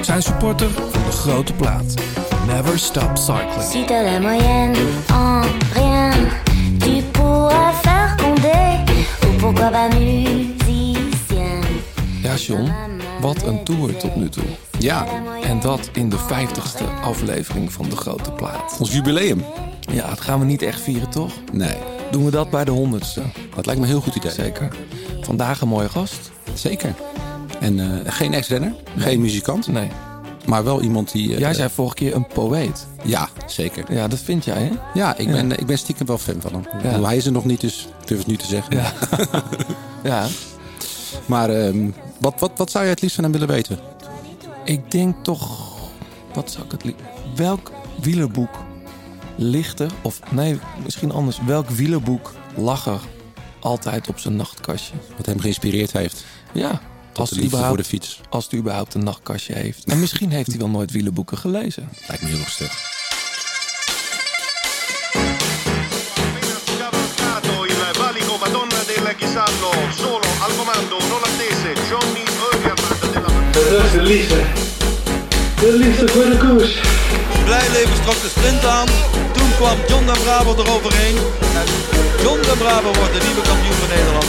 Zijn supporter van de grote plaat. Never Stop Cycling. Si t'as la moyenne en rien, tu pourras faire condé. Ou pourquoi pas musicien. Ja, John, wat een tour tot nu toe. Ja, En dat in de 50ste aflevering van de grote plaat. ons jubileum. Ja, dat gaan we niet echt vieren, toch? Nee, Doen we dat bij de 100ste? dat lijkt me een heel goed idee. Zeker. Vandaag een mooie gast. Zeker. En eh, geen ex-renner, geen muzikant, Nee. maar wel iemand die... eh, Jij zei vorige keer een poëet. Ja, zeker. Ja, dat vind jij, hè? Ja, ik ben, ik ben stiekem wel fan van hem. Hij is er nog niet, dus ik durf het nu te zeggen. Ja. ja. Maar ehm, wat, wat, wat zou je het liefst van hem willen weten? Ik denk toch... Wat zou ik het liefst... Welk wielerboek ligt er... Of nee, misschien anders. Welk wielerboek lag er altijd op zijn nachtkastje? Wat hem geïnspireerd heeft Ja. Als de voor de überhaupt, fiets. als hij überhaupt een nachtkastje heeft. En misschien heeft hij wel nooit wielerboeken gelezen. Lijkt me heel Dat is de liefde. De liefde voor de koers. Blijleven trok de sprint aan. Toen kwam John de Bravo eroverheen. En John de Bravo wordt de nieuwe kampioen van Nederland.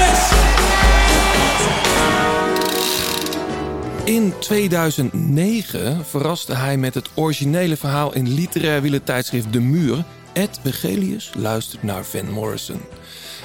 In 2009 verraste hij met het originele verhaal in literair wielertijdschrift De Muur. Ed Wegelius luistert naar Van Morrison.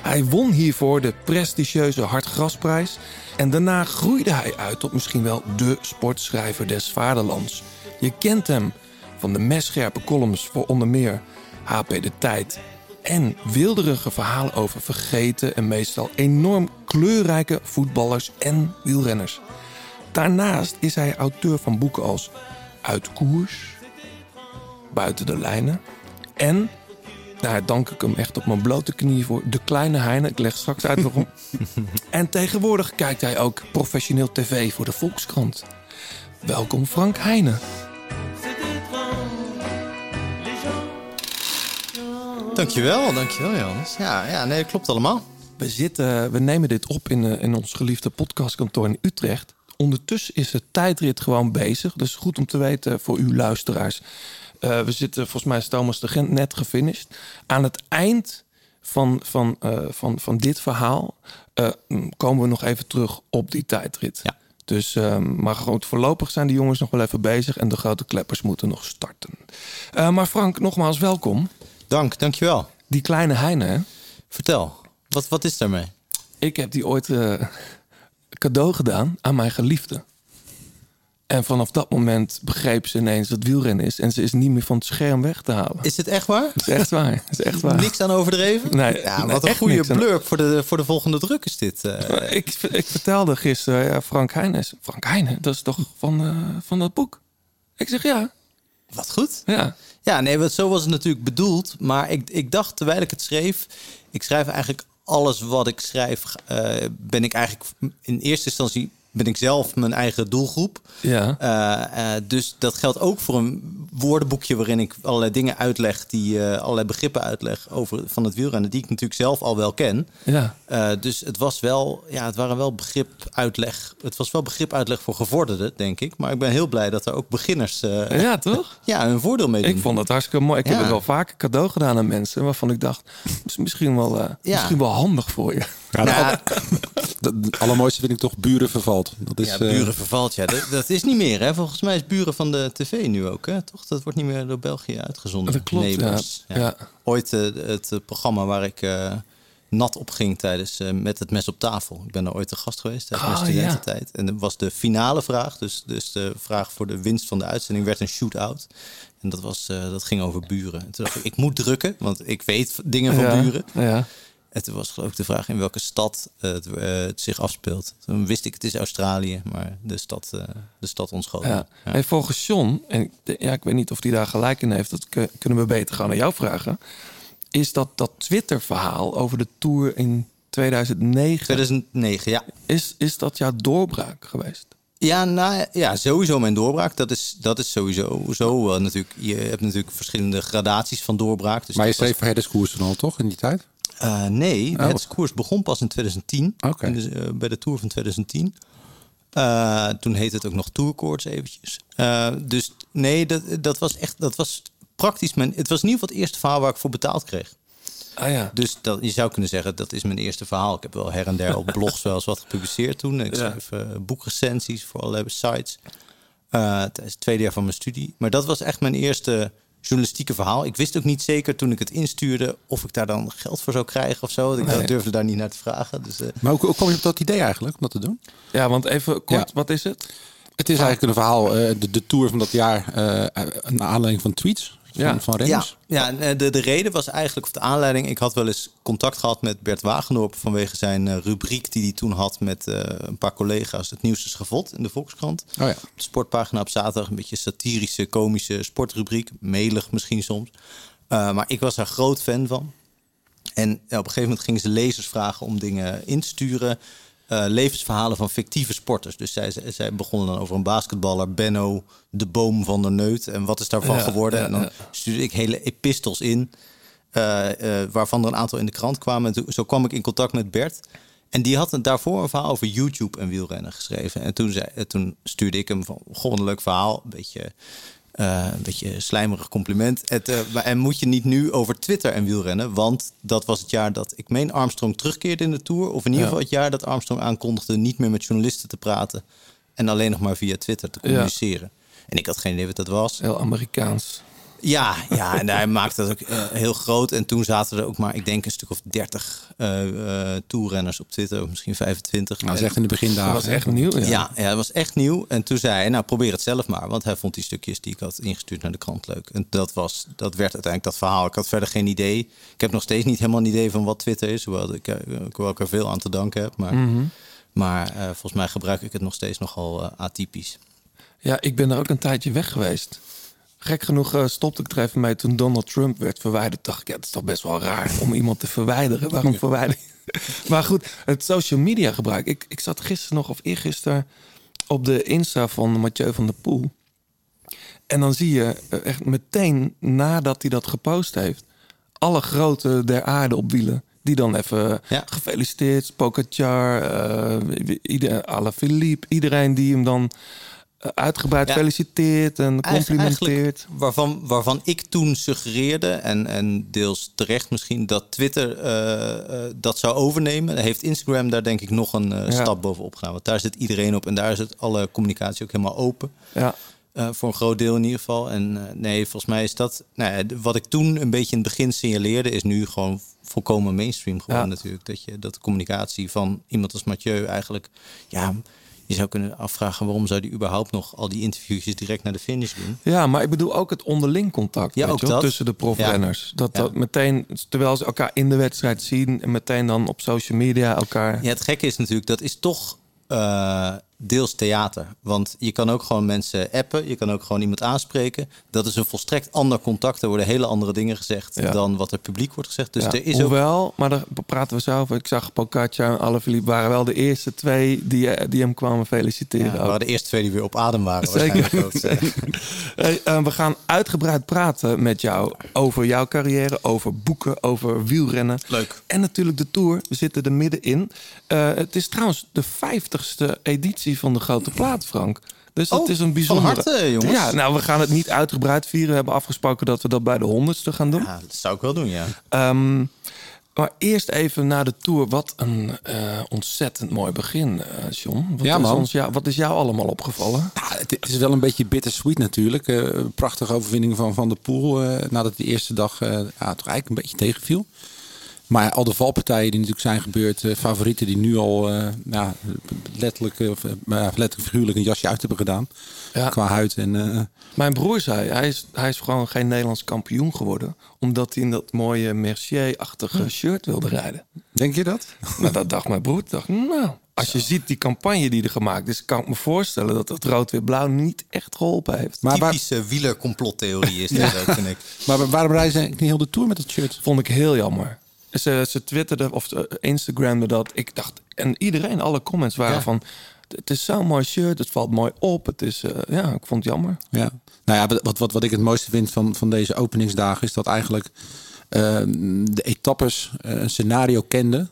Hij won hiervoor de prestigieuze Hartgrasprijs en daarna groeide hij uit tot misschien wel de sportschrijver des vaderlands. Je kent hem van de messcherpe columns voor onder meer HP De Tijd en wilderige verhalen over vergeten en meestal enorm kleurrijke voetballers en wielrenners. Daarnaast is hij auteur van boeken als Uit Koers, Buiten de Lijnen en, daar dank ik hem echt op mijn blote knieën voor, De Kleine Heine. Ik leg straks uit waarom. en tegenwoordig kijkt hij ook professioneel tv voor de Volkskrant. Welkom Frank Heine. Dankjewel, dankjewel Johannes. Ja, ja, nee, dat klopt allemaal. We, zitten, we nemen dit op in, eh, in ons geliefde podcastkantoor in Utrecht. Ondertussen is de tijdrit gewoon bezig. Dus goed om te weten voor uw luisteraars. Eh, we zitten, volgens mij is Thomas de Gent net gefinished. Aan het eind van, van, eh, van, van dit verhaal eh, komen we nog even terug op die tijdrit. Ja. Dus, ehm, maar goed, voorlopig zijn de jongens nog wel even bezig en de grote kleppers moeten nog starten. Eh, maar Frank, nogmaals welkom. Dank, dankjewel. Die kleine Heine? Vertel, wat, wat is daarmee? Ik heb die ooit eh, cadeau gedaan aan mijn geliefde. En vanaf dat moment begreep ze ineens wat wielrennen is. En ze is niet meer van het scherm weg te halen. Is het echt waar? Dat is echt waar. Dat is echt waar. Niks aan overdreven? Nee, ja, nee, wat een goede aan- blurb voor de, voor de volgende druk is dit. eh. Ik, ik vertelde gisteren, ja, Frank Heijnen. is- Frank Heijnen, dat is toch van, eh, van dat boek? Ik zeg ja. wat goed. Ja. Ja, nee, zo was het natuurlijk bedoeld. Maar ik, ik dacht terwijl ik het schreef, ik schrijf eigenlijk alles wat ik schrijf, eh, ben ik eigenlijk in eerste instantie ben ik zelf mijn eigen doelgroep. Ja. Eh, eh, dus dat geldt ook voor een woordenboekje waarin ik allerlei dingen uitleg, die eh, allerlei begrippen uitleg over van het wielrennen, die ik natuurlijk zelf al wel ken. Ja. Dus het was wel, ja, het waren wel begrip uitleg. Het was wel begrip uitleg voor gevorderden, denk ik. Maar ik ben heel blij dat er ook beginners Ja, toch? ja, hun voordeel mee doen. Ik vond het hartstikke mooi. Ik heb het wel vaker cadeau gedaan aan mensen waarvan ik dacht, is misschien wel, Ja. misschien wel handig voor je. Ja, Nou, het allermooiste vind ik toch Buren vervalt. Dat is, ja, eh, buren vervalt. Ja, dat, dat is niet meer. Hè? Volgens mij is buren van de tv nu ook. Hè? Toch? Dat wordt niet meer door België uitgezonden. Dat klopt, Neighbours. ja. Ja. Ooit eh, het eh, programma waar ik eh, nat op ging tijdens eh, Met het mes op tafel. Ik ben daar ooit te gast geweest tijdens Oh, mijn studententijd. En dat was de finale vraag. Dus, dus de vraag voor de winst van de uitzending werd een shootout. En dat, was, eh, dat ging over buren. En toen dacht ik, ik moet drukken, want ik weet dingen van ja. buren. Ja. En toen was geloof ik de vraag in welke stad het, eh, het zich afspeelt. Toen wist ik het is Australië, maar de stad, eh, de stad ontschoten. Ja. Hey, volgens John, en ik de- ja, ik weet niet of hij daar gelijk in heeft, dat kun- kunnen we beter gaan aan jou vragen. Is dat dat Twitter-verhaal over de tour in 2009, 2009, ja. is, is dat jouw doorbraak geweest? Ja, nou, ja, sowieso mijn doorbraak. Dat is, dat is sowieso zo. eh, natuurlijk, je hebt natuurlijk verschillende gradaties van doorbraak. Dus Maar je was- schreef voor Herdeskoers toen al, toch? In die tijd? Eh, nee, Oh. het koers begon pas in 2010. Oké. Dus, eh, bij de Tour van 2010. Eh, toen heette het ook nog Tourkoorts eventjes. Eh, dus nee, dat, dat was echt... Dat was praktisch mijn... Het was in ieder geval het eerste verhaal waar ik voor betaald kreeg. Ah ja. Dus dat, je zou kunnen zeggen, dat is mijn eerste verhaal. Ik heb wel her en der op blogs wel eens wat gepubliceerd toen. Ik Ja. schreef boekrecensies voor allerlei sites. Tijdens het tweede jaar van mijn studie. Maar dat was echt mijn eerste journalistieke verhaal. Ik wist ook niet zeker toen ik het instuurde... of ik daar dan geld voor zou krijgen of zo. Ik Nee. durfde daar niet naar te vragen. Dus, eh, Maar hoe, hoe kom je op dat idee eigenlijk, om dat te doen? Ja, want even kort, Ja. wat is het? Het is eigenlijk een verhaal, eh, de, de tour van dat jaar, eh naar aanleiding van tweets Ja. van ja, renners. ja eh, de, de reden was eigenlijk, of de aanleiding... ik had wel eens contact gehad met Bert Wagendorp... vanwege zijn eh, rubriek die hij toen had met eh, een paar collega's... het nieuws is gevot in de Volkskrant. Oh ja. Op de sportpagina op zaterdag een beetje satirische, komische sportrubriek. Melig misschien soms. Uh, maar ik was daar groot fan van. En ja, op een gegeven moment gingen ze lezers vragen om dingen in te sturen. Uh, levensverhalen van fictieve sporters. Dus zij, zij begonnen dan over een basketballer, Benno, de boom van der Neut. En wat is daarvan Ja, geworden? ja, en dan stuurde ik hele epistels in. Uh, uh, waarvan er een aantal in de krant kwamen. En zo kwam ik in contact met Bert. En die had daarvoor een verhaal over YouTube en wielrennen geschreven. En toen, zei, toen stuurde ik hem van, goh, een leuk verhaal. Een beetje, uh, een beetje slijmerig compliment. Het, uh, maar, en moet je niet nu over Twitter en wielrennen? Want dat was het jaar dat ik meen Armstrong terugkeerde in de Tour. Of in ieder geval het jaar dat Armstrong aankondigde niet meer met journalisten te praten. En alleen nog maar via Twitter te communiceren. En ik had geen idee wat dat was. Heel Amerikaans. Ja, ja, en hij maakte dat ook uh, heel groot. En toen zaten er ook maar, ik denk, een stuk of 30 uh, uh, toerrenners op Twitter, of misschien 25. Nou, dat is echt in de begindagen. Dat was echt nieuw. Ja. Ja, ja, dat was echt nieuw. En toen zei hij, nou probeer het zelf maar. Want hij vond die stukjes die ik had ingestuurd naar de krant leuk. En dat, was, dat werd uiteindelijk dat verhaal. Ik had verder geen idee. Ik heb nog steeds niet helemaal een idee van wat Twitter is. Hoewel ik, hoewel ik er veel aan te danken heb. Maar, Mhm. maar uh, volgens mij gebruik ik het nog steeds nogal uh, atypisch. Ja, ik ben er ook een tijdje weg geweest. Gek genoeg uh, stopte ik er even mee toen Donald Trump werd verwijderd. Dacht ik, ja, het is toch best wel raar om iemand te verwijderen. Waarom ja. verwijderen? maar goed, het social media gebruik. Ik, ik zat gisteren nog, of eergisteren, op de Insta van Mathieu van der Poel. En dan zie je echt meteen nadat hij dat gepost heeft... alle grote der aarde op wielen. Die dan even ja. gefeliciteerd, Pogacar, uh, ieder, Alaphilippe, iedereen die hem dan uitgebreid ja. feliciteert en complimenteert. Waarvan, waarvan ik toen suggereerde, en, en deels terecht misschien, dat Twitter uh, uh, dat zou overnemen. Heeft Instagram daar denk ik nog een uh, ja. stap bovenop gedaan. Want daar zit iedereen op en daar is het alle communicatie ook helemaal open. Ja. Voor een groot deel in ieder geval. En nee, volgens mij is dat. Nou ja, wat ik toen een beetje in het begin signaleerde, is nu gewoon volkomen mainstream geworden, ja. natuurlijk. Dat, je, dat de communicatie van iemand als Mathieu eigenlijk. Ja, je zou kunnen afvragen waarom zou die überhaupt nog al die interviewjes direct naar de finish doen. Ja, maar ik bedoel ook het onderling contact ja, ook dat. tussen de profrenners. Ja. Dat, Ja. dat meteen, terwijl ze elkaar in de wedstrijd zien en meteen dan op social media elkaar. Ja, het gekke is natuurlijk, dat is toch uh, deels theater. Want je kan ook gewoon mensen appen, je kan ook gewoon iemand aanspreken. Dat is een volstrekt ander contact. Er worden hele andere dingen gezegd Ja. dan wat er publiek wordt gezegd. Dus Ja, er is ook Hoewel, maar daar praten we zo over. Ik zag Pogacar en Alaphilippe waren wel de eerste twee die, die hem kwamen feliciteren. Ja, ook. waren de eerste twee die weer op adem waren. Zeker. ook. Hey, eh, we gaan uitgebreid praten met jou over jouw carrière, over boeken, over wielrennen. Leuk. En natuurlijk de Tour. We zitten er middenin. Eh, het is trouwens de vijftigste editie van de Grote Plaat, Frank. Dus dat Oh, is een bijzondere... van harte, jongens. Ja, nou, we gaan het niet uitgebreid vieren. We hebben afgesproken dat we dat bij de honderdste gaan doen. Ja, dat zou ik wel doen, ja. Ehm, maar eerst even naar de Tour. Wat een eh, ontzettend mooi begin, eh John. Wat, Ja, is man. ons, ja, wat is jou allemaal opgevallen? Ja, het, is wel een beetje bittersweet natuurlijk. Eh, een prachtige overwinning van Van der Poel. eh, nadat de eerste dag eh, ja, toch eigenlijk een beetje tegenviel. Maar al de valpartijen die natuurlijk zijn gebeurd. eh, favorieten die nu al eh, ja, letterlijk, eh, of, maar ja, letterlijk figuurlijk een jasje uit hebben gedaan. Ja. Qua huid en... eh, Mijn broer zei, hij is, hij is gewoon geen Nederlands kampioen geworden. Omdat hij in dat mooie Mercier-achtige shirt wilde rijden. Denk je dat? Nou, dat dacht mijn broer. Dacht, nou, als je ziet die campagne die er gemaakt is, kan ik me voorstellen dat het rood-wit-blauw niet echt geholpen heeft. Maar waar, Typische wielercomplottheorie is dit ook, vind ik. maar waarom rijden ze niet heel de Tour met dat shirt? Vond ik heel jammer. Ze, ze twitterden of ze Instagramden dat. Ik dacht, en iedereen, alle comments waren Ja. van... Het is zo'n mooi shirt, het valt mooi op. Het is, eh, ja, ik vond het jammer. Ja. Nou ja, wat, wat, wat ik het mooiste vind van, van deze openingsdagen is dat eigenlijk eh, de etappes eh, een scenario kenden.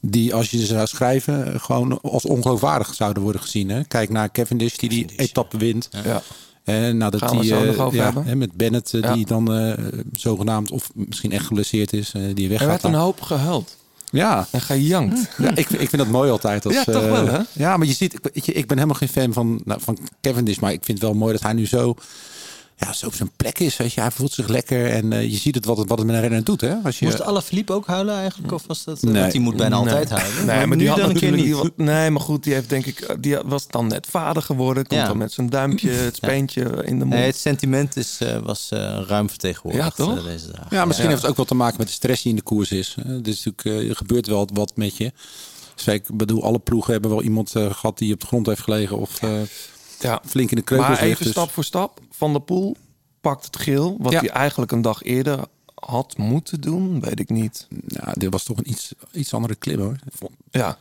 Die als je ze zou schrijven, eh, gewoon als ongeloofwaardig zouden worden gezien. Hè? Kijk naar Cavendish die die etappe wint. Ja. En nadat Gaan we die, zo eh, ja, hè, met Bennett, eh, Ja. die dan eh, zogenaamd of misschien echt geblesseerd is, eh, die Er weggaat. werd een hoop gehuild Ja, en gejankt. ja ik, vind- ik vind dat mooi altijd. Als, Ja, toch eh, wel, hè? Ja, maar je ziet, ik ben helemaal geen fan van, nou, van Cavendish, maar ik vind het wel mooi dat hij nu zo, ja, zo op zijn plek is. Weet je. Hij voelt zich lekker en eh, je ziet het wat, het wat het met een renner doet. Hè? Als je, Moest Alaphilippe ook huilen eigenlijk? Of was dat... Nee. Want die moet bijna altijd Nee. huilen. Nee, maar die had dan een keer niet. die nee, maar goed, die heeft denk ik, eh, die was dan net vader geworden. Komt Ja. dan met zijn duimpje, het speentje in de mond. Nee, het sentiment is, eh, was eh, ruim vertegenwoordigd Ja, toch? eh, deze dagen. ja, misschien Ja. heeft het ook wel te maken met de stress die in de koers is. Eh, Dus natuurlijk, eh, er gebeurt wel wat met je. Dus ik bedoel, alle ploegen hebben wel iemand eh, gehad die op de grond heeft gelegen of eh, ja. flink in de kreukels Maar ligt. even Dus- stap voor stap. Van der Poel pakt het geel. Wat Ja. hij eigenlijk een dag eerder had moeten doen, weet ik niet. Ja, dit was toch een iets, iets andere klim hoor. Ja,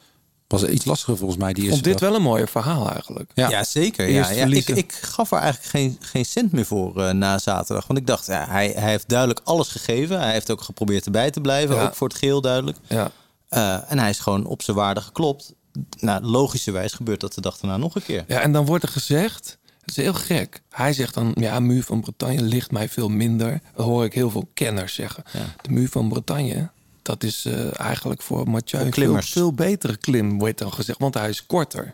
Was iets lastiger volgens mij die vond dit dag. wel een mooier verhaal eigenlijk. Ja. Ja, zeker. Ja, ja. Ik, ik gaf er eigenlijk geen, geen cent meer voor eh, na zaterdag. Want ik dacht, ja, hij, hij heeft duidelijk alles gegeven. Hij heeft ook geprobeerd erbij te blijven. Ja. Ook voor het geel duidelijk. Ja. Eh, en hij is gewoon op zijn waarde geklopt. Nou, logischerwijs gebeurt dat de dag daarna nog een keer. ja, en dan wordt er gezegd, het is heel gek. Hij zegt dan, ja, muur van Bretagne ligt mij veel minder. Dat hoor ik heel veel kenners zeggen. Ja. De muur van Bretagne, dat is eh, eigenlijk voor Mathieu een veel, veel betere klim, wordt dan gezegd. Want hij is korter.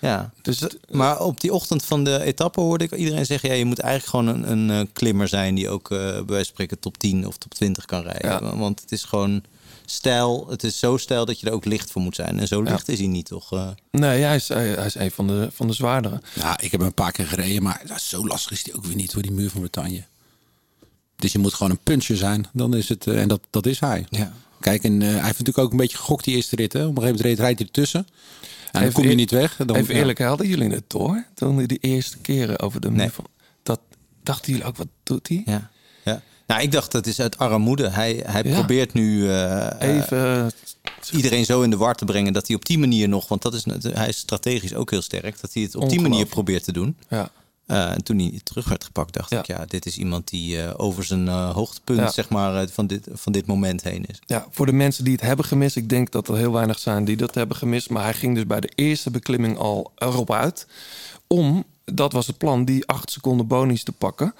Ja. Dus Maar op die ochtend van de etappe hoorde ik iedereen zeggen... Ja, je moet eigenlijk gewoon een, een eh, klimmer zijn... die ook eh bij wijze van spreken top 10 of top 20 kan rijden. Ja. Want het is gewoon stijl. Het is zo stijl dat je er ook licht voor moet zijn. En zo Ja. licht is hij niet, toch? Eh, nee, hij is, hij, hij is een van de, van de zwaardere. Ja, ik heb hem een paar keer gereden, maar zo lastig is die ook weer niet voor die muur van Bretagne. Dus je moet gewoon een puncher zijn, dan is het, eh, en dat, dat is hij. Ja. Kijk, en eh, hij heeft natuurlijk ook een beetje gegokt die eerste rit. Hè. Op een gegeven moment rijdt hij ertussen. En dan kom je niet weg. Dan, Even ja. eerlijk, hadden jullie het door? Toen de eerste keren over de muur Nee. van... Dat dachten jullie ook, wat doet hij? Ja. Nou, ik dacht dat is uit armoede. Hij, hij Ja. probeert nu eh, eh, Even... iedereen zo in de war te brengen dat hij op die manier nog, want dat is, hij is strategisch ook heel sterk, dat hij het op die manier probeert te doen. ja. Eh, en toen hij terug werd gepakt, dacht Ja. ik, ja, dit is iemand die eh, over zijn eh, hoogtepunt Ja. zeg maar, eh, van, dit, van dit moment heen is. ja, voor de mensen die het hebben gemist... Ik denk dat er heel weinig zijn die dat hebben gemist. Maar hij ging dus bij de eerste beklimming al erop uit. Om, dat was het plan, die acht seconden bonus te pakken.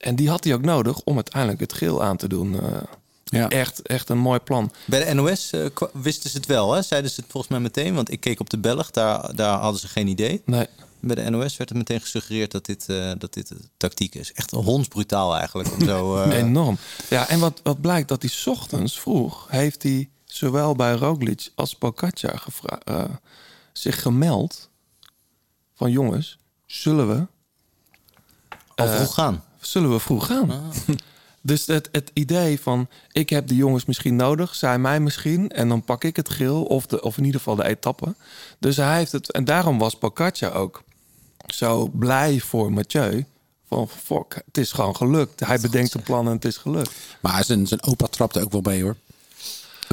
En die had hij ook nodig om uiteindelijk het geel aan te doen. Eh, Ja. echt, echt een mooi plan. Bij de NOS eh, wisten ze het wel, hè? zeiden ze het volgens mij meteen, want ik keek op de Belg, daar, daar hadden ze geen idee. Nee, Bij de NOS werd er meteen gesuggereerd dat dit, eh, dat dit de tactiek is. Echt hondsbrutaal eigenlijk. Om zo, eh, Enorm. Ja, en wat, wat blijkt dat hij 's ochtends vroeg heeft hij zowel bij Roglic als Pogacar gevra- eh, zich gemeld van jongens, zullen we, al eh, vroeg gaan. Zullen we vroeg gaan? Dus het, het idee van ik heb de jongens misschien nodig, zij mij misschien, en dan pak ik het geel of, de, of in ieder geval de etappe. Dus hij heeft het, en daarom was Pogacar ook zo blij voor Mathieu. Van fuck, het is gewoon gelukt. Hij bedenkt een plan en het is gelukt. Maar zijn, zijn opa trapte ook wel mee hoor.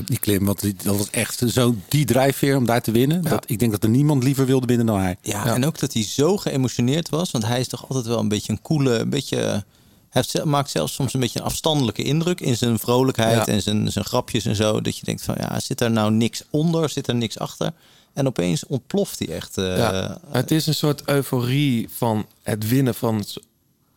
Die klim, want die- dat was echt zo die drijfveer om daar te winnen. Ja. Dat, ik denk dat er niemand liever wilde winnen dan hij. Ja, Ja. en ook dat hij zo geëmotioneerd was. Want hij is toch altijd wel een beetje een coole, een beetje... Hij maakt zelfs soms een beetje een afstandelijke indruk in zijn vrolijkheid Ja. en zijn, zijn grapjes en zo. Dat je denkt van, ja, zit er nou niks onder? Zit er niks achter? En opeens ontploft hij echt. eh, Ja, het is een soort euforie van het winnen van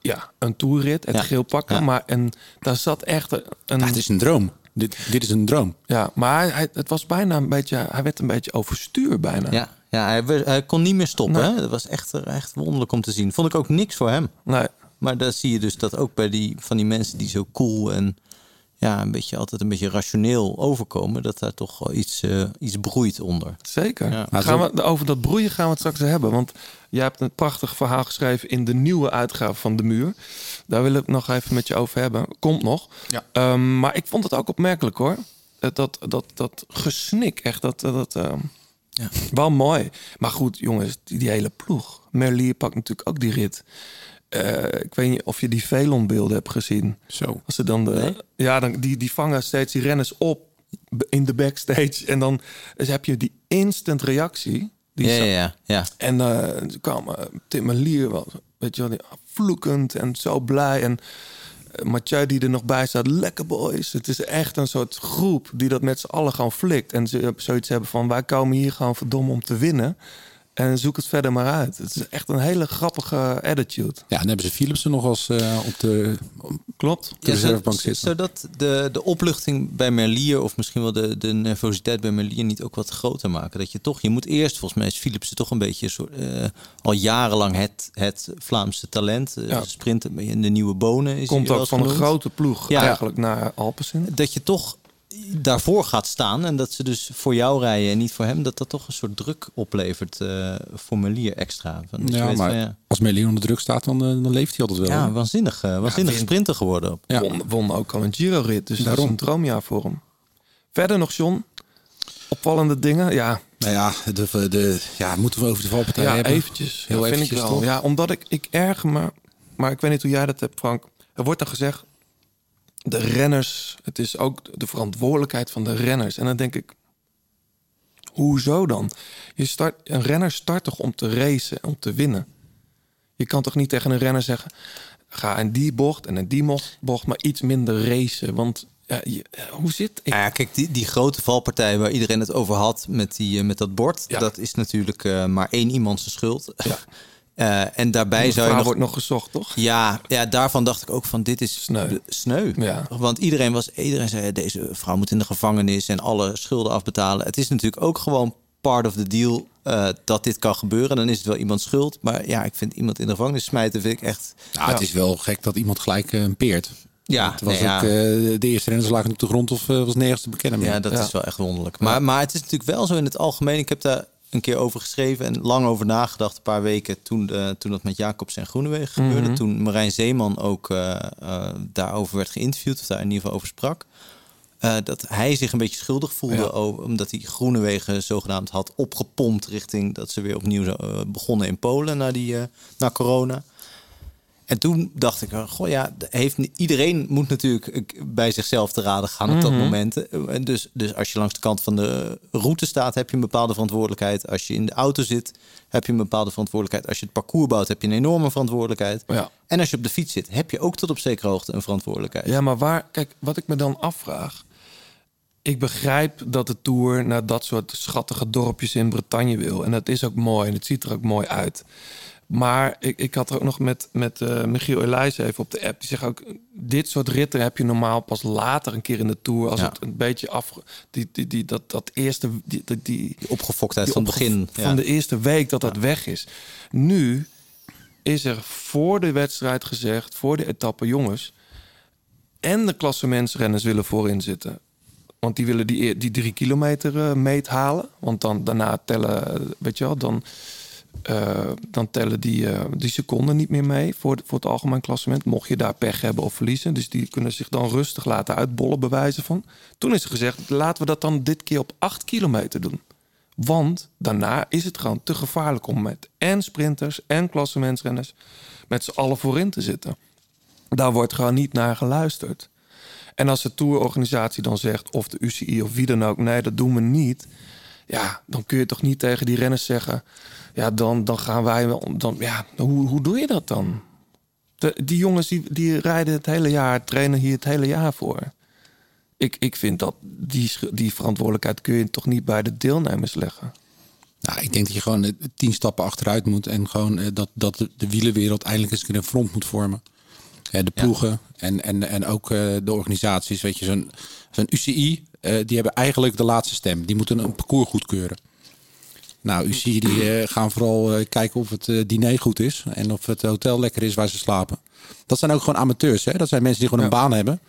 ja, een toerrit, het Ja. geel pakken. Ja. Maar en daar zat echt een. Ja, het is een droom. Dit, dit is een droom. Ja, maar hij, het was bijna een beetje. Hij werd een beetje overstuur bijna. ja, ja hij, hij kon niet meer stoppen. Nee. Hè? Dat was echt, echt wonderlijk om te zien. Vond ik ook niks voor hem. Nee, Maar daar zie je dus dat ook bij die van die mensen die zo cool en ja, een beetje altijd een beetje rationeel overkomen, dat daar toch wel iets, eh, iets broeit onder. zeker. Ja. Gaan zo- we, over dat broeien gaan we het straks hebben. Want jij hebt een prachtig verhaal geschreven in de nieuwe uitgave van De Muur. Daar wil ik het nog even met je over hebben. Komt nog. Ja. Ehm, maar ik vond het ook opmerkelijk hoor. eh, dat, dat, dat gesnik, echt dat, dat ehm, Ja. wel mooi. Maar goed, jongens, die, die hele ploeg. Merlier pakt natuurlijk ook die rit. Eh, ik weet niet of je die Velon-beelden hebt gezien. Zo. Als ze dan de, ja, dan die, die vangen steeds die renners op in de backstage en dan dus heb je die instant reactie. Die Ja, ja, ja. ja. En eh toen kwam eh, Tim Merlier wel, weet je wel, die vloekend en zo blij en eh, Mathieu die er nog bij staat, lekker boys. Het is echt een soort groep die dat met z'n allen gewoon flikt en ze zoiets hebben van wij komen hier gewoon verdomme om te winnen. En zoek het verder maar uit. Het is echt een hele grappige attitude. Ja, dan hebben ze Philipsen nog als eh, op de Klopt. op de Ja, zo- reservebank zitten. Zodat de, de opluchting bij Merlier, of misschien wel de, de nervositeit bij Merlier, niet ook wat groter maken. Dat je toch, je moet eerst, volgens mij is Philipsen toch een beetje een soort, eh, al jarenlang het, het Vlaamse talent. Ja. Sprinten in de nieuwe bonen. Is Komt ook van een grote ploeg Ja. eigenlijk naar Alpecin. Dat je toch daarvoor gaat staan en dat ze dus voor jou rijden en niet voor hem, dat dat toch een soort druk oplevert eh, voor Merlier extra. Van, dat je Ja, weet maar ja, als Melier onder druk staat, dan, eh, dan leeft hij altijd wel. ja, hè? waanzinnig, eh, waanzinnig sprinter geworden. Op. Ja. Won, won ook al een Giro-rit, dus dat Daarom. is een droomjaar voor hem. Verder nog, John? Opvallende dingen? Ja, Nou ja, de, de, ja, moeten we over de valpartij ja hebben? eventjes. Heel ja, vind eventjes, ik wel. toch? Ja, omdat ik, ik erger me... Maar ik weet niet hoe jij dat hebt, Frank. Er wordt dan gezegd... De renners... Het is ook de verantwoordelijkheid van de renners. En dan denk ik... Hoezo dan? Je start, een renner start toch om te racen, om te winnen? Je kan toch niet tegen een renner zeggen... Ga in die bocht en in die bocht, maar iets minder racen. Want ja, je- hoe zit... Ik, Ja, kijk, die, die grote valpartij waar iedereen het over had met, die, eh, met dat bord, Ja. dat is natuurlijk eh, maar één iemand zijn schuld. Ja. Eh, en daarbij zou je vrouw nog... wordt nog gezocht, toch? Ja, ja, daarvan dacht ik ook van dit is Sneu. sneu. Ja. Want iedereen, was, iedereen zei deze vrouw moet in de gevangenis en alle schulden afbetalen. Het is natuurlijk ook gewoon part of the deal eh, dat dit kan gebeuren. Dan is het wel iemand schuld. Maar ja, ik vind iemand in de gevangenis smijten vind ik echt... Nou, Het is wel gek dat iemand gelijk eh, een peert. Ja, Het was nee, ja. ook, eh, de eerste renners lagen op de grond of was nergens te bekennen. meer. Ja, dat Ja. is wel echt wonderlijk. Maar, maar het is natuurlijk wel zo in het algemeen. Ik heb daar een keer over geschreven en lang over nagedacht. Een paar weken toen, eh, toen dat met Jacobs en Groenewegen gebeurde. Mhm. Toen Marijn Zeeman ook eh, eh, daarover werd geïnterviewd. Of daar in ieder geval over sprak. dat hij zich een beetje schuldig voelde. Ja. Over, omdat hij Groenewegen zogenaamd had opgepompt. Richting dat ze weer opnieuw zo, begonnen in Polen na, die, na corona. En toen dacht ik, goh ja, heeft, iedereen moet natuurlijk eh, bij zichzelf te raden gaan op dat Mhm. moment. Eh, En dus, dus als je langs de kant van de route staat, heb je een bepaalde verantwoordelijkheid. Als je in de auto zit, heb je een bepaalde verantwoordelijkheid. Als je het parcours bouwt, heb je een enorme verantwoordelijkheid. Ja. En als je op de fiets zit, heb je ook tot op zekere hoogte een verantwoordelijkheid. Ja, maar waar... Kijk, wat ik me dan afvraag... Ik begrijp dat de Tour naar dat soort schattige dorpjes in Bretagne wil. En dat is ook mooi en het ziet er ook mooi uit. Maar ik, ik had er ook nog met, met eh, Michiel Elijzen even op de app. Die zegt ook, dit soort ritten heb je normaal pas later een keer in de Tour. Als Ja. het een beetje af... Die, die, die, dat, dat eerste... Die, die, die, opgefoktheid die van het begin. Van ja. de eerste week dat dat weg is. Nu is er voor de wedstrijd gezegd, voor de etappe, jongens. En de klassementsrenners willen voorin zitten. Want die willen die, die drie kilometer eh, meet halen. Want dan daarna tellen, eh, weet je wel, dan, eh, dan tellen die, eh, die seconden niet meer mee voor, voor het algemeen klassement. Mocht je daar pech hebben of verliezen. Dus die kunnen zich dan rustig laten uitbollen, bewijzen van. Toen is er gezegd, laten we dat dan dit keer op acht kilometer doen. Want daarna is het gewoon te gevaarlijk om met en sprinters en klassementsrenners met z'n allen voorin te zitten. Daar wordt gewoon niet naar geluisterd. En als de tourorganisatie dan zegt, of de UCI of wie dan ook, nee, dat doen we niet. Ja, dan kun je toch niet tegen die renners zeggen, ja, dan, dan gaan wij wel. Dan, ja, hoe, hoe doe je dat dan? De, die jongens die, die rijden het hele jaar, trainen hier het hele jaar voor. Ik, ik vind dat die, die verantwoordelijkheid kun je toch niet bij de deelnemers leggen. Nou, ik denk dat je gewoon eh, tien stappen achteruit moet en gewoon eh, dat, dat de, wielenwereld eindelijk eens een keer een front moet vormen. De ploegen en, en, en ook eh, de organisaties. Weet je, zo'n zo'n UCI, die hebben eigenlijk de laatste stem. Die moeten een parcours goedkeuren. Nou, UCI die eh, gaan vooral eh, kijken of het eh, diner goed is en of het hotel lekker is waar ze slapen. Dat zijn ook gewoon amateurs. Hè? Dat zijn mensen die gewoon een baan hebben.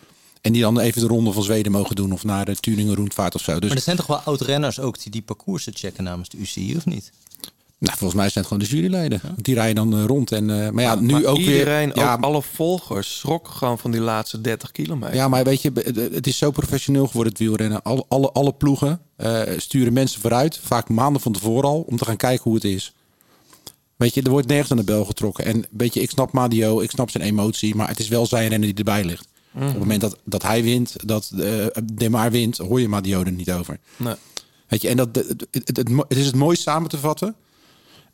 En die dan even de ronde van Zweden mogen doen of naar de Tuningen Rondvaart of zo. Dus Maar er zijn toch wel oud-renners ook die die parcoursen checken namens de UCI, of niet? Nou, volgens mij zijn het gewoon de juryleden. Die rijden dan eh, rond. En, eh, maar ja, nu Maar ook iedereen, weer... Ja, ook alle volgers, schrokken gewoon van die laatste 30 kilometer. Ja, maar weet je, het is zo professioneel geworden het wielrennen. Alle, alle, alle ploegen eh, sturen mensen vooruit, vaak maanden van tevoren al, om te gaan kijken hoe het is. Weet je, er wordt nergens aan de bel getrokken. En weet je, ik snap Madio, ik snap zijn emotie, maar het is wel zijn rennen die erbij ligt. Op het moment dat, dat hij wint, dat uh, Demar wint, hoor je Madio er niet over. Nee. Weet je, en dat, het, het, het, het is het mooi samen te vatten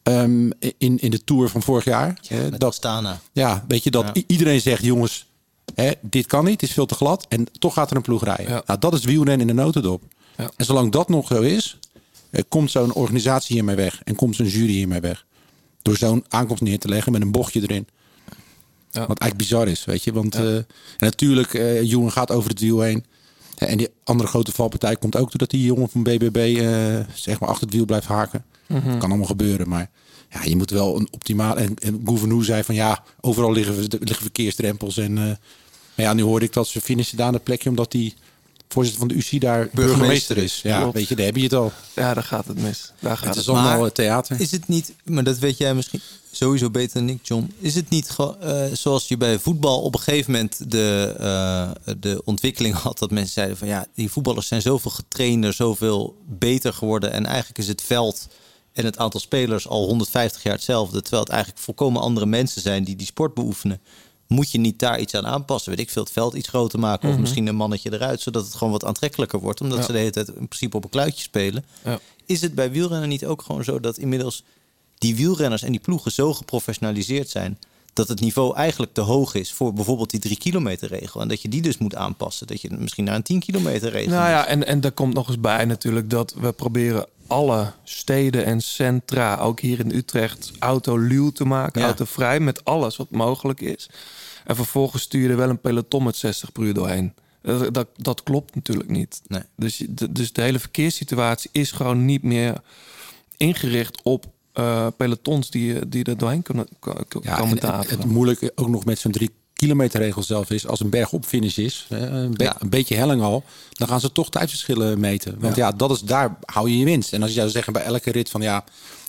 um, in, in de Tour van vorig jaar. Ja, met dat, Astana. Ja, weet je, dat ja. iedereen zegt, jongens, hè, dit kan niet, het is veel te glad. En toch gaat er een ploeg rijden. Ja. Nou, dat is wielrennen in de notendop. Ja. En zolang dat nog zo is, eh, komt zo'n organisatie hiermee weg. En komt zo'n jury hiermee weg. Door zo'n aankomst neer te leggen met een bochtje erin. Ja. Wat eigenlijk bizar is, weet je. Want ja. uh, natuurlijk, uh, jongen gaat over het wiel heen. En die andere grote valpartij komt ook doordat die jongen van BBB uh, zeg maar achter het wiel blijft haken. Mm -hmm. kan allemaal gebeuren, maar ja, je moet wel een optimaal. En, en zei van ja, overal liggen, liggen verkeersdrempels. En uh, ja, nu hoorde ik dat ze finishen daar een plekje omdat die voorzitter van de UC daar burgemeester is. Ja, Klopt. weet je, daar heb je het al. Ja, daar gaat het mis. Daar gaat het is allemaal maar theater. Is het niet, maar dat weet jij misschien sowieso beter dan ik, John. Is het niet uh, zoals je bij voetbal op een gegeven moment de, uh, de ontwikkeling had dat mensen zeiden van ja, die voetballers zijn zoveel getrainder, zoveel beter geworden en eigenlijk is het veld en het aantal spelers al 150 jaar hetzelfde, terwijl het eigenlijk volkomen andere mensen zijn die die sport beoefenen. Moet je niet daar iets aan aanpassen? Weet ik veel, het veld iets groter maken of mm -hmm. misschien een mannetje eruit, zodat het gewoon wat aantrekkelijker wordt, omdat ja. ze de hele tijd in principe op een kluitje spelen. Ja. Is het bij wielrennen niet ook gewoon zo dat inmiddels die wielrenners en die ploegen zo geprofessionaliseerd zijn dat het niveau eigenlijk te hoog is voor bijvoorbeeld die drie kilometer regel. En dat je die dus moet aanpassen. Dat je misschien naar een 10 kilometer regel Nou ja, en, en daar komt nog eens bij natuurlijk dat we proberen alle steden en centra, ook hier in Utrecht, autoluw te maken, ja. autovrij, met alles wat mogelijk is. En vervolgens stuur je er wel een peloton met 60 per uur doorheen. Dat, dat, dat klopt natuurlijk niet. Nee. Dus, dus de hele verkeerssituatie is gewoon niet meer ingericht op uh, pelotons die, die er doorheen kunnen ja, komen te het, het moeilijke ook nog met zo'n drie kilometer regel zelf is... als een bergop finish is, een, be ja. een, beetje helling al... dan gaan ze toch tijdverschillen meten. Want ja. ja, dat is, daar hou je je winst. En als je zou zeggen bij elke rit van... ja,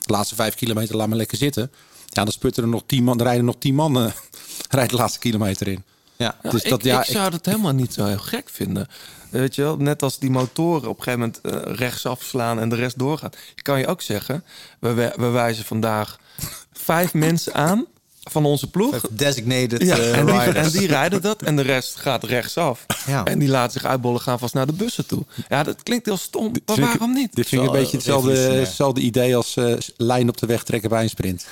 de laatste vijf kilometer laat me lekker zitten... ja, dan sputten er nog tien man, rijden nog tien man uh, rijden de laatste kilometer in. Ja, dus ik, dat, ja, ik zou ik... dat helemaal niet zo heel gek vinden. Weet je wel, net als die motoren op een gegeven moment uh, rechtsaf slaan en de rest doorgaat. Kan je ook zeggen, we wijzen vandaag vijf mensen aan van onze ploeg. Designated ja, uh, en, die, en die rijden dat en de rest gaat rechtsaf. Ja. En die laat zich uitbollen gaan vast naar de bussen toe. Ja, dat klinkt heel stom, maar waarom niet? Dit vind ik een beetje hetzelfde, hetzelfde idee als uh, lijn op de weg trekken bij een sprint.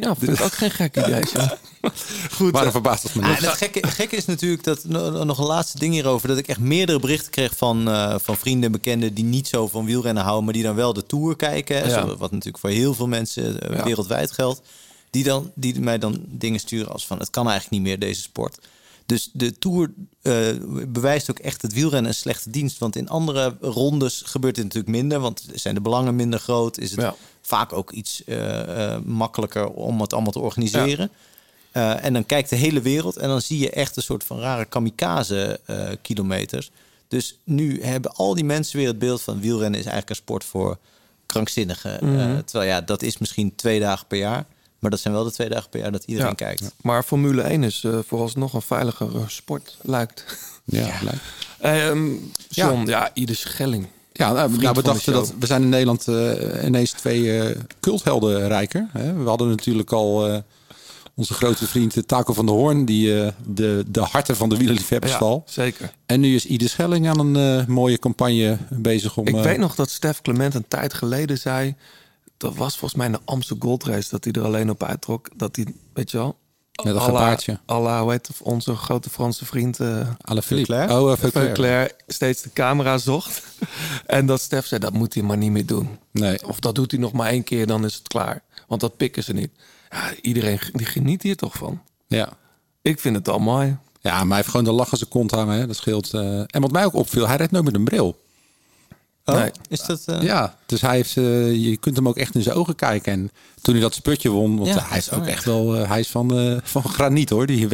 Ja, vind ik ook geen gek idee. Goed. Waarom verbaast het me niet? Ah, het gekke, gekke is natuurlijk dat nog een laatste ding hierover. Dat ik echt meerdere berichten kreeg van, uh, van vrienden en bekenden die niet zo van wielrennen houden, maar die dan wel de Tour kijken. Ja. Wat natuurlijk voor heel veel mensen uh, ja. wereldwijd geldt. Die, dan, die mij dan dingen sturen als van het kan eigenlijk niet meer deze sport. Dus de Tour uh, bewijst ook echt het wielrennen een slechte dienst. Want in andere rondes gebeurt dit natuurlijk minder. Want zijn de belangen minder groot. Is het ja. vaak ook iets uh, uh, makkelijker om het allemaal te organiseren. Ja. en dan kijkt de hele wereld en dan zie je echt een soort van rare kamikaze-kilometers. dus nu hebben al die mensen weer het beeld van wielrennen is eigenlijk een sport voor krankzinnigen. Mm -hmm. terwijl ja, dat is misschien twee dagen per jaar. Maar dat zijn wel de twee dagen per jaar dat iedereen ja, kijkt. Ja. Maar Formule 1 is uh, vooralsnog een veiligere sport, lijkt. Ja, ja. lijkt. Um, John, ja. Ieder Schelling. Ja, nou, nou we dachten dat we zijn in Nederland uh, ineens twee uh, culthelden rijker. Hè? We hadden natuurlijk al uh, onze grote vriend Taco van der Hoorn, die de, de harten van de wielerliefhebbers val. Ja, zeker. En nu is Ieder Schelling aan een mooie campagne bezig om. Ik weet nog dat Stef Clement een tijd geleden zei dat was volgens mij een Amstel Gold Race dat hij er alleen op uittrok. Dat hij, weet je wel... Met een gebaartje. Allah, hoe heet onze grote Franse vriend... Uh, Alle Philippe. Oh, uh, Claire steeds de camera zocht. en dat Stef zei, dat moet hij maar niet meer doen. Nee. Of dat doet hij nog maar één keer, dan is het klaar. Want dat pikken ze niet. Ja, iedereen die geniet hier toch van. Ja. Ik vind het al mooi. Ja, maar hij heeft gewoon de lach aan zijn kont hangen. Hè. Dat scheelt. Uh... En wat mij ook opviel, hij rijdt nooit met een bril. Oh, nee. is dat, uh... Ja, dus hij heeft, uh, je kunt hem ook echt in zijn ogen kijken. En toen hij dat sputje won, want ja, hij is ook echt wel, uh, hij is van, van graniet hoor, die,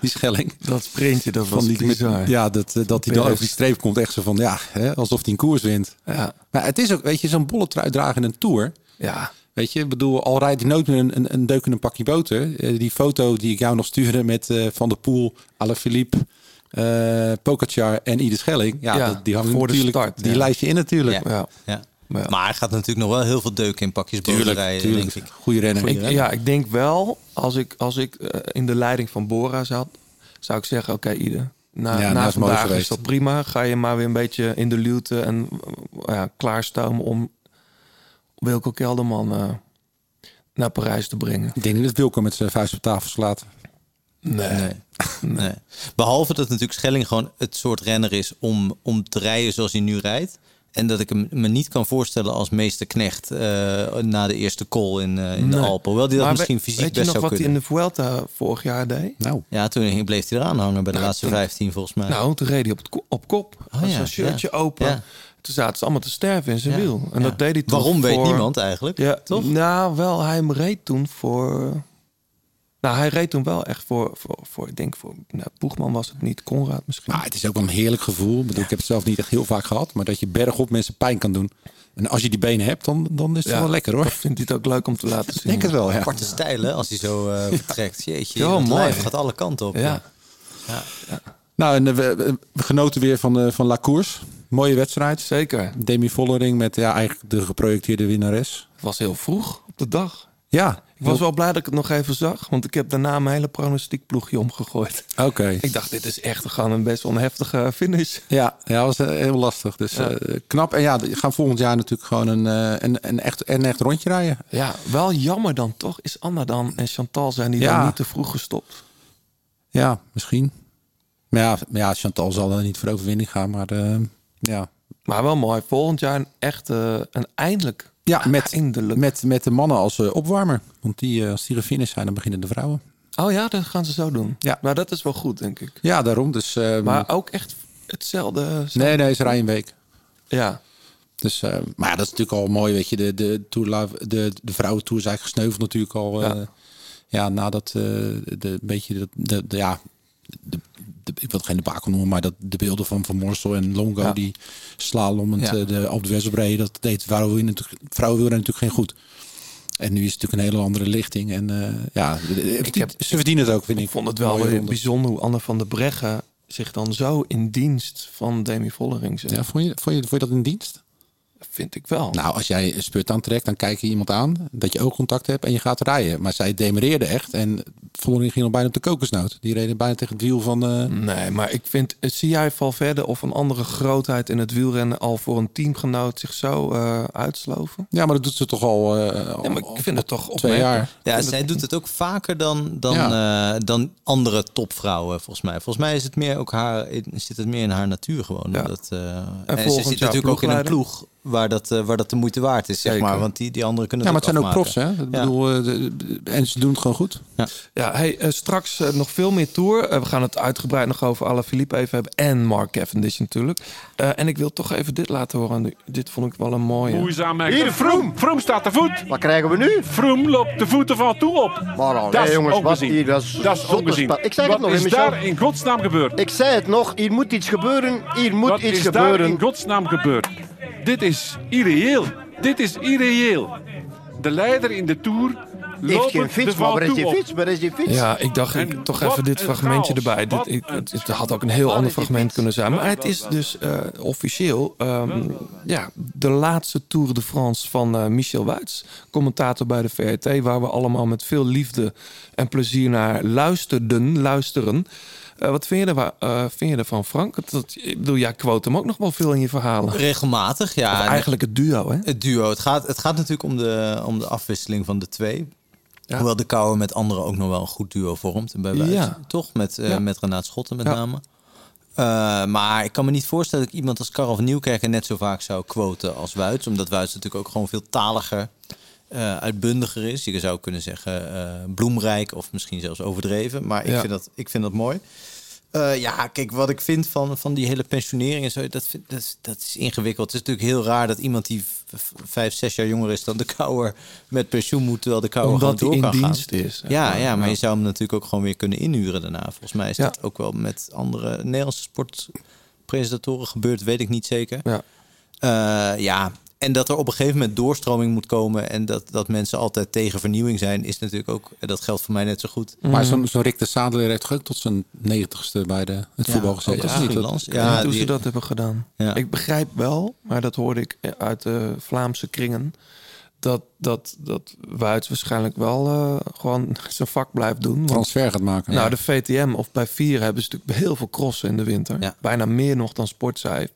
die schelling. Dat sprintje, dat was van die, bizar. Met, ja, dat, dat hij dan over die streep komt, echt zo van, ja, hè, alsof hij een koers wint. Ja. Maar het is ook, weet je, zo'n bolle trui dragen in een Tour. Ja. Weet je, ik bedoel, al rijdt hij nooit meer een, een, een deuk in een pakje boter. eh, die foto die ik jou nog stuurde met eh, Van der Poel, Alaphilippe, eh Pogacar en Ieder Schelling. Ja, Ja, dat- die hangen voor de natuurlijk, start, die ja. lijst je in natuurlijk. Ja. Ja. Ja. Maar ja. Maar hij gaat natuurlijk nog wel heel veel deuken in pakjes boven rijden, tuurlijk. denk ik. Goeie renner. Ik, ja, ik denk wel, als ik, als ik eh, in de leiding van Bora zat, zou ik zeggen, oké, ieder. Na, Ja, na dat is mooi vandaag is geweest. dat prima. Ga je maar weer een beetje in de luwte en eh, ja, klaarstomen om Wilco Kelderman eh, naar Parijs te brengen. Ik denk niet dat Wilco met zijn vuist op tafel slaat. Nee. Nee. nee. Behalve dat natuurlijk Schelling gewoon het soort renner is om, om te rijden zoals hij nu rijdt. En dat ik hem me niet kan voorstellen als meester Knecht eh, na de eerste call in, eh, in de. Alpen. Hoewel hij dat Maar misschien fysiek weet je best nog zou wat kunnen. hij in de Vuelta vorig jaar deed? Nou, Ja, toen bleef hij eraan hangen bij de laatste 15 volgens mij. Nou, toen reed hij op, het ko- op kop. Oh Had ja, zijn shirtje ja. open. Ja. Toen zaten ze allemaal te sterven in zijn Ja. wiel. En Ja. dat deed hij toen Waarom weet voor- niemand eigenlijk, Ja, toch? Nou, wel, hij reed toen voor... Nou, hij reed toen wel echt voor, voor, voor ik denk voor, nou, Boegman was het niet, Conrad misschien. maar het is ook wel een heerlijk gevoel. Ik, bedoel, ik heb het zelf niet echt heel vaak gehad. Maar dat je bergop mensen pijn kan doen. En als je die benen hebt, dan, dan is het Ja, wel lekker hoor. Vindt hij het ook leuk om te laten zien. Ik denk het wel, ja. Aparte stijl, hè, als hij zo eh, vertrekt. Jeetje, Ja, mooi. lijf gaat alle kanten op. Ja. Nou, en eh, we, we- genoten weer van, eh, van La Course. Mooie wedstrijd. Zeker. Demi Vollering met ja, eigenlijk de geprojecteerde winnares. Het was heel vroeg op de dag. Ja, Ik was wel blij dat ik het nog even zag, want ik heb daarna mijn hele pronostiekploegje omgegooid. Oké. Ik dacht, dit is echt gewoon een best wel een heftige finish. Ja, ja, dat was eh, heel lastig. Dus Ja. eh, knap. En ja, we gaan volgend jaar natuurlijk gewoon een, eh, een, een, echt, een echt rondje rijden. Ja, wel jammer dan toch. Is Anna dan en Chantal zijn die Ja. dan niet te vroeg gestopt? Ja, misschien. Maar ja, maar ja Chantal zal er niet voor overwinning gaan. Maar ja, Maar wel mooi. Volgend jaar een echte, een eindelijk. Ja met, Eindelijk. met, met de mannen als eh, opwarmer. Want die, eh, als die gefinished zijn, dan beginnen de vrouwen. Oh ja, dat gaan ze zo doen. Ja. Maar dat is wel goed, denk ik. Ja, daarom. Dus, eh, Maar ook echt hetzelfde. nee, nee, ze rijden een week. Ja. Dus, eh, maar ja, dat is natuurlijk al mooi, weet je. De, de, Tour Live- de, de vrouwentour is eigenlijk gesneuveld natuurlijk al. eh, Ja. ja. nadat eh de, beetje de, de, de- ja, de, de- ik wil het geen debakel noemen, maar dat de beelden van Van Morsel en Longo Ja. die slalommend Ja. de op de opreden, dat deed vrouwenwielrennen natuurlijk, vrouwenwielrennen natuurlijk geen goed. En nu is het natuurlijk een hele andere lichting. En eh, ja, ik heb- ze verdienen het ook, vind ik. Ik vond het wel weer bijzonder hoe Anne van der Breggen zich dan zo in dienst van Demi Vollering zet. Ja, vond, je, vond, je, vond je dat in dienst? Vind ik wel. Nou, als jij een spurt aantrekt, dan kijk je iemand aan dat je oogcontact hebt en je gaat rijden. Maar zij demereerde echt en Vollering ging al bijna op de kokosnoot. Die reden bijna tegen het wiel van. eh, Nee, maar ik vind, zie jij Valverde of een andere grootheid in het wielrennen al voor een teamgenoot zich zo eh, uitsloven? Ja, maar dat doet ze toch al. eh, al- Ja, maar ik vind het toch twee opmerkelijk. jaar. Ja, zij het- doet het ook vaker dan, dan, Ja. eh, dan andere topvrouwen, volgens mij. Volgens mij is het meer ook haar, zit het meer in haar natuur gewoon. Ja. Dat, eh, en ze zit natuurlijk ook in een ploeg waar dat, eh, waar dat de moeite waard is, zeg Zeker. maar. Want die, die anderen kunnen Ja, maar het zijn ook profs, hè? Ik Ja. bedoel, eh, de- de- en ze doen het gewoon goed. Ja, hey, eh, straks nog veel meer Tour. We gaan het uitgebreid nog over Alaphilippe even hebben. En Mark Cavendish natuurlijk. Eh, en ik wil toch even dit laten horen. Dit vond ik wel een mooie. Moeizaam Hier, Vroom. Vroom staat te voet. Wat krijgen we nu? Vroom loopt de voeten van toe op. Maar al, Dat nee, jongens, wat hier, dat is Dat is ongezien. Ik zeg het Wat nog, hè, is Michel? daar in godsnaam gebeurd? Ik zei het nog, hier moet iets gebeuren. Hier moet Wat iets is daar gebeuren. in godsnaam gebeurd? Dit is irreëel. Dit is irreëel. De leider in de Tour Heeft geen fiets, maar waar is die fiets? Waar is die fiets? Ja, ik dacht ik, toch even dit fragmentje chaos. erbij. Dit, ik, het, had ook een heel ander fragment kunnen zijn. Maar het is dus eh, officieel ehm, ja, de laatste Tour de France van eh, Michel Wuits. Commentator bij de VRT. Waar we allemaal met veel liefde en plezier naar luisterden, luisteren. Eh, wat vind je, er, eh, vind je ervan, Frank? Dat- ik bedoel, jij quote hem ook nog wel veel in je verhalen. Regelmatig, ja. Of eigenlijk het duo, hè? Het duo. Het gaat, het gaat natuurlijk om de, om de afwisseling van de twee. Ja. Hoewel de Kouwer met anderen ook nog wel een goed duo vormt. Bij. Ja. Toch? Met, Ja. met Renaat Schotten met name. Eh, maar ik kan me niet voorstellen dat ik iemand als Karel van Nieuwkerken net zo vaak zou quoten als Wuits. Omdat Wuits natuurlijk ook gewoon veel taliger, eh, uitbundiger is. Je zou kunnen zeggen bloemrijk of misschien zelfs overdreven. Maar ik, vind, dat, ik vind dat mooi. Ja, kijk, wat ik vind van, van die hele pensionering en zo, dat, vind- dat, is, dat is ingewikkeld. Het is natuurlijk heel raar dat iemand die vijf, zes jaar jonger is dan de kouwer met pensioen moet, terwijl de kouwer Omdat gewoon door kan gaan. is. Ja, ja, maar je zou hem natuurlijk ook gewoon weer kunnen inhuren daarna. Volgens mij is dat ook wel met andere Nederlandse sportpresentatoren gebeurd, weet ik niet zeker. Ja. Eh, ja, En dat er op een gegeven moment doorstroming moet komen en dat, dat mensen altijd tegen vernieuwing zijn, is natuurlijk ook, dat geldt voor mij net zo goed. Maar zo'n zo Rick de Sadler heeft ook tot zijn negentigste bij de, het voetbal gezeten. of niet? Ja, Ja, hoe die- ze dat hebben gedaan. Ja. Ik begrijp wel, maar dat hoorde ik uit de Vlaamse kringen. Dat, dat, dat Wuits waarschijnlijk wel eh, gewoon zijn vak blijft doen. Want, transfer gaat maken. nou, de VTM of bij Vier hebben ze natuurlijk heel veel crossen in de winter. Ja. Bijna meer nog dan Sportza heeft.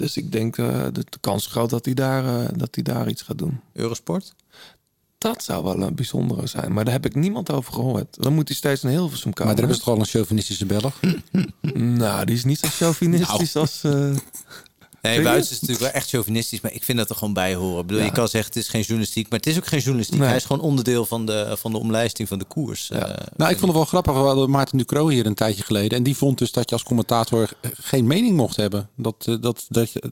Dus ik denk eh, de, de kans is groot dat hij, daar, eh, dat hij daar iets gaat doen. Eurosport? Dat zou wel een bijzondere zijn. Maar daar heb ik niemand over gehoord. Dan moet hij steeds een Hilversum komen. maar daar hebben ze toch al een chauvinistische Belg? Nou, die is niet zo chauvinistisch Nou. als... eh, Nee? Wuits is natuurlijk wel echt chauvinistisch, maar ik vind dat er gewoon bij horen. Ik bedoel, Ja. je kan zeggen het is geen journalistiek, maar het is ook geen journalistiek. Nee. Hij is gewoon onderdeel van de, van de omlijsting van de koers. Eh, Nou, ik vond het wel grappig. We hadden Maarten Ducro hier een tijdje geleden. En die vond dus dat je als commentator geen mening mocht hebben. Dat, eh, dat, dat, je,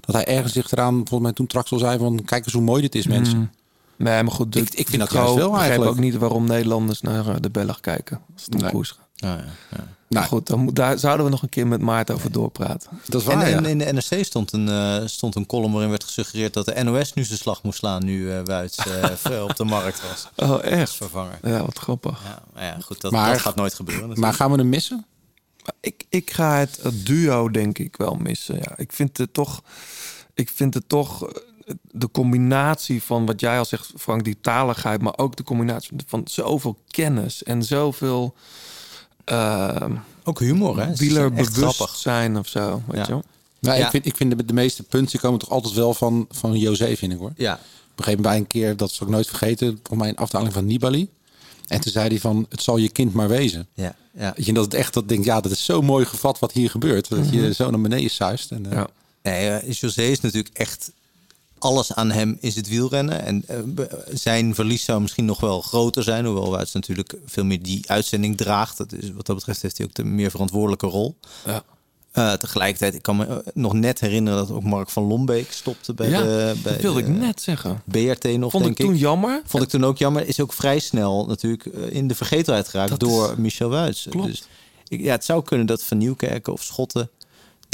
dat hij ergens zich eraan, volgens mij toen Traxel zei van... Kijk eens hoe mooi dit is, mensen. Nee, maar goed. Ik- ik vind dat juist wel begrijp eigenlijk. ook niet waarom Nederlanders naar eh, de Belg kijken. Als het om Nee. koers gaat. Nou ja, Nou, goed, dan moet, daar zouden we nog een keer met Maarten over doorpraten. dat is En, waar, ja. en in de NRC stond een, eh, stond een column waarin werd gesuggereerd dat de NOS nu zijn slag moest slaan nu eh Wuits eh, op de markt was. Oh, Als echt? vervanger. Ja, wat grappig. Ja, maar ja, goed, dat, Maar- dat gaat nooit gebeuren. Maar gaan we hem missen? Ik, ik ga het, het duo denk ik wel missen. Ja. Ik vind het toch... Ik vind het toch... De combinatie van wat jij al zegt, Frank, die taligheid... maar ook de combinatie van zoveel kennis en zoveel... Uh, Ook humor, hè? Ze zijn wieler echt bewust grappig. zijn of zo. Weet Ja. je wel? Nou, Ja. ik, vind, ik vind de, de meeste punten komen toch altijd wel van, van José, vind ik hoor. Ja, Op een gegeven moment bij een keer, dat zal ik nooit vergeten, volgens mij een afdaling van Nibali. En toen zei hij van, het zal je kind maar wezen. ja, ja. Weet je, dat het echt dat denk, ja, dat is zo mooi gevat wat hier gebeurt. Dat je zo naar beneden zuist. En, eh, Ja. Nee, eh, José is natuurlijk echt... Alles aan hem is het wielrennen. En eh, zijn verlies zou misschien nog wel groter zijn. Hoewel Wuits natuurlijk veel meer die uitzending draagt. Dat is, wat dat betreft heeft hij ook de meer verantwoordelijke rol. Ja. Eh, tegelijkertijd, ik kan me eh, nog net herinneren dat ook Mark van Lombeek stopte bij Ja, de, bij dat wilde de ik net zeggen. BRT nog, Vond ik denk toen jammer. Vond ik toen ook jammer. Is ook vrij snel natuurlijk in de vergetelheid geraakt Dat door is- Michel Wuits. Klopt. Dus ik, ja, het zou kunnen dat Van Nieuwkerken of Schotten...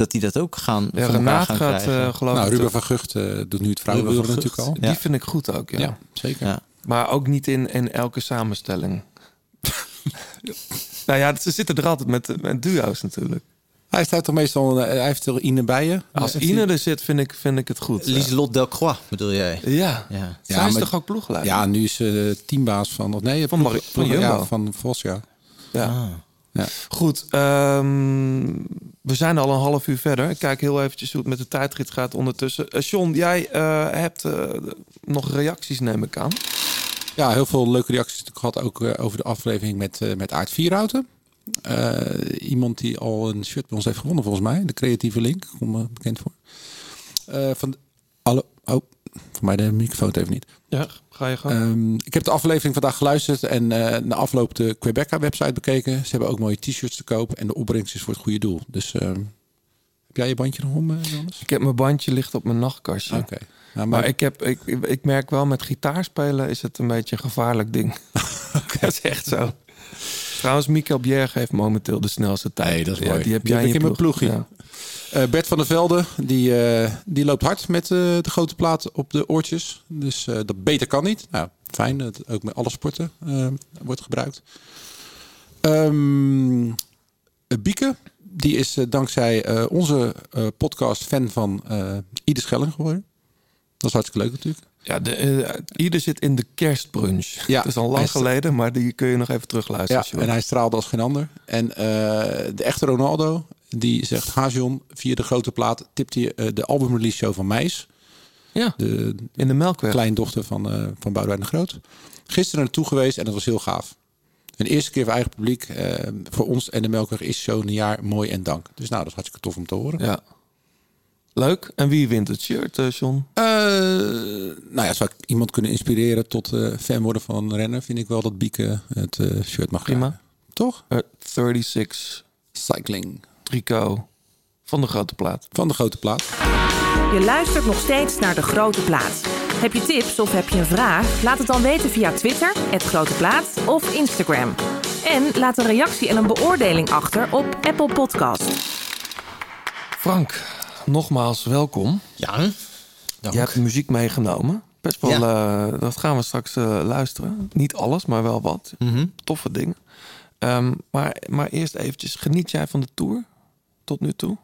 dat die dat ook gaan Ja, van elkaar Renaat gaan gaat krijgen. eh geloof nou, ik... Ruben van Gucht eh, doet nu het Ruben natuurlijk al. Die Ja. vind ik goed ook, ja. Ja, zeker. ja. Maar ook niet in, in elke samenstelling. nou ja, ze zitten er altijd met, met duo's natuurlijk. Hij heeft toch meestal, eh, hij heeft er Ine bij je. Als Ine er zit, vind ik, vind ik het goed. Lieselot Delcroix bedoel jij? Ja. Ja. Zij Ja, is maar- toch ook ploegleider? Ja, nu is ze teambaas van, of nee, Van ploeg- Marie- van ploeg- Jumbo. ja, van Vos, ja. Ja. Ah. Ja. Goed, ehm, we zijn al een half uur verder. Ik kijk heel eventjes hoe het met de tijdrit gaat ondertussen. Eh John, jij eh, hebt eh, nog reacties, neem ik aan. Ja, heel veel leuke reacties gehad ook over de aflevering met, met Aard Vierhouten. Iemand die al een shirt bij ons heeft gewonnen volgens mij. De creatieve link, kom bekend voor. Van alle, oh, voor mij de microfoon het even niet. Ja, ga je gang. Ehm, ik heb de aflevering vandaag geluisterd en eh na afloop de Quebeca website bekeken. Ze hebben ook mooie t-shirts te koop en de opbrengst is voor het goede doel. Dus ehm, heb jij je bandje nog om, eh, ik heb mijn bandje ligt op mijn nachtkastje. Oké. Ja, Maar ik, heb, ik, ik merk wel, met gitaarspelen is het een beetje een gevaarlijk ding. dat is echt zo. Trouwens, Michael Bjerg heeft momenteel de snelste tijd. Nee, dat is Ja, die heb Die jij heb ik in mijn ploegje. Eh, Bert van der Velde, die, eh, die loopt hard met eh, de grote plaat op de oortjes. Dus dat beter kan niet. Nou, fijn dat ook met alle sporten wordt gebruikt. Ehm eh, Bieke, die is dankzij onze podcast fan van Ieder Schelling geworden. Dat is hartstikke leuk natuurlijk. Ja, de, ieder zit in de kerstbrunch. Ja, het is al lang geleden, maar die kun je nog even terugluisteren. Ja, en hij straalde als geen ander. En de echte Ronaldo, die zegt... Hajon, via de grote plaat tipt hij eh, de albumrelease show van Meis. ja, De in de Melkweg. kleindochter van, eh van Boudewijn de Groot. Gisteren naartoe geweest en dat was heel gaaf. Een eerste keer voor eigen publiek. eh, voor ons en de Melkweg is zo'n jaar mooi en dank. Dus nou, dat is hartstikke tof om te horen. Ja. Leuk. En wie wint het shirt, John? Nou ja, zou ik iemand kunnen inspireren tot fan worden van een renner... vind ik wel dat Bieke het shirt mag Prima. Toch? Eh, 36 Cycling tricot van de grote plaat. van de grote plaat. Je luistert nog steeds naar De Grote Plaat. Heb je tips of heb je een vraag? Laat het dan weten via Twitter, het Grote Plaat of Instagram. En laat een reactie en een beoordeling achter op Apple Podcast. Frank, nogmaals welkom. Ja, Dank. Je hebt muziek meegenomen. Best wel, eh, dat gaan we straks eh, luisteren. Niet alles, maar wel wat. Mhm. Toffe dingen. Ehm, maar, maar eerst eventjes, geniet jij van de tour tot nu toe?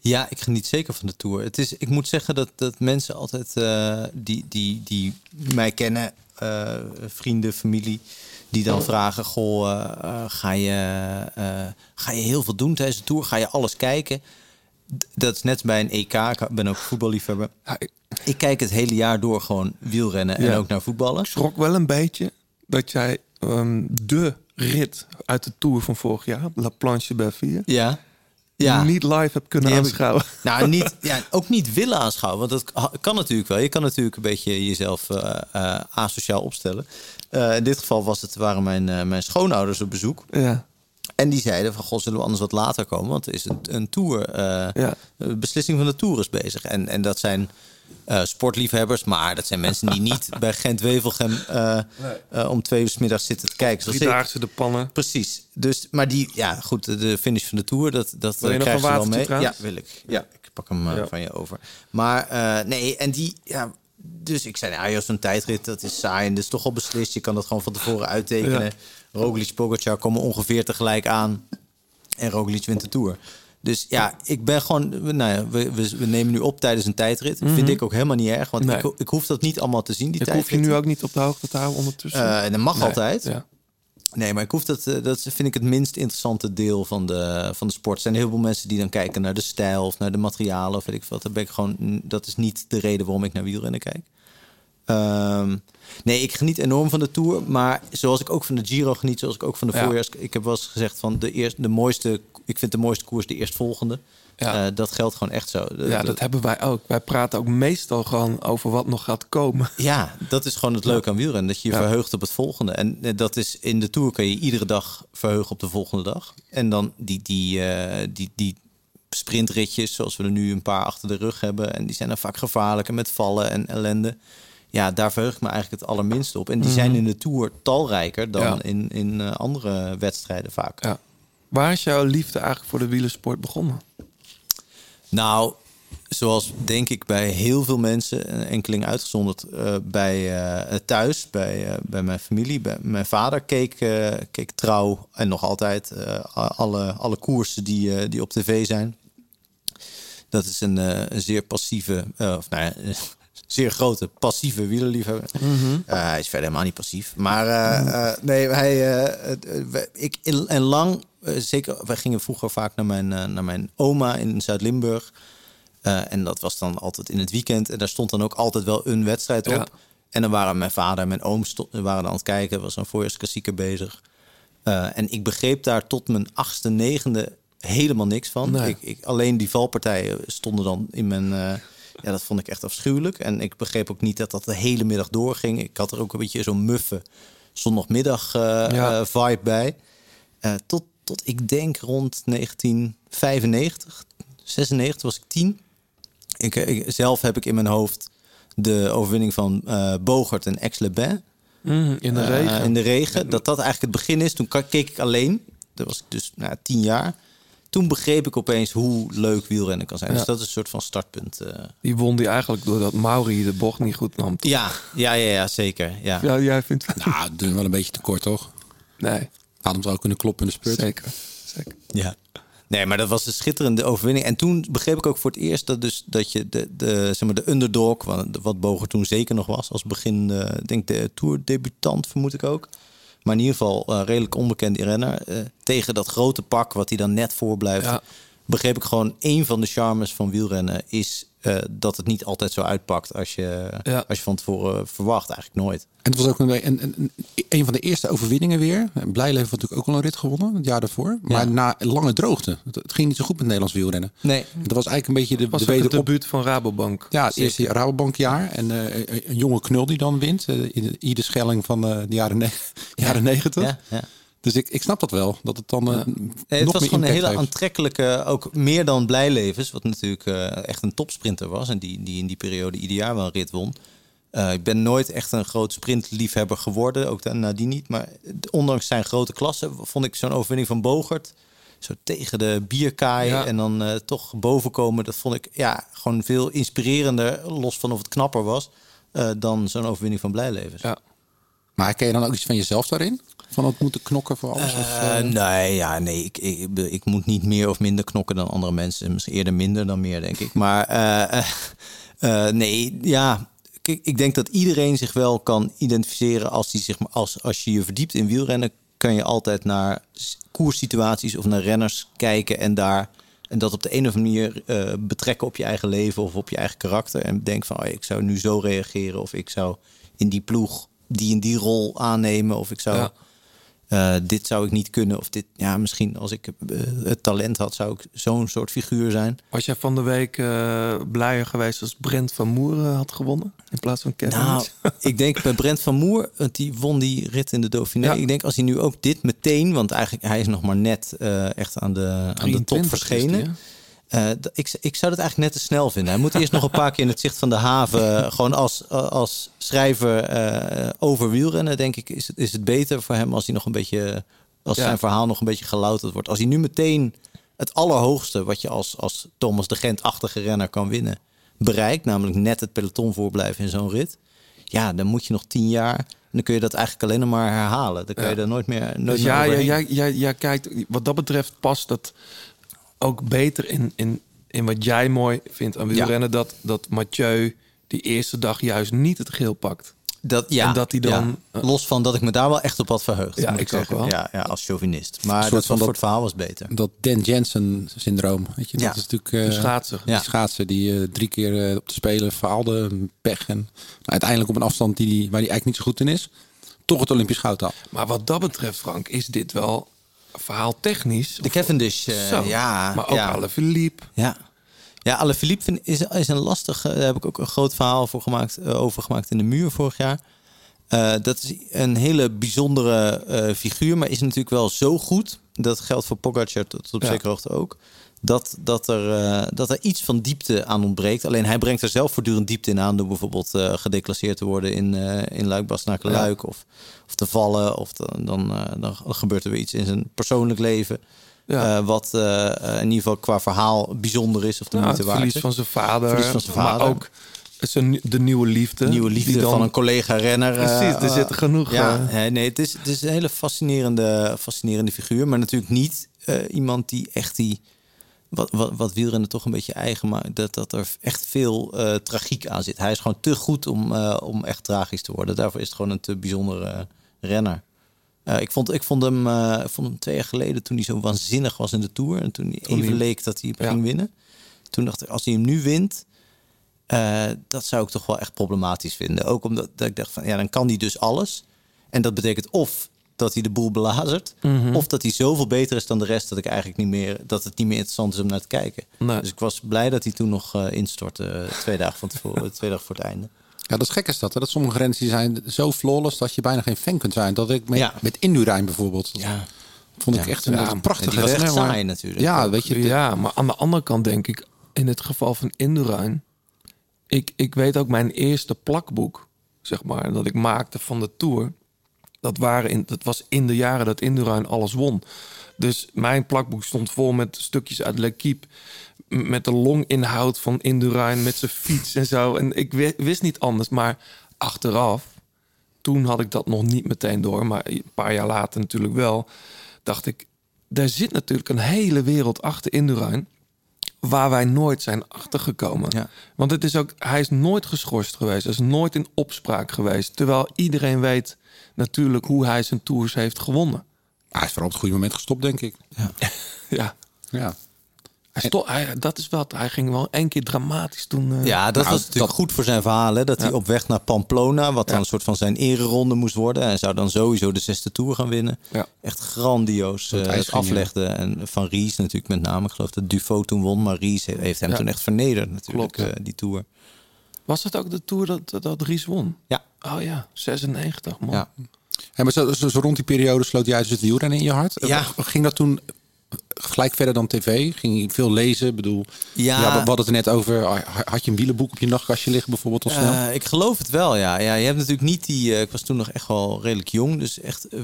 Ja, ik geniet zeker van de tour. Het is, ik moet zeggen dat, dat mensen altijd eh, die, die, die mij kennen, eh, vrienden, familie, die dan vragen: Goh, eh, ga, je, ga je heel veel doen tijdens de tour? Ga je alles kijken? Dat is net bij een EK. Ik ben ook voetballiefhebber. Ik Ik kijk het hele jaar door gewoon wielrennen en ook naar voetballen. schrok wel een beetje dat jij ehm, de rit uit de tour van vorig jaar, La Planche Belleville, Ja. Ja. niet live kunnen Die heb ik- aanschouwen. Nou, niet, ja, ook niet willen aanschouwen. Want dat kan natuurlijk wel. Je kan natuurlijk een beetje jezelf eh, asociaal opstellen. Eh, in dit geval was het, waren mijn, mijn schoonouders op bezoek. Ja, En die zeiden van, god, zullen we anders wat later komen? Want er is een, een tour, ja. beslissing van de tour is bezig. En, en dat zijn eh, sportliefhebbers, maar dat zijn mensen die niet bij Gent-Wevelgem eh, eh, om twee uur 's middags zitten te kijken. Zoals. Driedaagse de pannen. Precies. Dus, maar die, ja, goed, de- finish van de tour, dat, dat Wil je nog ze wel mee. Ja, wil ik. Ja, ik pak hem Ja. van je over. Maar nee, en die, ja, dus ik zei, nou, joh, zo'n tijdrit, dat is saai en dat is toch al beslist. Je kan dat gewoon van tevoren uittekenen. Ja. Roglic, Pogacar komen ongeveer tegelijk aan en Roglic wint de tour. Dus ja, ik ben gewoon, nou ja, we, we, we nemen nu op tijdens een tijdrit. Vind ik ook helemaal niet erg, want Nee. ik, ik hoef dat niet allemaal te zien, die Ik hoef je nu ook niet op de hoogte te houden ondertussen. En dat mag Nee, altijd. Ja. Nee, maar ik hoef dat, eh, dat vind ik het minst interessante deel van de, van de sport. Er zijn heel veel mensen die dan kijken naar de stijl of naar de materialen of weet ik wat. Dat, ben ik gewoon, dat is niet de reden waarom ik naar wielrennen kijk. Ehm, nee, ik geniet enorm van de Tour. Maar zoals ik ook van de Giro geniet, zoals ik ook van de Ja. voorjaars... Ik heb wel eens gezegd van de, eerste, de mooiste... Ik vind de mooiste koers de eerstvolgende. Ja. Eh, dat geldt gewoon echt zo. De- ja, de- dat hebben wij ook. Wij praten ook meestal gewoon over wat nog gaat komen. Ja, dat is gewoon het leuke aan wielrennen. Dat je je Ja. verheugt op het volgende. En eh, dat is in de Tour kan je iedere dag verheugen op de volgende dag. En dan die, die, eh, die, die sprintritjes, zoals we er nu een paar achter de rug hebben. En die zijn dan vaak gevaarlijk en met vallen en ellende. Ja, daar verheug ik me eigenlijk het allerminst op. En die zijn in de Tour talrijker dan Mhm. Ja. in, in eh, andere wedstrijden vaak. Ja. Waar is jouw liefde eigenlijk voor de wielersport begonnen? Nou, zoals denk ik bij heel veel mensen, enkeling uitgezonderd, eh, bij eh, thuis, bij, bij mijn familie. Bij, mijn vader keek, keek trouw en nog altijd alle, alle koersen die, die op tv zijn. Dat is een, een zeer passieve, of nou ja, zeer grote passieve wielerliefhebber. Eh, hij is verder helemaal niet passief. Maar eh, eh, nee, hij, ik, en lang, zeker, wij gingen vroeger vaak naar mijn, naar mijn oma in Zuid-Limburg. En dat was dan altijd in het weekend. En daar stond dan ook altijd wel een wedstrijd op. Ja. En dan waren mijn vader en mijn oom waren aan het kijken. Was een voorjaarsklassieker bezig. En ik begreep daar tot mijn achtste, negende helemaal niks van. Nee. Ik, ik, alleen die valpartijen stonden dan in mijn... ja, dat vond ik echt afschuwelijk. En ik begreep ook niet dat dat de hele middag doorging. Ik had er ook een beetje zo'n muffe zondagmiddag eh, Ja. eh, vibe bij. Eh, tot, tot ik denk rond 1995, 96 was ik tien. Ik, ik- zelf heb ik in mijn hoofd de overwinning van Bogert en Aix-les-Bains. Mhm, in de regen. in de regen. Dat dat eigenlijk het begin is. Toen keek ik alleen. Dat was ik dus nou, tien jaar. Toen begreep ik opeens hoe leuk wielrennen kan zijn. Ja. Dus dat is een soort van startpunt. eh. Die won die eigenlijk doordat Mauri de bocht niet goed nam. Ja, ja, ja, ja, zeker. Ja. Ja, jij vindt... Nou, doen we wel een beetje tekort, toch? Nee, Had hem zou kunnen kloppen in de spurt. zeker. zeker. Ja. Nee, maar dat was een schitterende overwinning. En toen begreep ik ook voor het eerst dat, dus, dat je de, de, zeg maar de underdog, wat, wat Boger toen zeker nog was, als begin, eh, ik denk de tourdebutant vermoed ik ook. Maar in ieder geval eh, redelijk onbekende renner. eh, tegen dat grote pak wat hij dan net voorblijft. Ja. Begreep ik gewoon, een van de charmes van wielrennen is eh, dat het niet altijd zo uitpakt als je, Ja. als je van tevoren verwacht. Eigenlijk nooit. En het was ook een, een, een, een van de eerste overwinningen weer. Blijleven had natuurlijk ook al een rit gewonnen, het jaar daarvoor. Maar Ja. na lange droogte. Het, het ging niet zo goed met Nederlands wielrennen. Nee. Dat was eigenlijk een beetje de, Was de het debuut van Rabobank. Ja, het eerste Rabobankjaar. En eh, een- een jonge knul die dan wint. eh, in de ieder schelling van eh, de jaren, ne jaren negentig. Ja, ja. Dus ik, ik snap dat wel. Dat het dan eh, Nee, het nog was meer gewoon een hele heeft. aantrekkelijke, ook meer dan Blijlevens, wat natuurlijk eh, echt een topsprinter was en die, die in die periode ieder jaar wel een rit won. Eh, ik ben nooit echt een groot sprintliefhebber geworden, ook da- nadien niet. Maar ondanks zijn grote klasse vond ik zo'n overwinning van Bogert zo tegen de bierkaai Ja. en dan eh, toch boven komen. Dat vond ik ja, gewoon veel inspirerender, los van of het knapper was, eh, dan zo'n overwinning van Blijlevens. Ja. Maar herken je dan ook iets van jezelf daarin? Van het moeten knokken voor alles? of, Eh, eh, nee, ja, nee ik, ik, ik, ik moet niet meer of minder knokken dan andere mensen. Misschien eerder minder dan meer, denk ik. Maar eh, nee, ja. Kijk, ik denk dat iedereen zich wel kan identificeren als, die zich, als, als je je verdiept in wielrennen. Kan je altijd naar koerssituaties of naar renners kijken en daar. En dat op de een of andere manier eh, betrekken op je eigen leven of op je eigen karakter. En denk van, oh, ik zou nu zo reageren. Of ik zou in die ploeg die en die rol aannemen. Of ik zou Ja. Eh, dit zou ik niet kunnen. Of dit, ja, misschien als ik eh, het talent had, zou ik zo'n soort figuur zijn. Was jij van de week eh, blijer geweest als Brent van Moeren had gewonnen? In plaats van Kevin? Nou, ik denk bij Brent van Moer, want die won die rit in de Dauphiné. Ja. Ik denk als hij nu ook dit meteen, want eigenlijk hij is nog maar net echt aan de, aan de 23 top verschenen. Eh, ik, ik zou dat eigenlijk net te snel vinden. Hij moet eerst nog een paar keer in het zicht van de haven. Gewoon als, als schrijver eh, over wielrennen, denk ik, is het, is het beter voor hem als hij nog een beetje. Als Ja. zijn verhaal nog een beetje gelouterd wordt. Als hij nu meteen het allerhoogste wat je als, als Thomas de Gent-achtige renner kan winnen, bereikt, namelijk net het peloton voorblijven in zo'n rit. Ja, dan moet je nog tien jaar. En dan kun je dat eigenlijk alleen maar herhalen. Dan kun je Ja. er nooit meer. Nooit Dus meer ja, ja, jij, jij kijkt, wat dat betreft past dat ook beter in, in, in wat jij mooi vindt aan wielrennen. Dat, dat Mathieu die eerste dag juist niet het geel pakt. Dat, ja, En dat hij dan- ja. Los van dat ik me daar wel echt op had verheugd. Ja, moet ik ook zeggen. wel. Ja, ja, als chauvinist. Maar soort dat van voor dat- het verhaal was beter. Dat Dan Jensen-syndroom. Weet je, Ja. dat is natuurlijk... eh, De schaatser. Die schaatser die eh, drie keer eh, op de Spelen faalde, pech. En uiteindelijk op een afstand die, die, waar hij eigenlijk niet zo goed in is, toch het Olympisch goud had. Maar wat dat betreft, Frank, is dit wel verhaal technisch. De Cavendish, eh, Zo. ja. Maar ook ja. Alaphilippe. Ja. Ja, Alaphilippe vind- is, is een lastig... eh, Daar heb ik ook een groot verhaal voor gemaakt, eh, over gemaakt in de muur vorig jaar. Dat is een hele bijzondere figuur, maar is natuurlijk wel zo goed. Dat geldt voor Pogacar tot op Ja. zekere hoogte ook. Dat, dat, er, eh, dat er iets van diepte aan ontbreekt. Alleen hij brengt er zelf voortdurend diepte in aan... door bijvoorbeeld eh, gedeclasseerd te worden in, eh in luik bastenaken luik of, of te vallen. Of dan, dan, dan gebeurt er weer iets in zijn persoonlijk leven... Ja. Wat in ieder geval qua verhaal bijzonder is of de moeite het waard verlies van zijn vader. Verlies van zijn Maar vader. ook zijn, de nieuwe liefde. nieuwe liefde dan- van een collega-renner. Precies, er zit genoeg, Ja, nee, nee, het is, het is een hele fascinerende, fascinerende figuur. Maar natuurlijk niet iemand die echt die... Wat, wat, wat wielrennen toch een beetje eigen maakt. Dat, dat er echt veel eh, tragiek aan zit. Hij is gewoon te goed om, eh, om echt tragisch te worden. Daarvoor is het gewoon een te bijzondere renner. Eh, ik, vond, ik vond, hem, vond hem twee jaar geleden toen hij zo waanzinnig was in de Tour. En toen hij even leek dat hij Ja. ging winnen. Toen dacht ik, als hij hem nu wint... dat zou ik toch wel echt problematisch vinden. Ook omdat dat ik dacht van, ja, dan kan hij dus alles. En dat betekent of dat hij de boel belazert... Mhm. of dat hij zoveel beter is dan de rest... dat, ik eigenlijk niet meer, dat het niet meer interessant is om naar te kijken. Nee. Dus ik was blij dat hij toen nog eh, instortte... eh, twee dagen van tevoren, twee dagen voor het einde. Ja, dat is gek is dat. Hè? Dat sommige die zijn zo flawless dat je bijna geen fan kunt zijn. Dat ik met, Ja. met Indurain bijvoorbeeld. Ja. Vond ik Ja. echt een, Ja. een prachtige Die was echt saai natuurlijk. Ja, weet je. Ja, maar aan de andere kant denk ik, in het geval van Indurain, ik, ik weet ook mijn eerste plakboek, zeg maar, dat ik maakte van de Tour. Dat, waren in, dat was in de jaren dat Indurain alles won. Dus mijn plakboek stond vol met stukjes uit L'Equipe. Met de longinhoud van Indurain, met zijn fiets en zo. En ik wi- wist niet anders, maar achteraf, toen had ik dat nog niet meteen door. Maar een paar jaar later natuurlijk wel. Dacht ik, daar zit natuurlijk een hele wereld achter Indurain. Waar wij nooit zijn achtergekomen. Ja. Want het is ook, hij is nooit geschorst geweest. Hij is nooit in opspraak geweest. Terwijl iedereen weet natuurlijk hoe hij zijn tours heeft gewonnen. Hij is vooral op het goede moment gestopt, denk ik. Ja. Ja. Hij hij, dat is wat. Hij ging wel één keer dramatisch toen. eh, Ja, dat Nou, was natuurlijk dat- goed voor zijn verhaal. Hè? Dat hij Ja. op weg naar Pamplona, wat dan Ja. een soort van zijn ereronde moest worden. Hij zou dan sowieso de zesde Tour gaan winnen. Ja. Echt grandioos eh, ijs het ging, aflegde. En Van Ries natuurlijk met name. Ik geloof dat Dufo toen won. Maar Ries he- heeft hem Ja. toen echt vernederd natuurlijk, Klopt, ja. eh, die Tour. Was het ook de tour dat, dat, dat Ries won? Ja. Oh ja, 96 man. Ja. Hey, maar zo, zo, zo rond die periode sloot jij dus het wielrennen in je hart. Ja. Ging dat toen gelijk verder dan tv? Ging je veel lezen? Ik bedoel, Ja. ja. we hadden het er net over. Had je een wielenboek op je nachtkastje liggen bijvoorbeeld of snel? Eh, ik geloof het wel, ja. ja. Je hebt natuurlijk niet die... eh, ik was toen nog echt wel redelijk jong. Dus echt eh,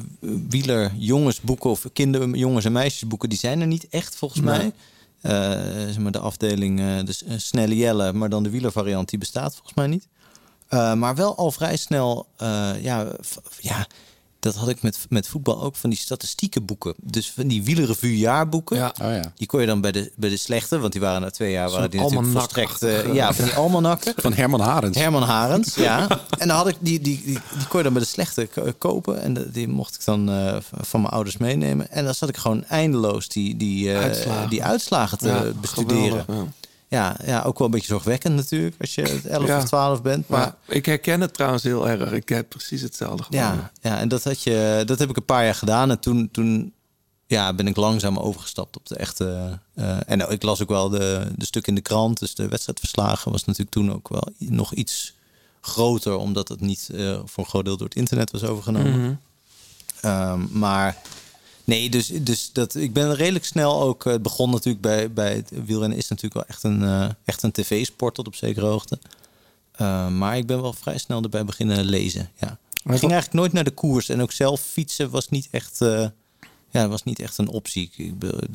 wieler jongensboeken of kinder jongens en meisjesboeken... die zijn er niet echt volgens Nee. mij. Eh, zeg maar de afdeling, eh, de eh, snelle Jelle, maar dan de wielervariant... die bestaat volgens mij niet. Maar wel al vrij snel, ja, ja, dat had ik met, met voetbal ook van die statistieke boeken. Dus van die wielerrevue jaarboeken. Ja. Oh ja. Die kon je dan bij de, bij de slechte, want die waren na twee jaar waren die natuurlijk volstrekt. eh, ja, van die almanakken. Van Herman Harens. Herman Harens, ja. En dan had ik die, die, die, die kon je dan bij de slechte ko- kopen. En de- die mocht ik dan eh, van mijn ouders meenemen. En dan zat ik gewoon eindeloos die, die, eh, Uitslagen. die uitslagen te Ja, bestuderen. geweldig, ja. Ja, ook wel een beetje zorgwekkend natuurlijk. Als je 11 Ja. of 12 bent. Maar ik herken het trouwens heel erg. Ik heb precies hetzelfde gedaan. ja, ja, en dat, had je, dat heb ik een paar jaar gedaan. En toen, toen ja, ben ik langzaam overgestapt op de echte... eh, en ik las ook wel de, de stukken in de krant. Dus de wedstrijdverslagen was natuurlijk toen ook wel nog iets groter. Omdat het niet eh, voor een groot deel door het internet was overgenomen. Mhm. Ehm, maar nee, dus, dus dat, ik ben redelijk snel ook... eh, Het begon natuurlijk bij, bij het wielrennen is natuurlijk wel echt een, eh, echt een tv-sport tot op zekere hoogte. Eh, maar ik ben wel vrij snel erbij beginnen lezen, ja. Ik ging eigenlijk nooit naar de koers. En ook zelf fietsen was niet echt, eh, ja, was niet echt een optie. Ik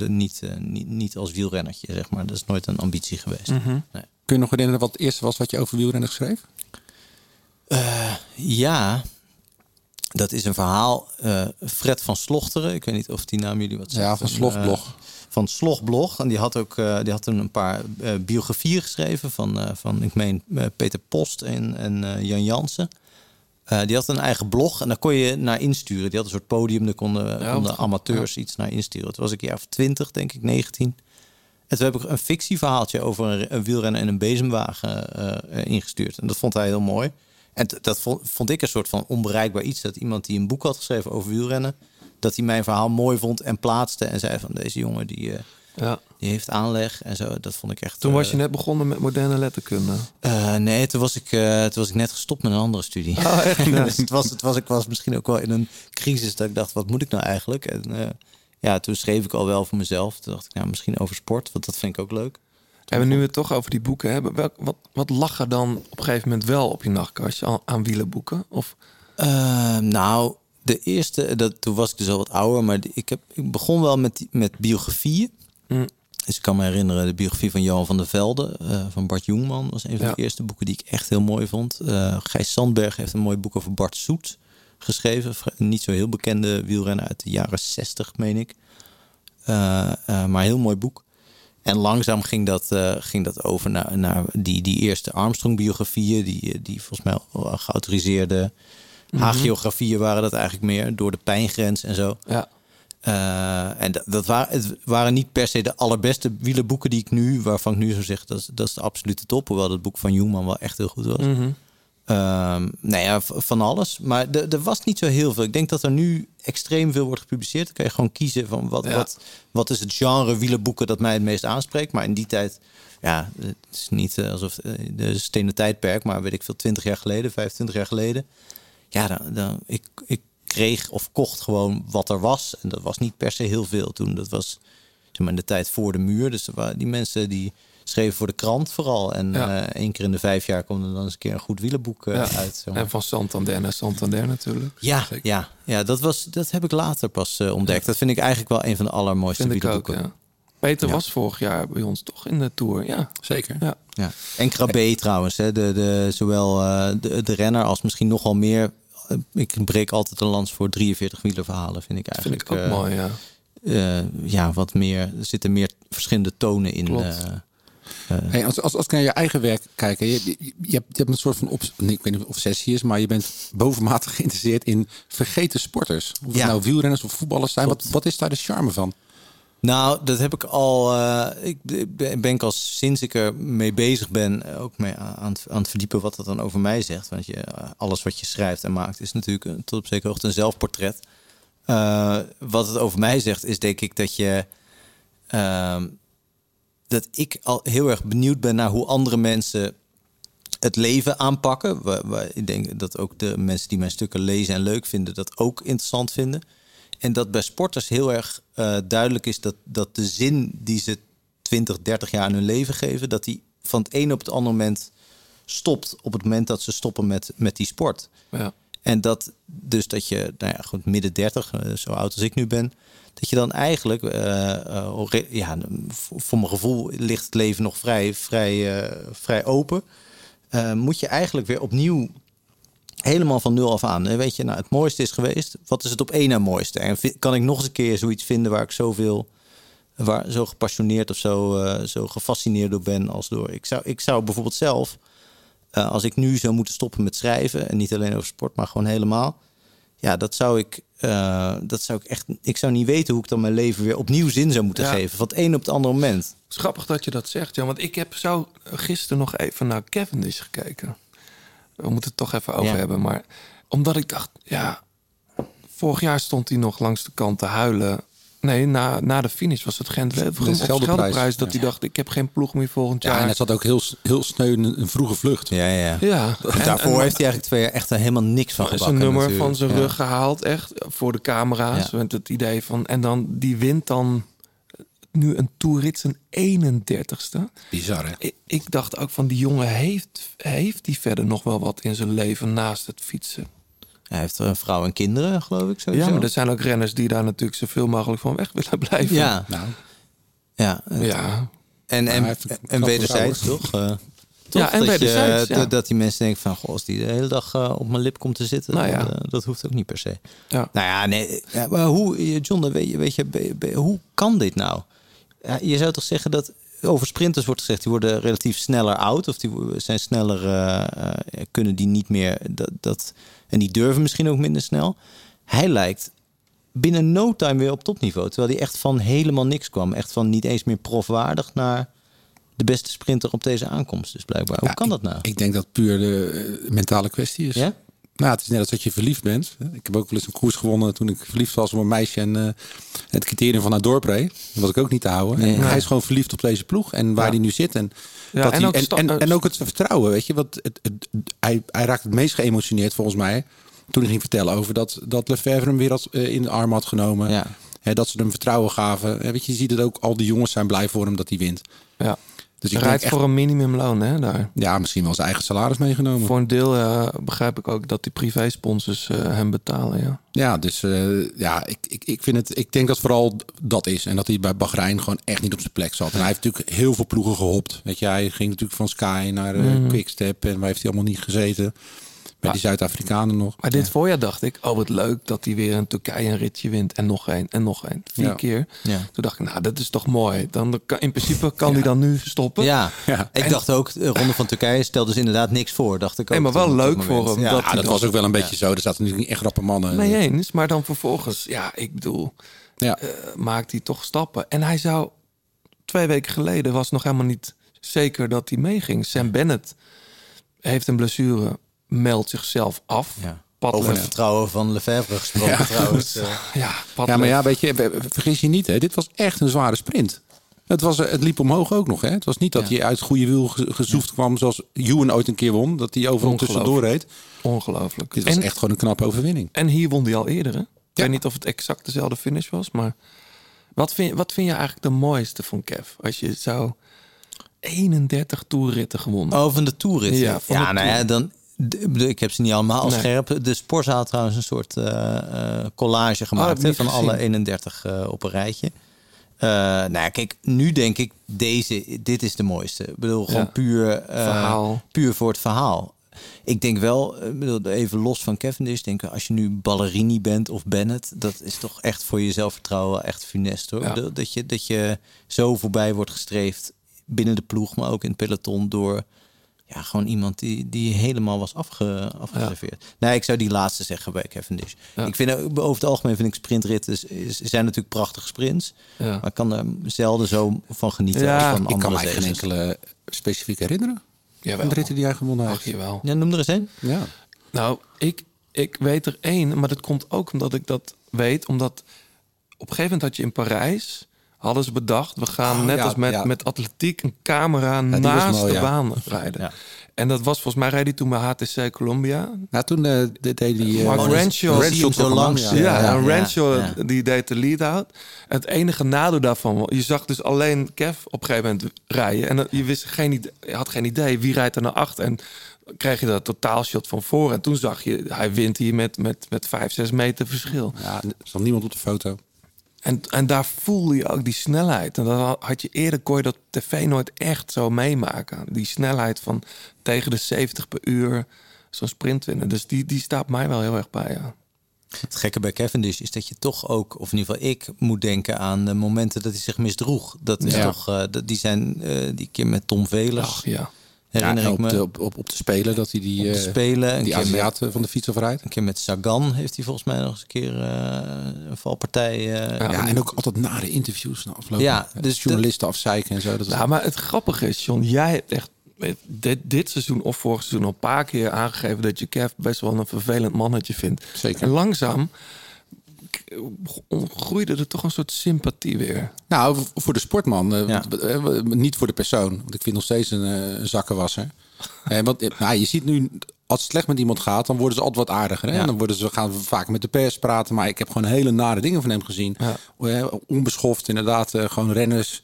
niet, eh, niet, niet als wielrennertje, zeg maar. Dat is nooit een ambitie geweest. Mhm. nee. Kun je nog herinneren wat het eerste was wat je over wielrennen schreef? Eh, ja, dat is een verhaal. eh, Fred van Slochteren, ik weet niet of die naam jullie wat zegt. Ja, van Een, Slogblog. eh, van Slogblog. En die had ook eh, die had toen een paar biografieën geschreven van, van ik meen, Peter Post en, en Jan Jansen. Die had een eigen blog en daar kon je naar insturen. Die had een soort podium, daar konden, amateurs iets naar insturen. Toen was ik jaar of twintig, denk ik, 19. En toen heb ik een fictieverhaaltje over een, wielrenner en een bezemwagen ingestuurd. En dat vond hij heel mooi. En dat vond, vond ik een soort van onbereikbaar iets. Dat iemand die een boek had geschreven over wielrennen... dat hij mijn verhaal mooi vond en plaatste. En zei van deze jongen die, eh, Ja. die heeft aanleg en zo. Dat vond ik echt... Toen was eh, je net begonnen met moderne letterkunde. eh, nee, toen was, ik, toen was ik net gestopt met een andere studie. Oh, echt? dus het was, het was, ik was misschien ook wel in een crisis dat ik dacht, wat moet ik nou eigenlijk? En ja, toen schreef ik al wel voor mezelf. Toen dacht ik, nou, misschien over sport, want dat vind ik ook leuk. En we nu het toch over die boeken hebben. Welk, wat, wat lag er dan op een gegeven moment wel op je nachtkastje aan, wielenboeken? Of Eh, nou, de eerste, dat, toen was ik dus al wat ouder, maar ik, heb, ik begon wel met, met biografieën. Mm. Dus ik kan me herinneren, de biografie van Johan van der Velde, eh, van Bart Jongman, was een van Ja. de eerste boeken die ik echt heel mooi vond. Eh Gijs Sandberg heeft een mooi boek over Bart Soet geschreven. Niet zo heel bekende wielrenner uit de jaren 60, meen ik. Eh, maar een heel mooi boek. En langzaam ging dat, eh, ging dat over naar, naar die, die eerste Armstrong-biografieën, die, eh, die volgens mij al geautoriseerde hagiografieën waren dat eigenlijk meer, door de pijngrens en zo. ja. Eh, en dat, dat waren, het waren niet per se de allerbeste wielerboeken die ik nu, waarvan ik nu zou zeggen, dat is, dat is de absolute top. Hoewel het boek van Jungman wel echt heel goed was. Mhm. Ehm, nou ja, van alles. Maar er- was niet zo heel veel. Ik denk dat er nu extreem veel wordt gepubliceerd. Dan kan je gewoon kiezen van wat, Ja. wat, wat is het genre wielerboeken dat mij het meest aanspreekt. Maar in die tijd, ja, het is niet eh, alsof eh, de stenen tijdperk, maar weet ik veel, 20 jaar geleden, 25 jaar geleden. Ja, dan, dan, ik, ik kreeg of kocht gewoon wat er was. En dat was niet per se heel veel toen. Dat was zeg maar, in de tijd voor de muur. Dus die mensen die schreven voor de krant vooral. En Ja. eh, één keer in de vijf jaar kwam er dan eens een keer een goed wielenboek eh, Ja. uit. zeg maar. En van Santander naar Santander natuurlijk. Ja, Zeker. ja, ja dat, was, dat heb ik later pas eh, ontdekt. Dat vind ik eigenlijk wel een van de allermooiste Vind ik ook, wielerboeken. ja. Peter Ja. was vorig jaar bij ons toch in de Tour. Ja, Zeker. ja. Ja. En Krabbe trouwens, hè, de, de, zowel eh, de, de renner als misschien nogal meer. Ik breek altijd een lans voor 43 wielerverhalen, vind ik Dat vind eigenlijk. ik ook mooi, ja. eh, ja, wat meer. Er zitten meer verschillende tonen in. Klopt. Eh, Hey, als, als, als ik naar je eigen werk kijk, je, je, je hebt, je hebt een soort van obs ik weet niet of obsessie is, maar je bent bovenmatig geïnteresseerd in vergeten sporters. Of het nou wielrenners of voetballers zijn. Wat, Klopt. wat is daar de charme van? Nou, dat heb ik al. eh, ik ben ik al sinds ik er mee bezig ben, eh, ook mee aan, het- aan het verdiepen wat dat dan over mij zegt. Want je, alles wat je schrijft en maakt is natuurlijk tot op zekere hoogte een zelfportret. Eh, wat het over mij zegt, is denk ik dat je. ehm, dat ik al heel erg benieuwd ben naar hoe andere mensen het leven aanpakken. Waar, waar ik denk dat ook de mensen die mijn stukken lezen en leuk vinden, dat ook interessant vinden. en dat bij sporters heel erg eh, duidelijk is dat, dat de zin die ze 20, 30 jaar in hun leven geven, dat die van het een op het andere moment stopt op het moment dat ze stoppen met, met die sport. Ja. En dat dus dat je, nou ja, goed, midden 30, eh, zo oud als ik nu ben, dat je dan eigenlijk, eh, eh, re- ja, voor mijn gevoel ligt het leven nog vrij, vrij, eh, vrij open. Moet je eigenlijk weer opnieuw helemaal van nul af aan. Weet je, nou, het mooiste is geweest. Wat is het op één na mooiste? En kan ik nog eens een keer zoiets vinden waar ik zoveel, waar, zo gepassioneerd of zo, zo gefascineerd door ben als door. Ik zou, ik zou bijvoorbeeld zelf, als ik nu zou moeten stoppen met schrijven en niet alleen over sport, maar gewoon helemaal. Ja, dat zou ik, eh, dat zou ik echt. Ik zou niet weten hoe ik dan mijn leven weer opnieuw zin zou moeten Ja. geven. Van het een op het andere moment. Het is grappig dat je dat zegt, Jan. Want ik heb zo gisteren nog even naar Cavendish gekeken. We moeten het toch even over Ja. hebben. Maar omdat ik dacht, ja... Vorig jaar stond hij nog langs de kant te huilen. Nee, na, na de finish was het of Scheldeprijs. Scheldeprijs. Dat Ja. hij dacht, ik heb geen ploeg meer volgend Ja, jaar. en het zat ook heel, heel sneu een, een vroege vlucht. Ja, ja. Ja, Daarvoor En- en- heeft hij eigenlijk twee jaar echt helemaal niks van is gebakken. een nummer natuurlijk. van zijn Ja. rug gehaald, echt voor de camera's. Ja. Met het idee van. En dan die wint dan nu een toerit zijn 31ste. Bizar, hè? Ik, ik dacht ook van die jongen heeft, heeft die verder nog wel wat in zijn leven naast het fietsen. Hij heeft een vrouw en kinderen, geloof ik. Sowieso. Ja, maar er zijn ook renners die daar natuurlijk zoveel mogelijk van weg willen blijven. Ja, Nou, ja. ja. En, en, en wederzijds, toch? Eh, toch? Ja, en dat, wederzijds, je, ja. dat- die mensen denken van... Goh, als die de hele dag eh, op mijn lip komt te zitten... Nou ja. dan, eh, dat hoeft ook niet per se. Ja. Nou ja, nee. Ja, maar hoe, eh, John, dan weet je, weet je, be- be- hoe kan dit nou? Ja, je zou toch zeggen dat... Over sprinters wordt gezegd, die worden relatief sneller oud. Of die zijn sneller... eh, eh, kunnen die niet meer... Dat, dat, en die durven misschien ook minder snel. Hij lijkt binnen no time weer op topniveau. Terwijl hij echt van helemaal niks kwam. Echt van niet eens meer profwaardig naar de beste sprinter op deze aankomst. Dus blijkbaar. Hoe Ja, kan dat nou? ik denk dat puur de eh, mentale kwestie is. Ja? Nou, het is net als dat je verliefd bent. Ik heb ook wel eens een koers gewonnen toen ik verliefd was op een meisje en eh, het criterium van haar dorp reed. Dat was ik ook niet te houden. Nee. En hij is gewoon verliefd op deze ploeg en waar Ja. hij nu zit. En, Ja, dat en hij, ook en, eh, en ook het vertrouwen, weet je. Want het, het- hij, hij raakte het meest geëmotioneerd volgens mij toen hij ging vertellen over dat, dat Lefebvre hem weer eh, in de arm had genomen. Ja. Dat ze hem vertrouwen gaven. Weet je, je ziet het ook, al die jongens zijn blij voor hem dat hij wint. ja. Dus Hij ik rijdt echt, voor een minimumloon, hè, daar. ja, misschien wel zijn eigen salaris meegenomen. Voor een deel eh, begrijp ik ook dat die privé-sponsors eh, hem betalen, ja. Ja, dus eh, ja, ik, ik, ik, vind het, ik denk dat vooral dat is. En dat hij bij Bahrein gewoon echt niet op zijn plek zat. En hij heeft natuurlijk heel veel ploegen gehopt. Weet je, hij ging natuurlijk van Sky naar Mhm. Quickstep. En waar heeft hij allemaal niet gezeten? Bij die Zuid-Afrikanen nog. Maar dit voorjaar dacht ik, oh wat leuk dat hij weer in Turkije een ritje wint. En nog één, en nog één. Vier Ja. keer. Ja. Toen dacht ik, nou dat is toch mooi. Dan kan, in principe kan hij dan nu stoppen. Ja, Ja. ik En- dacht ook, de Ronde van Turkije stelde dus inderdaad niks voor. Dacht ik ook. Nee, maar wel leuk voor hem Ja, dat Ja, dat was ook wel een beetje zo. Er zaten natuurlijk niet echt rappe mannen. Nee eens, maar dan vervolgens, ja, ik bedoel, Ja. eh, maakt hij toch stappen. En hij zou, twee weken geleden was nog helemaal niet zeker dat hij meeging. Sam Bennett heeft een blessure, meldt zichzelf af. Ja. Padlef- Over het vertrouwen van Lefebvre gesproken trouwens. eh. ja, ja, maar ja, weet je, vergis je niet. Hè, dit was echt een zware sprint. Het, was, eh, het liep omhoog ook nog. Hè? Het was niet dat Ja. hij uit goede wiel ge- gezoefd kwam zoals Ewan ooit een keer won. Dat hij overal tussendoor reed. ongelooflijk. Dit was En, echt gewoon een knappe overwinning. en hier won hij al eerder, hè? Ik weet niet of het exact dezelfde finish was, maar wat vind, wat vind je eigenlijk de mooiste van Kev? Als je zou 31 toerritten gewonnen. Oh, van de toerit. Ja, Ja, van de nou ja, Tour. dan. Ik heb ze niet allemaal Nee. scherp. De Sporza had trouwens een soort eh, eh, collage heb gemaakt niet van gezien. alle 31 eh, op een rijtje. Eh, nou ja, kijk, nu denk ik, deze, dit is de mooiste. Ik bedoel, gewoon Ja. puur, Verhaal. puur voor het verhaal. Ik denk wel, bedoel, even los van Cavendish, denk ik, als je nu Ballerini bent of Bennett, dat is toch echt voor je zelfvertrouwen echt funest hoor. Ja. Dat, je, dat je zo voorbij wordt gestreefd binnen de ploeg, maar ook in het peloton door ja, gewoon iemand die, die helemaal was afge, afgeserveerd. Nee, ik zou die laatste zeggen bij Cavendish. Ja. Ik vind ook, over het algemeen vind ik sprintritten is, is- zijn natuurlijk prachtige sprints, Ja. maar ik kan er zelden zo van genieten Ja, als van Ik kan geen races. enkele specifiek herinneren. Jawel. Van de ritten die hij gewonnen Ach, heeft. jawel. Ja, noem er eens een. Ja. Nou, ik, ik weet er één, maar dat komt ook omdat ik dat weet. Omdat op een gegeven moment had je in Parijs... hadden ze bedacht. We gaan Oh, net ja, als met, ja. met atletiek een camera naast mooi, de baan rijden. En dat was volgens mij reed hij toen bij HTC Columbia. Nou, toen eh, deed hij die... Mark Oh, je hem zo langs. Ja, Ja, ja. die deed de lead-out. Het enige nadeel daarvan, je zag dus alleen Kev op een gegeven moment rijden. En je, wist geen idee, je had geen idee wie rijdt er naar achter. En kreeg je dat totaalshot van voor. En toen zag je, hij wint hier met, met, met 5, 6 meter verschil. Ja, er stond niemand op de foto. En, en daar voelde je ook die snelheid. En dat had je eerder, kon je dat tv nooit echt zo meemaken. Die snelheid van tegen de 70 per uur, zo'n sprint winnen. Dus die, die staat mij wel heel erg bij, ja. Het gekke bij Cavendish is dat je toch ook, of in ieder geval ik, moet denken aan de momenten dat hij zich misdroeg. Dat is Ja. toch, eh, die zijn eh, die keer met Tom Velers. Ach, ja. Herinner Ja, ik op, me. de, op, op, op de Spelen dat hij die, de eh, Spelen, die Aziaten van de fiets afrijdt. Een keer met Sagan heeft hij volgens mij nog eens een keer eh, een valpartij. eh, Ja, en ook altijd na de interviews na afloop. Ja, dus journalisten afzeiken en zo. Dat is Nou, maar het grappige is, John, jij hebt echt dit, dit seizoen of vorig seizoen al een paar keer aangegeven dat je Kev best wel een vervelend mannetje vindt. Zeker. En langzaam k- groeide er toch een soort sympathie weer. Nou, voor de sportman. eh, Ja. eh, niet voor de persoon. Want ik vind nog steeds een, eh, een zakkenwasser. Eh, want eh, nou, je ziet nu, als het slecht met iemand gaat, dan worden ze altijd wat aardiger. Hè? Ja. En dan worden ze, gaan we vaak met de pers praten. Maar ik heb gewoon hele nare dingen van hem gezien. Eh, onbeschoft, inderdaad. eh, gewoon renners.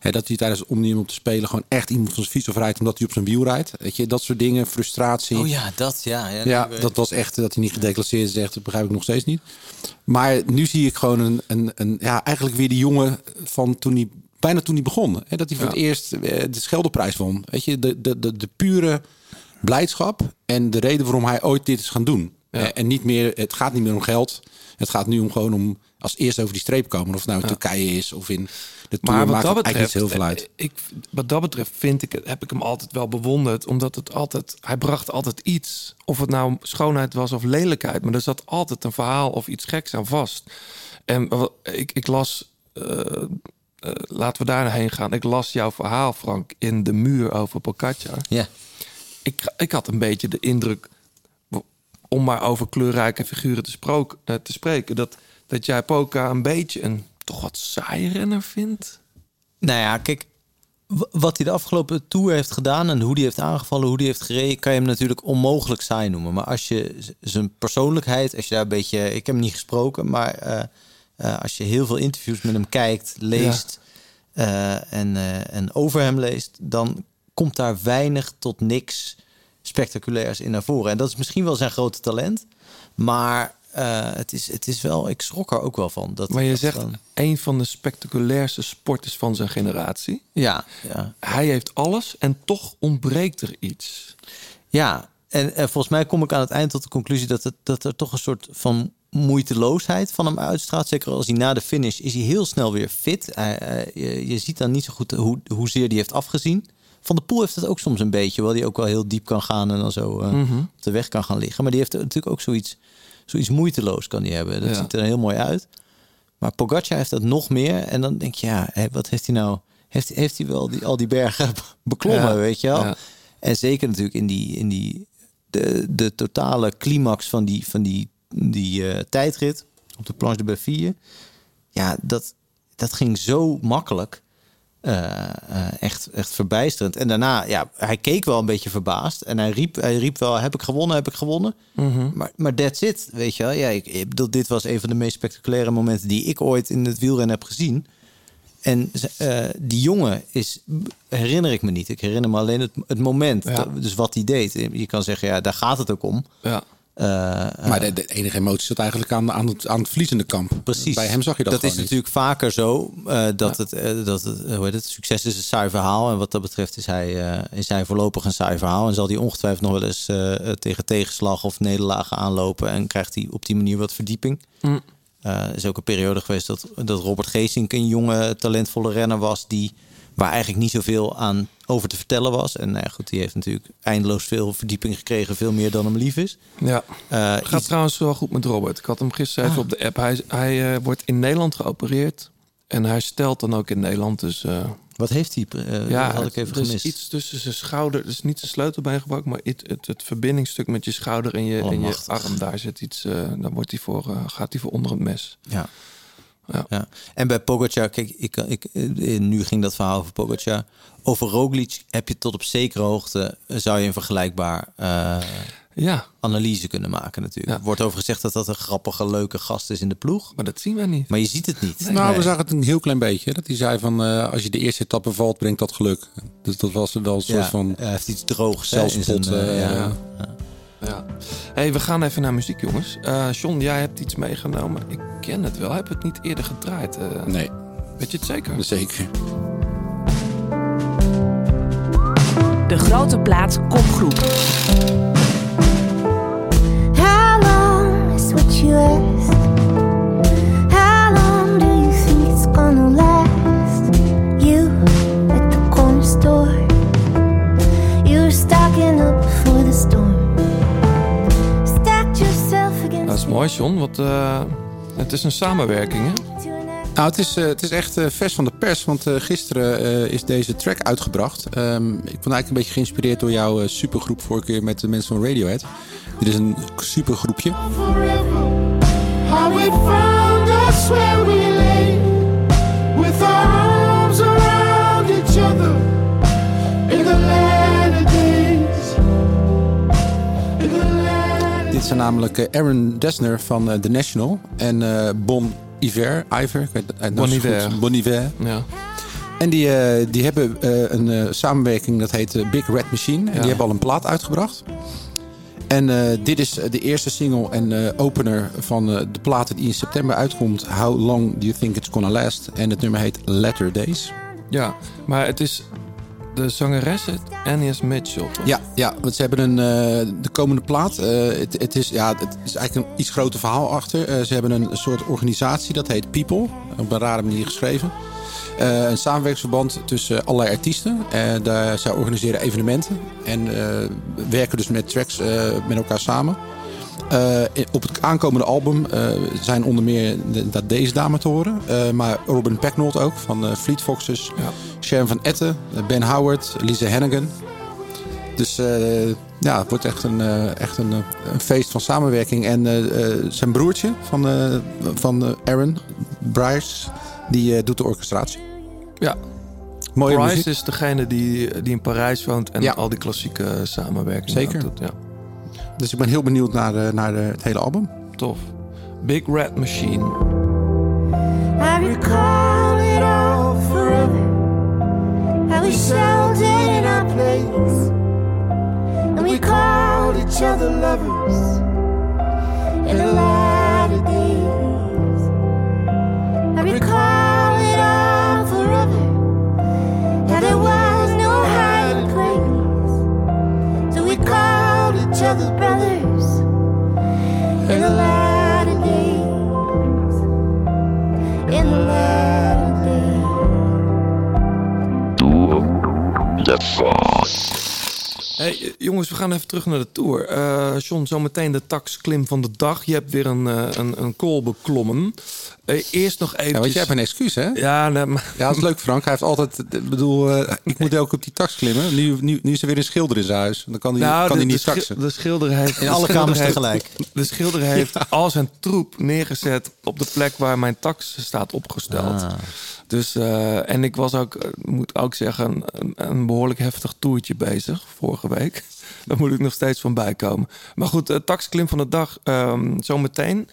Dat hij tijdens omnium op te spelen gewoon echt iemand van zijn fiets afrijdt omdat hij op zijn wiel rijdt. Weet je, dat soort dingen, frustratie. Oh ja, dat ja. Ja, Ja, dat was echt dat hij niet gedeclasseerd is. Echt, dat begrijp ik nog steeds niet. Maar nu zie ik gewoon een, een, een ja, eigenlijk weer die jongen van toen hij bijna toen hij begon. Hè, dat hij voor Ja. het eerst eh, de Scheldeprijs won. Weet je, de, de, de, de pure blijdschap en de reden waarom hij ooit dit is gaan doen. Ja. Eh, En niet meer, het gaat niet meer om geld. Het gaat nu om gewoon om als eerste over die streep komen. Of het nou in Turkije is of in de Tour. Maar wat maakt dat betreft, niet heel veel uit. Ik, wat dat betreft vind ik, het- heb ik hem altijd wel bewonderd. Omdat het altijd, hij bracht altijd iets. Of het nou schoonheid was of lelijkheid. Maar er zat altijd een verhaal of iets geks aan vast. En ik, ik las, eh, laten we daarheen gaan. Ik las jouw verhaal, Frank, in De Muur over Pogacar. ja. Ik, ik had een beetje de indruk, om maar over kleurrijke figuren te, sprook, eh, te spreken... Dat, dat jij Poca een beetje een toch wat saai renner vindt. Nou ja, kijk, wat hij de afgelopen tour heeft gedaan en hoe hij heeft aangevallen, hoe hij heeft gereden, kan je hem natuurlijk onmogelijk saai noemen. Maar als je zijn persoonlijkheid, als je daar een beetje, ik heb hem niet gesproken, maar eh, eh, als je heel veel interviews met hem kijkt, leest eh, en, en over hem leest, dan komt daar weinig tot niks spectaculairs in naar voren. En dat is misschien wel zijn grote talent, maar eh, het, is, het is wel, ik schrok er ook wel van. Dat, Maar je dat zegt dan- een van de spectaculairste sporters van zijn generatie. ja, ja. Hij heeft alles en toch ontbreekt er iets. Ja, en, en volgens mij kom ik aan het eind tot de conclusie dat, het, dat er toch een soort van moeiteloosheid van hem uitstraalt. Zeker als hij na de finish is hij heel snel weer fit. Hij- hij- je, je ziet dan niet zo goed hoe, hoezeer die heeft afgezien. Van de Poel heeft het ook soms een beetje, wel die ook wel heel diep kan gaan en dan zo eh, Mhm. op de weg kan gaan liggen. Maar die heeft natuurlijk ook zoiets, zoiets moeiteloos kan die hebben. Dat Ja. ziet er heel mooi uit. Maar Pogacar heeft dat nog meer. En dan denk je, ja, wat heeft hij nou? Heeft, heeft hij wel die, al die bergen beklommen, Ja, weet je wel? ja. En zeker natuurlijk in die, in die de, de totale climax van die, van die, die eh, tijdrit op de Planche de Belleville. Ja, dat, dat ging zo makkelijk. Eh, eh, echt, echt verbijsterend. En daarna, ja, hij keek wel een beetje verbaasd. En hij riep, hij riep wel, heb ik gewonnen, heb ik gewonnen. Maar, maar that's it, weet je wel. Ja, ik, ik bedoel, dit was een van de meest spectaculaire momenten... die ik ooit in het wielrennen heb gezien. En eh, die jongen is, herinner ik me niet. Ik herinner me alleen het, het moment. Ja. Dat- dus wat hij deed. Je kan zeggen, ja, daar gaat het ook om. Ja. Eh, Maar de, de enige emotie zat eigenlijk aan, aan, het, aan het verliezende kamp. Precies. Bij hem zag je dat, Dat is niet. natuurlijk vaker zo. eh, dat, het, eh, dat het, eh, hoe heet het, succes is een saai verhaal. En wat dat betreft is hij, eh, is hij voorlopig een saai verhaal. En zal hij ongetwijfeld nog wel eens eh, tegen tegenslag of nederlagen aanlopen. En krijgt hij op die manier wat verdieping. Mm. Eh, er is ook een periode geweest dat, dat Robert Geesink een jonge, talentvolle renner was. Die, waar eigenlijk niet zoveel aan over te vertellen was. En nou ja, goed, die heeft natuurlijk eindeloos veel verdieping gekregen. Veel meer dan hem lief is. Ja. Eh, gaat trouwens wel goed met Robert. Ik had hem gisteren even op de app. Hij, hij eh, wordt in Nederland geopereerd. En hij stelt dan ook in Nederland. Dus eh, wat heeft hij? ja, had ik even gemist. iets tussen zijn schouder. Dus niet zijn sleutelbeen gebroken, maar het, het, het verbindingstuk met je schouder en je, en je arm. Daar zit iets. daar wordt hij voor, gaat hij voor onder het mes. Ja. Ja. En bij Pogacar, kijk, ik, ik, eh, nu ging dat verhaal over Pogacar. Over Roglic heb je tot op zekere hoogte... eh, zou je een vergelijkbaar eh, Ja, analyse kunnen maken natuurlijk. Ja. Wordt over gezegd dat dat een grappige, leuke gast is in de ploeg. maar dat zien wij niet. Maar je ziet het niet. Nou, Nee. we zagen het een heel klein beetje. Dat hij zei van, eh, als je de eerste etappe valt, brengt dat geluk. Dus dat was wel een soort Ja, van... hij heeft iets droogs zelfspot, eh, eh, ja. Ja. hey, we gaan even naar muziek, jongens. Eh John, jij hebt iets meegenomen. Ik ken het wel. Heb het niet eerder gedraaid? eh? Nee, Weet je het zeker? zeker. De grote plaat kopgroep. How long is what you asked? How long do you think it's gonna last? You at the corner store, you were stocking up Dat is mooi, John. Want eh, het is een samenwerking, hè? Nou, het is, eh, het is echt eh, vers van de pers, want eh, gisteren eh, is deze track uitgebracht. Ehm, ik vond eigenlijk een beetje geïnspireerd door jouw supergroep vorige keer met de mensen van Radiohead. Dit is een supergroepje. How we found us where we zijn namelijk eh, Aaron Dessner van eh, The National en eh, Bon Iver. Iver ik weet, het Bon. Iver. Bon Iver. Ja. En die, die hebben een samenwerking dat heet Big Red Machine. En Ja. die hebben al een plaat uitgebracht. En dit is de eerste single en opener van de plaat die in september uitkomt. How Long Do You Think It's Gonna Last? En het nummer heet Latter Days. ja, maar het is de zangeres, Annies Mitchell. Ja, ja want ze hebben een, eh, de komende plaat. eh, het, het, is, ja, het is eigenlijk een iets groter verhaal achter. Eh, ze hebben een soort organisatie, dat heet People. Op een rare manier geschreven. Een samenwerksverband tussen allerlei artiesten. Daar, zij organiseren evenementen. En werken dus met tracks met elkaar samen. Eh, op het aankomende album eh, zijn onder meer de- dat deze dame te horen. Eh, maar Robin Pecknold ook van Fleet Foxes. Ja. Sharon van Etten, Ben Howard, Lisa Hannigan. Dus ja, het wordt echt een, echt een, een feest van samenwerking. En zijn broertje van, van Aaron, Bryce, die doet de orchestratie. Ja, Mooie Bryce muziek. is degene die, die in Parijs woont en Ja. al die klassieke samenwerkingen Zeker. doet. Ja, Dus ik ben heel benieuwd naar, de, naar de, het hele album. tof. Big Red Machine. I recall it all forever. How we sheltered in our place. And we called each other lovers. In the latter days. Jongens, we gaan even terug naar de Tour. Eh John, zometeen de taxklim van de dag. Je hebt weer een, eh, een, een call beklommen. Eh, eerst nog even... Ja, want jij hebt een excuus, hè? Ja, nee, maar... Ja, dat is leuk, Frank. Hij heeft altijd... Ik bedoel, ik moet elke op die tax klimmen. Nu, nu, nu is er weer een schilder in zijn huis. Dan kan hij, Nou, kan de, hij niet taxen. de schilder heeft... In alle kamers tegelijk. De schilder heeft al zijn troep neergezet op de plek waar mijn tax staat opgesteld. Ah. Dus, en ik was ook, moet ook zeggen, een, een behoorlijk heftig toertje bezig vorige week. Daar moet ik nog steeds van bijkomen. Maar goed, de taxklim van de dag ehm, zometeen.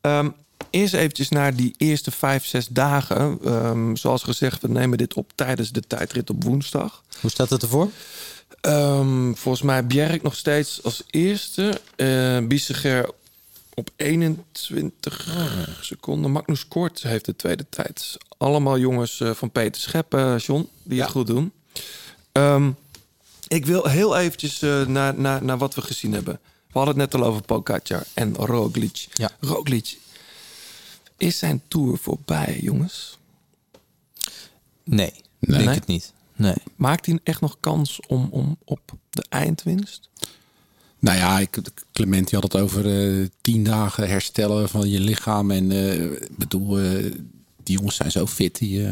Ehm, eerst eventjes naar die eerste vijf, zes dagen. Ehm, zoals gezegd, we nemen dit op tijdens de tijdrit op woensdag. Hoe staat het ervoor? Volgens mij Bjerk nog steeds als eerste. Eh Biesiger op 21 seconden. Magnus Kort heeft de tweede tijd. Allemaal jongens eh, van Peter Schep, eh, John, die het goed doen. Ehm, ik wil heel eventjes eh, naar, naar, naar wat we gezien hebben. We hadden het net al over Pogacar en Roglic. Ja. Roglic. Is zijn tour voorbij, jongens? Nee, denk Nee? het niet. Nee. Maakt hij echt nog kans om, om op de eindwinst? Nou ja, ik, Clement had het over eh, tien dagen herstellen van je lichaam. En eh, bedoel, eh, die jongens zijn zo fit. Die,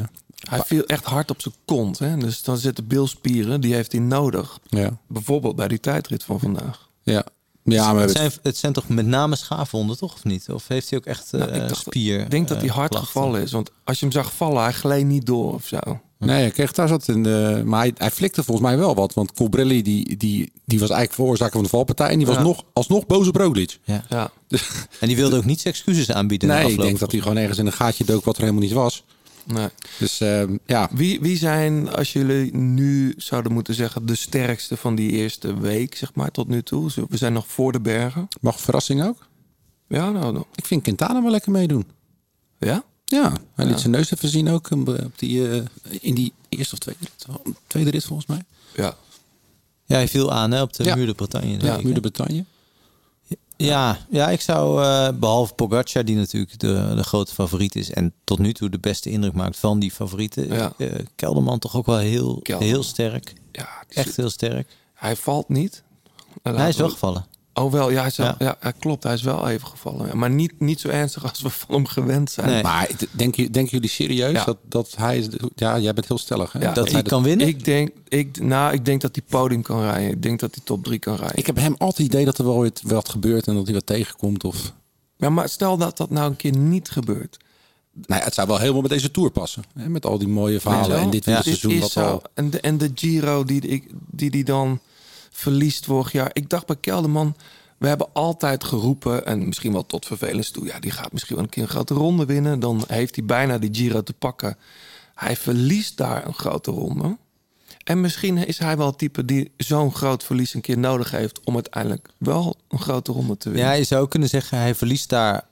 Hij viel echt hard op zijn kont. Hè? Dus dan zitten bilspieren, die heeft hij nodig. ja, Bijvoorbeeld bij die tijdrit van vandaag. ja. Ja, maar het, het- zijn, het zijn toch met name schaafwonden, toch? Of niet? Of heeft hij ook echt Nou, eh ik dacht- spier? Ik denk dat hij eh, hard klachten? gevallen is. Want als je hem zag vallen, hij gleed niet door of zo. Nee, hij kreeg daar zat in de, maar hij, hij flikte volgens mij wel wat. Want Colbrelli die, die, die was eigenlijk veroorzaker van de valpartij. En die was Ja. nog, alsnog boos op Roglic. Ja. Ja. En die wilde ook niet zijn excuses aanbieden. Nee, ik afloop. denk dat hij gewoon ergens in een gaatje dook wat er helemaal niet was. Nee. Dus ehm, ja, Wie, wie zijn, als jullie nu zouden moeten zeggen, de sterkste van die eerste week, zeg maar, tot nu toe? We zijn nog voor de bergen. mag verrassing ook. Ja, nou, nou. Ik vind Quintana wel lekker meedoen. Ja? Ja, hij liet Ja. zijn neus even zien ook eh, op die, eh, in die eerste of tweede rit. Tweede rit volgens mij. Ja. Ja, hij viel aan hè, op de Ja. muur de Bretagne. Ja, hè? de Bretagne. Ja, ja, ik zou, eh, behalve Pogacar, die natuurlijk de, de grote favoriet is en tot nu toe de beste indruk maakt van die favorieten, Ja. eh, Kelderman toch ook wel heel, Kelderman. heel sterk. ja Echt zit- heel sterk. Hij valt niet. Hij is wel gevallen. Oh wel, ja, hij is wel- Ja. ja. hij klopt. Hij is wel even gevallen. Maar niet, niet zo ernstig als we van hem gewend zijn. Nee. Maar denken jullie serieus Ja. dat, dat hij... is- Ja, jij bent heel stellig. Hè? Ja, Dat hij kan winnen? Ik denk, ik, nou, ik denk dat hij podium kan rijden. Ik denk dat hij top 3 kan rijden. Ik heb hem altijd het idee dat er wel weer wat gebeurt en dat hij wat tegenkomt. Of... Ja, maar stel dat dat nou een keer niet gebeurt. Nou, ja, het zou wel helemaal met deze Tour passen. Hè? Met al die mooie verhalen en dit Dit wat is zo. al... En de, en de Giro die, ik, die die dan verliest vorig jaar. Ik dacht bij Kelderman, we hebben altijd geroepen... en misschien wel tot vervelens toe... ja, die gaat misschien wel een keer een grote ronde winnen. Dan heeft hij bijna die Giro te pakken. Hij verliest daar een grote ronde. En misschien is hij wel het type die zo'n groot verlies een keer nodig heeft... om uiteindelijk wel een grote ronde te winnen. Ja, je zou kunnen zeggen, hij verliest daar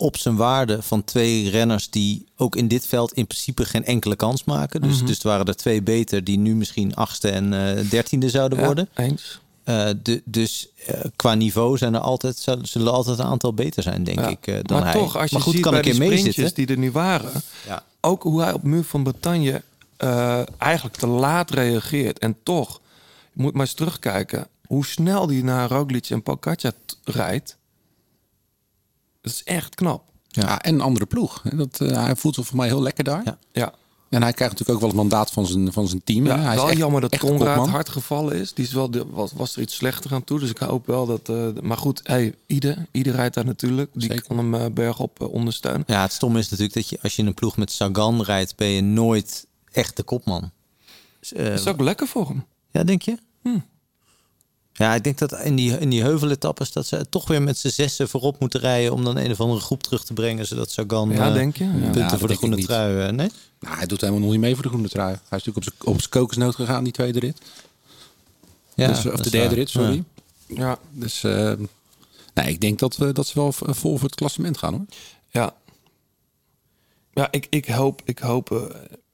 op zijn waarde van twee renners die ook in dit veld in principe geen enkele kans maken. Dus, Mhm. dus het waren er twee beter die nu misschien achtste en eh, dertiende zouden Ja, worden. eens. Eh, de, dus eh, qua niveau zijn er altijd, zullen er altijd een aantal beter zijn, denk Ja. ik, eh, dan maar hij. toch, als je maar goed, ziet kan bij die keer sprintjes die er nu waren... Ja. ook hoe hij op muur van Bretagne eigenlijk te laat reageert. En toch, je moet maar eens terugkijken... hoe snel die naar Roglic en Pogacar t- rijdt. Dat is echt knap. Ja. en een andere ploeg. Hè? Dat, eh, hij voelt zich voor mij heel lekker daar. Ja. Ja, En hij krijgt natuurlijk ook wel het mandaat van zijn, van zijn team. ja? Hij is wel echt- jammer dat Conrad hard gevallen is. Die is wel, de- was, was er iets slechter aan toe. Dus ik hoop wel dat... eh, maar goed, hey, ieder, ieder rijdt daar natuurlijk. Die Zeker. kan hem eh, bergop ondersteunen. Ja, het stomme is natuurlijk dat je als je in een ploeg met Sagan rijdt, ben je nooit echt de kopman. Dus, Dat is ook lekker voor hem. Ja, denk je? Hm. Ja, ik denk dat in die, in die heuveletappes dat ze toch weer met z'n zessen voorop moeten rijden om dan een of andere groep terug te brengen, zodat Sagan Ja, eh, denk je? Ja. punten Ja, voor de groene trui. eh, nee? Nou, hij doet helemaal nog niet mee voor de groene trui. Hij is natuurlijk op zijn, op zijn kokosnoot gegaan, die tweede rit. Ja, dus, of de derde waar. rit, sorry. Ja. Ja, Dus eh, nee, ik denk dat, we, dat ze wel vol voor het klassement gaan hoor. Ja. Ja, ik, ik hoop, ik hoop eh,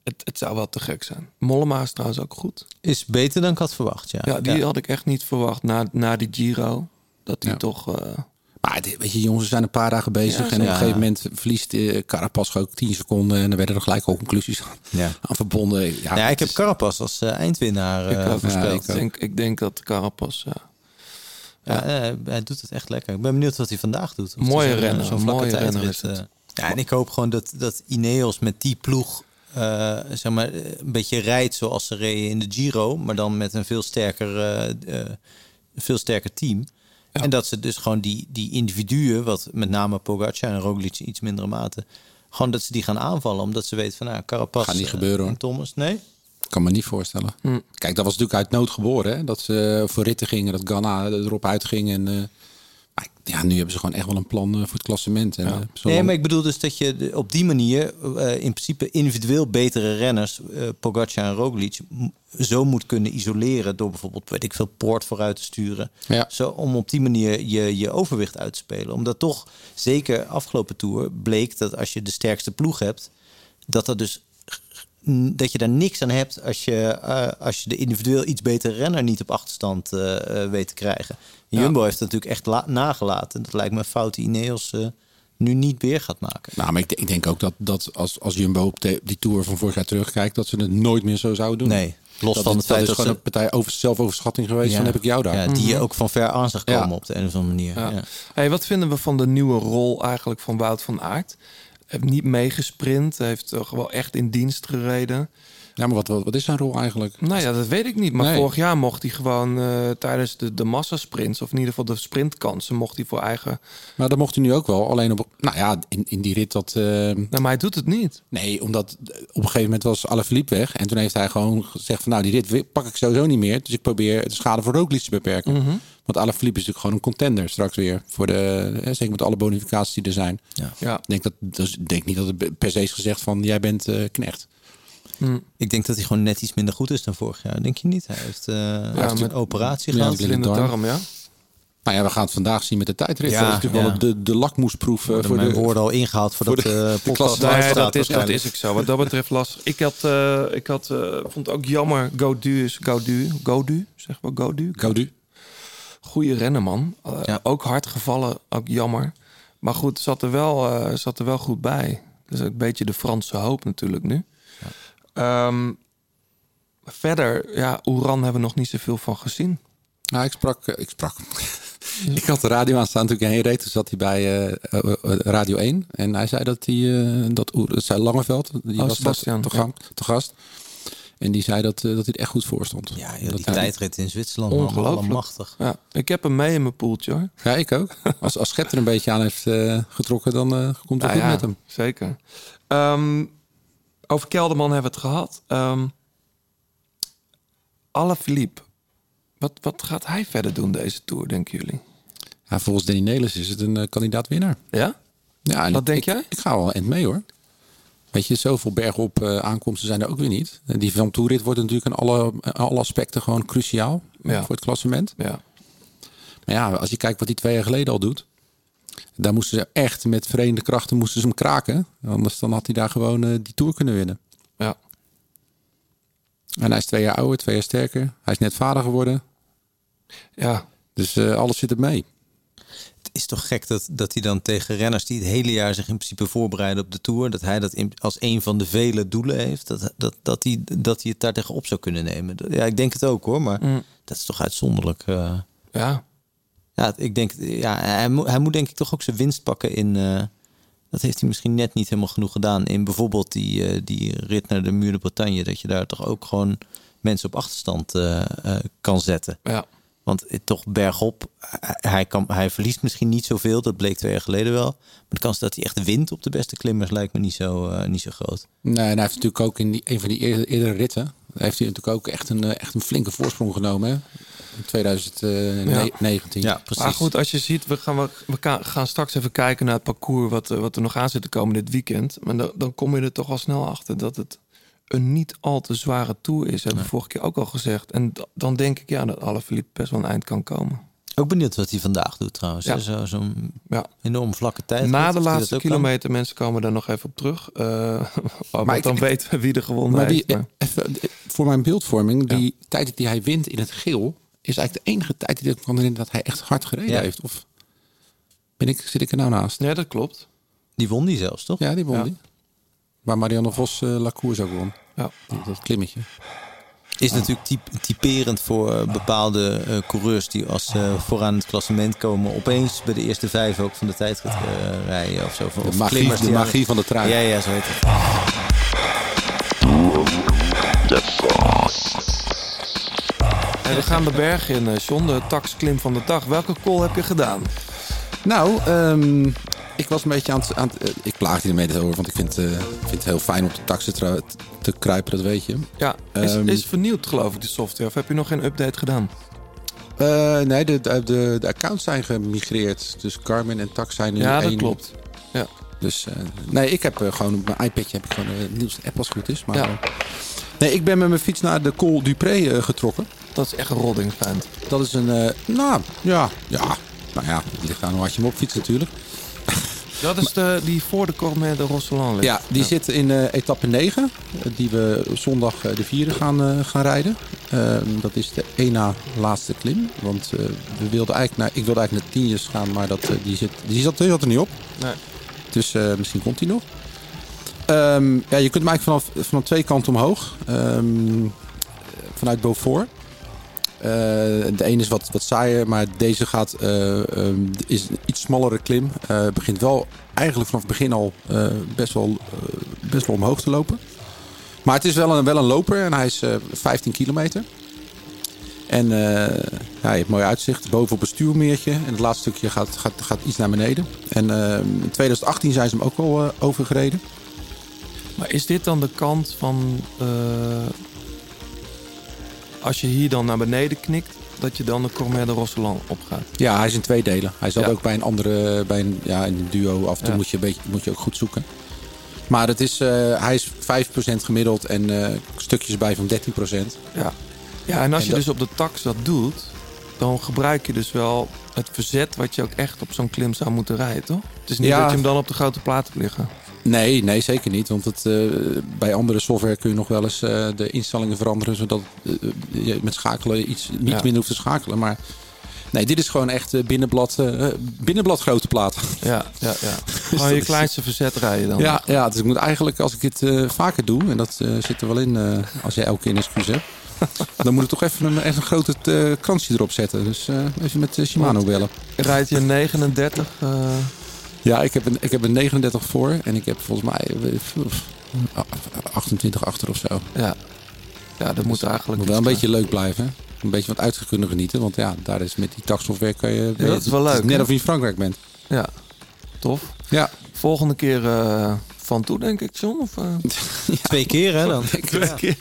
het, het zou wel te gek zijn. Mollema is trouwens ook goed. Is beter dan ik had verwacht, ja. Ja, die had ik echt niet verwacht na, na die Giro. Dat die Ja. toch... eh, Maar dit- weet je, jongens, we zijn een paar dagen bezig. Ja, en op een gegeven moment verliest eh Carapaz ook 10 seconden. En dan werden er gelijk al conclusies aan, Ja. aan verbonden. Ja, Ja, ik heb is- Carapaz als eh, eindwinnaar ik, eh ook. voorspeld. Ja, ik, denk, ik denk dat Carapaz... Ja. Ja, eh, hij doet het echt lekker. Ik ben benieuwd wat hij vandaag doet. Of Mooie renner, Zo'n vlakke mooie renner eh. Ja, en ik hoop gewoon dat, dat Ineos met die ploeg eh, zeg maar, eh, een beetje rijdt zoals ze reden in de Giro. Maar dan met een veel sterker, eh, eh, veel sterker team. En dat ze dus gewoon die, die individuen, wat met name Pogacar en Roglic in iets mindere mate... gewoon dat ze die gaan aanvallen. Omdat ze weten van, nou, Carapaz Gaat niet gebeuren, hoor. en Thomas, nee? kan me niet voorstellen. Hm. Kijk, dat was natuurlijk uit nood geboren. Hè? Dat ze voor ritten gingen, dat Ghana erop uitging. En, eh, ja, nu hebben ze gewoon echt wel een plan eh, voor het klassement. En, zo Nee, maar ik bedoel dus dat je op die manier eh, in principe individueel betere renners, eh Pogacar en Roglic, zo moet kunnen isoleren door bijvoorbeeld, weet ik veel, Poort vooruit te sturen. Ja. Zo, om op die manier je, je overwicht uit te spelen. Omdat toch, zeker afgelopen tour, bleek dat als je de sterkste ploeg hebt, dat er dus dat je daar niks aan hebt als je, eh, als je de individueel iets betere renner niet op achterstand eh, eh, weet te krijgen. Jumbo heeft het natuurlijk echt la- nagelaten. Dat lijkt me een fout die Ineos eh, nu niet weer gaat maken. Nou, maar ik, denk- ik denk ook dat, dat als, als Jumbo op de- die Tour van vorig jaar terugkijkt... dat ze het nooit meer zo zouden doen. Nee, los dat van het feit dat is dat gewoon ze- een partij over zelfoverschatting geweest. Ja. Dan heb ik jou daar. Ja, die je ook van ver aan zag komen Ja. op de een of andere manier. Ja. Ja. Hey, wat vinden we van de nieuwe rol eigenlijk van Wout van Aert? Heeft niet meegesprint, heeft toch wel echt in dienst gereden. Ja, maar wat, wat, wat is zijn rol eigenlijk? Nou ja, dat weet ik niet. Maar Nee. vorig jaar mocht hij gewoon eh, tijdens de, de massasprints... of in ieder geval de sprintkansen... mocht hij voor eigen... Maar dat mocht hij nu ook wel. Alleen op, nou ja, in, in die rit dat... eh, Nou, maar hij doet het niet. nee, omdat op een gegeven moment was Alaphilippe weg. En toen heeft hij gewoon gezegd van... nou, die rit pak ik sowieso niet meer. Dus ik probeer de schade voor Roglic te beperken. Want Alaphilippe is natuurlijk gewoon een contender straks weer. Voor de, eh, zeker met alle bonificaties die er zijn. Ja. Ik denk, dat, dus, denk niet dat het per se is gezegd van... jij bent knecht. Ik denk dat hij gewoon net iets minder goed is dan vorig jaar. Denk je niet? Hij heeft, eh, hij heeft met- een operatie Ja, gehad. blinde Blinde darm. darm, ja. Nou ja, we gaan het vandaag zien met de tijdrit. Ja, dat is natuurlijk ja. wel de, de lakmoesproef eh, Worden voor mijn de... woorden al ingehaald voordat voor de, de- de de podcast klas- Nee, live staat dat is, dat is ook zo. Wat dat betreft lastig. Ik had, eh, ik had eh, vond het ook jammer. Godu is Godu. Godu, zeg maar Godu. Gaudu. Goede rennen, man. Ja. Ook hard gevallen, ook jammer. Maar goed, zat er wel, eh, zat er wel goed bij. Dus een beetje de Franse hoop natuurlijk nu. Ehm, verder, ja, Oeran hebben we nog niet zoveel van gezien. Nou, ik sprak. eh, ik sprak. ik had de radio aan staan toen ik heen reed. Toen zat hij bij eh, eh, Radio 1. En hij zei dat hij. eh, dat, Oer- dat zei Langeveld. Die Oh, was Sebastian, te, ja. gang- te gast. En die zei dat, dat hij er echt goed voor stond. Ja, joh, dat die hij- tijdrit in Zwitserland. Ongelooflijk. Allemachtig. Ja, ik heb hem mee in mijn poeltje hoor. Ja, ik ook. Als, als Schep er een beetje aan heeft getrokken, dan eh, komt het Nou goed ja, met hem. Zeker. Ehm, over Kelderman hebben we het gehad. Um, Philippe. Wat, wat gaat hij verder doen deze Tour, denken jullie? Ja, volgens Danny Nelis is het een eh, kandidaat winnaar. Ja? Ja, Wat ik- denk ik, jij? Ik ga wel end mee hoor. Weet je, zoveel bergop eh aankomsten zijn er ook weer niet. En die van Toerit wordt natuurlijk in alle, alle aspecten gewoon cruciaal Ja. voor het klassement. Ja. Maar ja, als je kijkt wat hij twee jaar geleden al doet. Daar moesten ze echt met verenigde krachten moesten ze hem kraken. Anders dan had hij daar gewoon eh, die Tour kunnen winnen. Ja. En hij is twee jaar ouder, twee jaar sterker. Hij is net vader geworden. Ja. Dus eh, alles zit er mee. Het is toch gek dat, dat hij dan tegen renners die het hele jaar zich in principe voorbereiden op de Tour, dat hij dat in, als een van de vele doelen heeft, dat, dat, dat, hij, dat hij het daar tegenop zou kunnen nemen. Ja, ik denk het ook hoor, maar Mm. dat is toch uitzonderlijk. eh. Ja. Ja, ik denk, ja, hij, moet, hij moet denk ik toch ook zijn winst pakken in. eh, dat heeft hij misschien net niet helemaal genoeg gedaan in bijvoorbeeld die, eh, die rit naar de Muur de Bretagne. Dat je daar toch ook gewoon mensen op achterstand eh, eh, kan zetten. Ja. Want het, toch bergop, hij, kan, hij verliest misschien niet zoveel. Dat bleek twee jaar geleden wel. Maar de kans dat hij echt wint op de beste klimmers lijkt me niet zo, eh, niet zo groot. Nee, en hij heeft natuurlijk ook in die, een van die eerdere ritten... heeft hij natuurlijk ook echt een, eh, echt een flinke voorsprong genomen. Hè? In 2019. Ja, precies. Maar goed, als je ziet, we gaan, we, gaan straks even kijken naar het parcours wat, eh, wat er nog aan zit te komen dit weekend. Maar dan, dan kom je er toch al snel achter dat het een niet al te zware tour is. Hebben we vorige keer ook al gezegd. En da- dan denk ik ja, dat Alaphilippe best wel een eind kan komen. Ook benieuwd wat hij vandaag doet trouwens. Ja. hè. Zo, zo'n Ja. enorm vlakke tijd. Na de laatste kan. kilometer, mensen komen daar nog even op terug. Eh maar ik- dan weten we wie er gewonnen Maar die, heeft. maar- even, eh, voor mijn beeldvorming, die tijd die hij wint in het geel... is eigenlijk de enige tijd die ik kan herinneren dat hij echt hard gereden Ja. heeft. Of ben ik, zit ik er nou naast? Ja, dat klopt. Die won die zelfs, toch? Ja, die won die. Waar Marianne Vos eh La Course ook won. Ja. Dat klimmetje. Is natuurlijk typ- typerend voor eh, bepaalde eh, coureurs die als ze vooraan het klassement komen, opeens bij de eerste vijf ook van de tijdrit eh, rijden of zo. De magie, klimmers de magie van de trui. Ja, ja, zo heet het. En we gaan de berg in, eh, John, de taxklim van de dag. Welke call heb je gedaan? Nou, ehm, ik was een beetje aan het... Aan het eh, ik plaag je ermee over, want ik vind, eh, vind het heel fijn om de taxi te, te kruipen, dat weet je. Ja, is, Ehm, is vernieuwd geloof ik de software. Of heb je nog geen update gedaan? Eh, nee, de, de, de, de accounts zijn gemigreerd. Dus Garmin en Tax zijn nu Ja, dat één. klopt. Ja. Dus nee, ik heb gewoon op mijn iPadje heb ik gewoon de nieuwste app als het goed is. Maar, Ja. nee, ik ben met mijn fiets naar de Col Dupré getrokken. Dat is echt een rodding. Dat is een, nou ja, ja, nou ja, het ligt aan hoe hard je hem op fiets natuurlijk. Dat is de, die voor de Cormet de Rosselan ligt. Ja, die zit in eh, etappe 9, eh, die we zondag eh, de vierde gaan, gaan rijden. Dat is de één na laatste klim. Want we wilden eigenlijk naar, ik wilde eigenlijk naar Tienjes gaan, maar dat, die, zit, die, zat, die zat er niet op. Nee. Dus misschien komt hij nog. Ehm, ja, je kunt hem eigenlijk vanaf, vanaf twee kanten omhoog. Ehm, vanuit Beaufort. Eh, de ene is wat, wat saaier, maar deze gaat, eh, ehm, is een iets smallere klim. Eh, begint wel eigenlijk vanaf het begin al best, wel, best wel omhoog te lopen. Maar het is wel een, wel een loper en hij is eh, 15 kilometer. En ja, je hebt mooi uitzicht boven op een stuurmeertje. En het laatste stukje gaat, gaat, gaat iets naar beneden. En eh, in 2018 zijn ze hem ook al eh, overgereden. Maar is dit dan de kant van... als je hier dan naar beneden knikt... dat je dan de Cormier de Rosseland opgaat? Ja, hij is in twee delen. Hij zat Ja. ook bij een andere, bij een, ja, in een duo. Af en toe Ja. moet, je een beetje, moet je ook goed zoeken. Maar het is, eh, hij is 5% gemiddeld en eh, stukjes bij van 13%. Ja. Ja, en als En je dat- dus op de tax dat doet... dan gebruik je dus wel het verzet... wat je ook echt op zo'n klim zou moeten rijden, toch? Het is niet Ja. dat je hem dan op de grote plaat hebt liggen. Nee, nee, zeker niet. Want het, eh, bij andere software kun je nog wel eens eh, de instellingen veranderen. Zodat eh, je met schakelen iets niet Ja. minder hoeft te schakelen. Maar nee, dit is gewoon echt binnenblad, binnenblad grote plaat. Ja, ja, ja. Gewoon je kleinste verzet rijden dan. Ja, ja, dus ik moet eigenlijk, als ik dit vaker doe, en dat zit er wel in als jij elke keer een excuus hebt, dan moet ik toch even een, echt een grote eh, kransje erop zetten. Dus eh, even met Shimano bellen. Rijd je 39... eh, Ja, ik heb, een, ik heb een 39 voor en ik heb volgens mij eh, 28 achter of zo. ja. ja, dat moet eigenlijk... moet wel een beetje leuk blijven. Een beetje wat uit kunnen genieten. Want ja, daar is met die taxsoftware kan je... Ja, dat is wel leuk, net of je in Frankrijk bent. Ja, tof. Ja. Volgende keer eh, van toe, denk ik, John? Of, eh? Twee keer hè dan? Twee keer.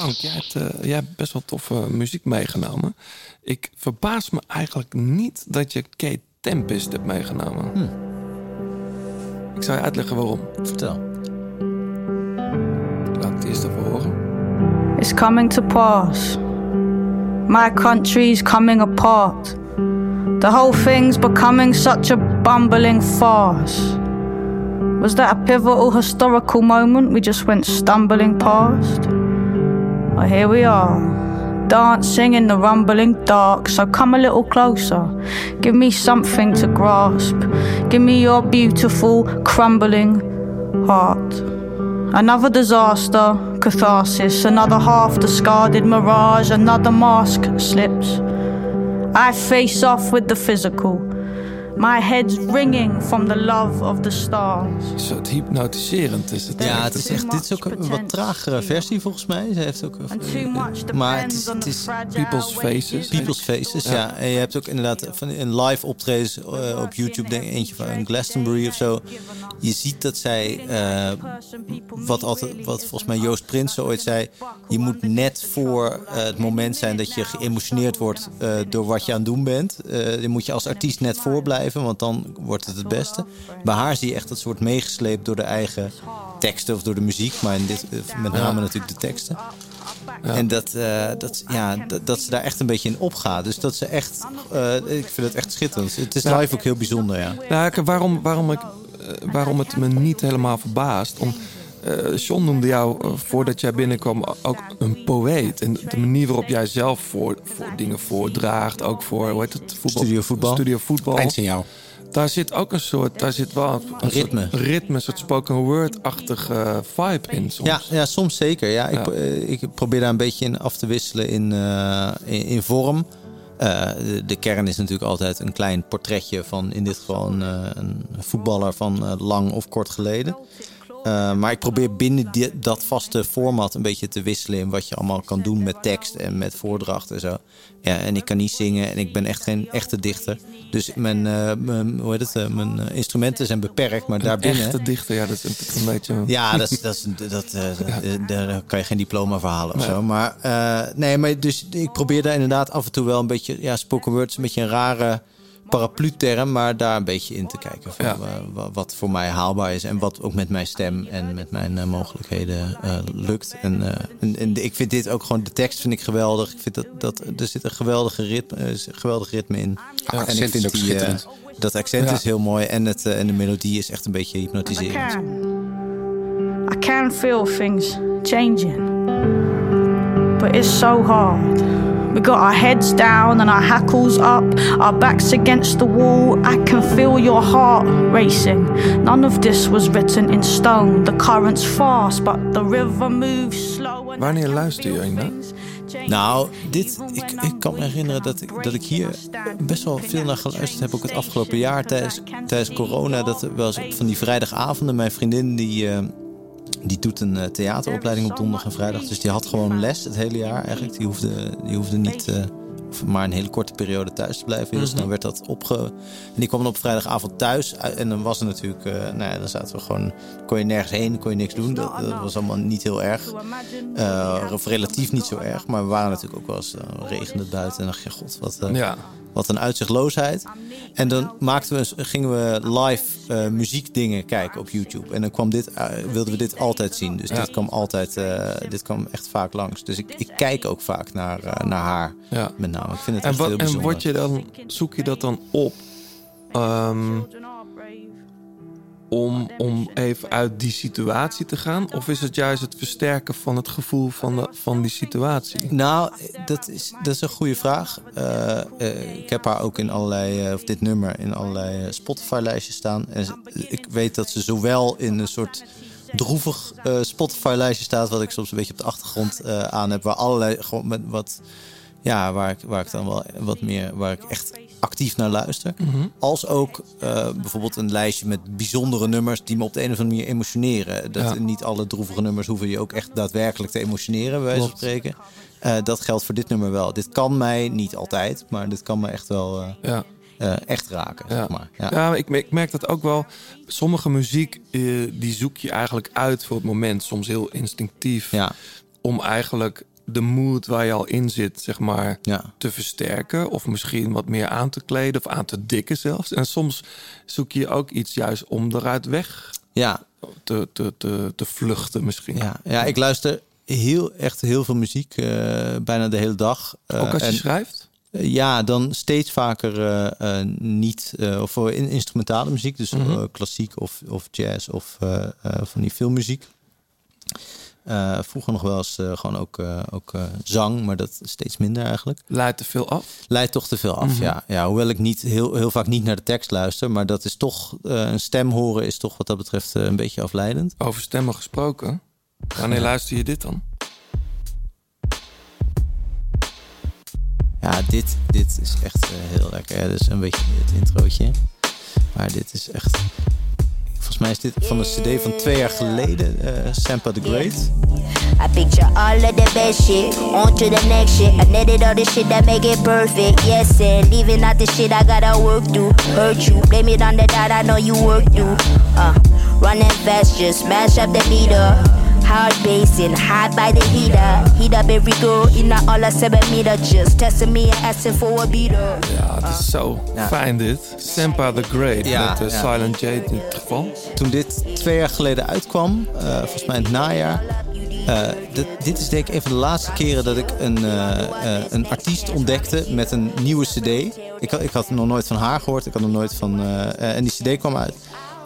Frank, jij hebt, eh, jij hebt best wel toffe muziek meegenomen. Ik verbaas me eigenlijk niet dat je Kate Tempest hebt meegenomen. Ik zal je uitleggen waarom. Vertel. Laat ik het eerst even horen. It's coming to pass. My country's coming apart. The whole thing's becoming such a bumbling farce. Was that a pivotal historical moment we just went stumbling past? Well, here we are, dancing in the rumbling dark. So come a little closer. Give me something to grasp. Give me your beautiful, crumbling heart. Another disaster, catharsis, another half discarded mirage, another mask slips. I face off with the physical, my head's ringing from the love of the stars. Zo hypnotiserend is het. Ja, het is echt, dit is ook een wat tragere versie volgens mij. Ze heeft ook, maar het is, het is People's Faces. People's Faces, ja. Ja. En je hebt ook inderdaad van een live optredens eh, op YouTube, denk ik eentje van een Glastonbury of zo. Je ziet dat zij, eh, wat, altijd, wat volgens mij Joost Prinsen ooit zei, je moet net voor het moment zijn dat je geëmotioneerd wordt eh, door wat je aan het doen bent. Eh dan moet je als artiest net voorblijven, want dan wordt het het beste. Bij haar zie je echt dat ze wordt meegesleept door de eigen teksten of door de muziek, maar in dit, eh, met name natuurlijk de teksten. En dat, eh, dat, ja, dat, dat ze daar echt een beetje in opgaat. Dus dat ze echt, eh, ik vind het echt schitterend. Het is Ja. live ook heel bijzonder, ja. Nou, kijk, waarom, waarom, ik, waarom het me niet helemaal verbaast. Om, eh John noemde jou eh, voordat jij binnenkwam ook een poëet. En de manier waarop jij zelf voor, voor dingen voordraagt, ook voor hoe heet het, voetbal, Studio voetbal. Studio voetbal. Eindsignaal. Daar zit ook een soort, daar zit wel een, Een ritme. Soort ritme, een soort spoken word-achtige vibe in soms. Ja, ja, soms zeker. Ja, Ja. Ik, eh, ik probeer daar een beetje in af te wisselen in, in, in vorm. De, de kern is natuurlijk altijd een klein portretje van in dit geval een, een voetballer van lang of kort geleden. Eh, maar ik probeer binnen die- dat vaste format een beetje te wisselen in wat je allemaal kan doen met tekst en met voordracht en zo. Ja, en ik kan niet zingen en ik ben echt geen echte dichter. Dus mijn, eh, mijn, hoe heet het, eh, mijn instrumenten zijn beperkt, maar Een daarbinnen... echte dichter, ja, dat is een, beetje... Ja, dat, dat, daar kan je geen diploma voor halen of Nee. zo. Maar nee, maar dus ik probeer daar inderdaad af en toe wel een beetje... Ja, spoken word is een beetje een rare paraplu-term, maar daar een beetje in te kijken. Van, Ja. eh, wa- wat voor mij haalbaar is en wat ook met mijn stem en met mijn eh, mogelijkheden eh, lukt. En, eh, en, en ik vind dit ook gewoon, de tekst vind ik geweldig. Ik vind dat, dat er zit een geweldige ritme, geweldig ritme in. Ja, en accent ik vind is ook die, schitterend. dat accent Ja. is heel mooi en, het, en de melodie is echt een beetje I hypnotiserend. can. I can feel things changing. But it's so hard. We got our heads down and our hackles up, our backs against the wall. I can feel your heart racing. None of this was written in stone. The current's fast, but the river moves slow. and Wanneer luister je naar? Nou, dit, ik, ik kan me herinneren dat ik, dat ik hier best wel veel naar geluisterd heb. Ook het afgelopen jaar tijdens, tijdens corona. Dat er wel eens van die vrijdagavonden. Mijn vriendin die, eh, die doet een eh, theateropleiding op donderdag en vrijdag. Dus die had gewoon les het hele jaar eigenlijk. Die hoefde, die hoefde niet... eh, maar een hele korte periode thuis te blijven. Dus dan werd dat opge... En die kwam dan op vrijdagavond thuis. En dan was er natuurlijk... eh, nou ja, dan zaten we gewoon... kon je nergens heen, kon je niks doen. Dat, dat was allemaal niet heel erg. Eh, of relatief niet zo erg. Maar we waren natuurlijk ook wel eens... eh, regende het buiten. En dan dacht je, god, wat, eh, Ja. Wat een uitzichtloosheid. En dan maakten we, gingen we live eh, muziekdingen kijken op YouTube. En dan kwam dit, eh, wilden we dit altijd zien. Dus Ja. dit kwam altijd, eh, dit kwam echt vaak langs. Dus ik, ik kijk ook vaak naar, naar haar. Ja. Met name. Ik vind het En, echt wat, heel en word je dan, zoek je dat dan op ehm, om, om even uit die situatie te gaan? Of is het juist het versterken van het gevoel van, de, van die situatie? Nou, dat is, dat is een goede vraag. Eh, eh, ik heb haar ook in allerlei, eh, of dit nummer in allerlei Spotify-lijstjes staan. En ik weet dat ze zowel in een soort droevig Spotify-lijstje staat, wat ik soms een beetje op de achtergrond aan heb, waar allerlei gewoon met wat, ja, waar ik, waar ik dan wel wat meer, waar ik echt actief naar luister. Mhm. Als ook eh, bijvoorbeeld een lijstje met bijzondere nummers die me op de een of andere manier emotioneren. Dat Ja. niet alle droevige nummers hoeven je ook echt daadwerkelijk te emotioneren, bij wijze van spreken. Eh, dat geldt voor dit nummer wel. Dit kan mij niet altijd, maar dit kan me echt wel eh, Ja. echt raken, Ja, zeg maar. Ja. ja. ik, merk- ik merk dat ook wel. Sommige muziek, die zoek je eigenlijk uit voor het moment. Soms heel instinctief. Ja. Om eigenlijk de mood waar je al in zit, zeg maar, Ja. te versterken. Of misschien wat meer aan te kleden of aan te dikken zelfs. En soms zoek je ook iets juist om eruit weg Ja. te, te, te, te vluchten misschien. Ja, ja, ik luister heel, echt heel veel muziek, eh, bijna de hele dag. Eh, Ook als je en- schrijft? Eh, Ja, dan steeds vaker niet, of voor in instrumentale muziek, dus Mhm. klassiek of, of jazz of van die filmmuziek. Eh, vroeger nog wel eens eh, gewoon ook, eh, ook zang, maar dat is steeds minder eigenlijk. Leidt te veel af? Leidt toch te veel af, Mhm. ja. ja. Hoewel ik niet heel, heel vaak niet naar de tekst luister, maar dat is toch, een stem horen is toch wat dat betreft een beetje afleidend. Over stemmen gesproken. Wanneer luister je dit dan? Ja, dit, dit is echt heel lekker. Ja, dit is een beetje het introotje. Maar dit is echt... Volgens mij is dit van een cd van twee jaar geleden. eh Sampa the Great. I picture all of the best shit. On to the next shit. I netted all the shit that make it perfect. Yes, and leaving out the shit I gotta work through. Hurt you, blame it on the dad I know you work through. Uh, running fast, just smash up the meter. Hard basing, hot by the heater. Heat up every girl in a all a seven meter. Just testing me and asking for a beater. Ja, het is zo Ja. fijn dit. Sampa the Great Ja, met ja. Silent J in dit geval. Toen dit twee jaar geleden uitkwam, eh, volgens mij in het najaar. eh, dit, dit is denk ik een van de laatste keren dat ik een, een artiest ontdekte met een nieuwe cd. Ik, had- ik had nog nooit van haar gehoord. Ik had nog nooit van... en die cd kwam uit.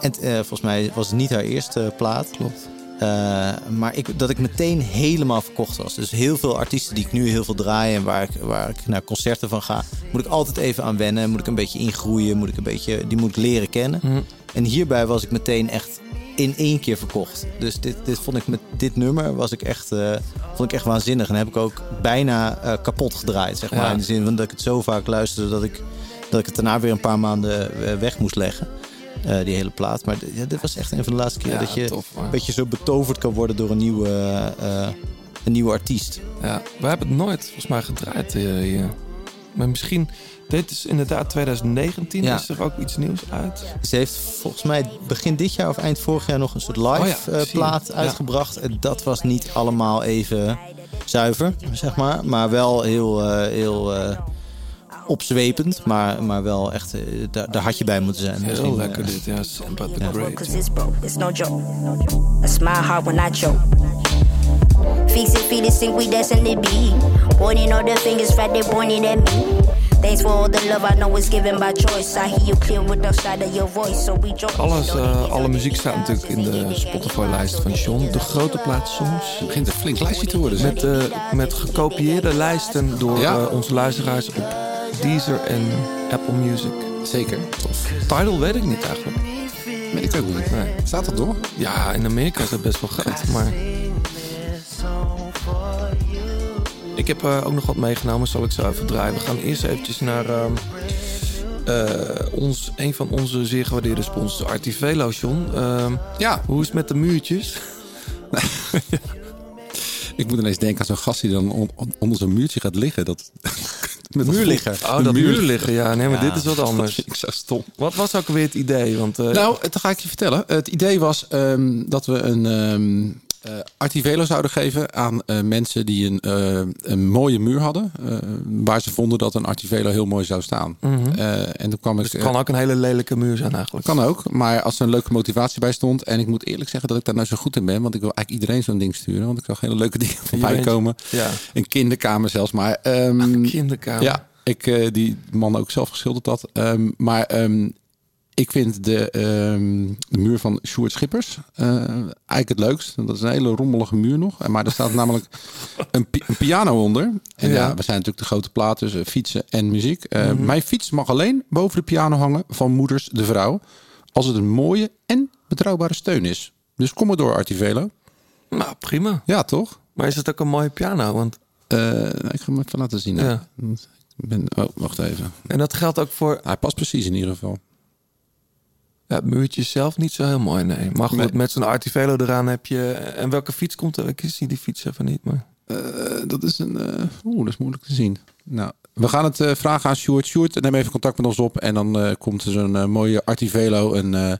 En eh, volgens mij was het niet haar eerste plaat. Klopt. Eh, maar ik, dat ik meteen helemaal verkocht was. Dus heel veel artiesten die ik nu heel veel draai en waar ik, waar ik naar concerten van ga, moet ik altijd even aan wennen. Moet ik een beetje ingroeien. Moet ik een beetje, die moet ik leren kennen. Mhm. En hierbij was ik meteen echt in één keer verkocht. Dus dit, dit vond ik met dit nummer was ik echt, eh, vond ik echt waanzinnig. En heb ik ook bijna eh, kapot gedraaid. Zeg maar. Ja. In de zin van dat ik het zo vaak luisterde dat ik, dat ik het daarna weer een paar maanden weg moest leggen. Eh, die hele plaat. Maar ja, dit was echt een van de laatste keer Ja, dat je tof, een beetje zo betoverd kan worden door een nieuwe, eh, een nieuwe artiest. Ja, we hebben het nooit volgens mij gedraaid eh, hier. Maar misschien, dit is inderdaad 2019, Ja. is er ook iets nieuws uit? Ze heeft volgens mij begin dit jaar of eind vorig jaar nog een soort live Oh eh, je. plaat uitgebracht. En dat was niet allemaal even zuiver, zeg maar. Maar wel heel, eh, heel eh, opzwepend. Maar, maar wel echt, eh, daar, daar had je bij moeten zijn. Heel Misschien, lekker eh, dit, ja. Sampa the Ja. Great. Cause it's broke, it's no joke. I smile hard when I choke. Fix it, feel it, think we destined to be. Pointing all the fingers, right, they pointing at me. Thanks for all the love I know is given by choice. I hear you clear with the side of your voice, so we join. Alles, eh, alle muziek staat natuurlijk in de Spotify-lijst van John. De grote plaat soms. Het begint een flink lijstje te worden. zeg. Met, eh, met gekopieerde lijsten door Ja. eh, onze luisteraars op Deezer en Apple Music. Zeker. Tof. Tidal weet ik niet eigenlijk. Weet ik ook niet. Nee. Staat dat door? Ja, in Amerika is dat best wel groot, maar... Ik heb eh, ook nog wat meegenomen, zal ik zo even draaien. We gaan eerst eventjes naar ehm, eh, ons, een van onze zeer gewaardeerde sponsors, Artivelo, John. Ehm, Ja, hoe is het met de muurtjes? ik moet ineens denken aan zo'n gast die dan on- on- onder zo'n muurtje gaat liggen. Dat, met een Muurligger. voet- Oh, dat muur- muur liggen, ja. Nee, maar Ja, dit is wat Dat anders. vind ik zo stom. Wat was ook alweer het idee? Want, eh, Nou, dat ga ik je vertellen. Het idee was ehm, dat we een ehm eh, Artivelo zouden geven aan eh, mensen die een, eh, een mooie muur hadden. waar ze vonden dat een Artivelo heel mooi zou staan. Eh, en toen kwam ik. dus het kan ook een hele lelijke muur zijn eigenlijk. Kan ook, maar als er een leuke motivatie bij stond. En ik moet eerlijk zeggen dat ik daar nou zo goed in ben. Want ik wil eigenlijk iedereen zo'n ding sturen. Want ik zag hele leuke dingen voorbij komen. Ja, Een kinderkamer zelfs. Maar ehm, kinderkamer. ja, ik, die man ook zelf geschilderd had. Ehm, maar ehm, ik vind de, ehm, de muur van Sjoerd Schippers eh, eigenlijk het leukst. Dat is een hele rommelige muur nog. Maar er staat namelijk een, pi- een piano onder. En ja. Ja. we zijn natuurlijk de grote plaat tussen fietsen en muziek. Eh, Mhm. Mijn fiets mag alleen boven de piano hangen van moeders de vrouw. Als het een mooie en betrouwbare steun is. Dus kom maar door, Artivelo. Nou, prima. Ja, toch? Maar is het ook een mooie piano? Want, Eh, ik ga hem even laten zien. Ja. Ik Ben, oh, wacht even. en dat geldt ook voor Hij past precies in ieder geval. Ja, het muurtje zelf niet zo heel mooi, nee. Maar goed, Nee. met zo'n Artivelo eraan heb je... En welke fiets komt er? Ik zie die fiets even niet, maar... Eh, dat is een. eh, Oeh, dat is moeilijk te zien. Nou, we gaan het eh, vragen aan Sjoerd. Sjoerd, neem even contact met ons op. En dan komt er zo'n mooie Artivelo, een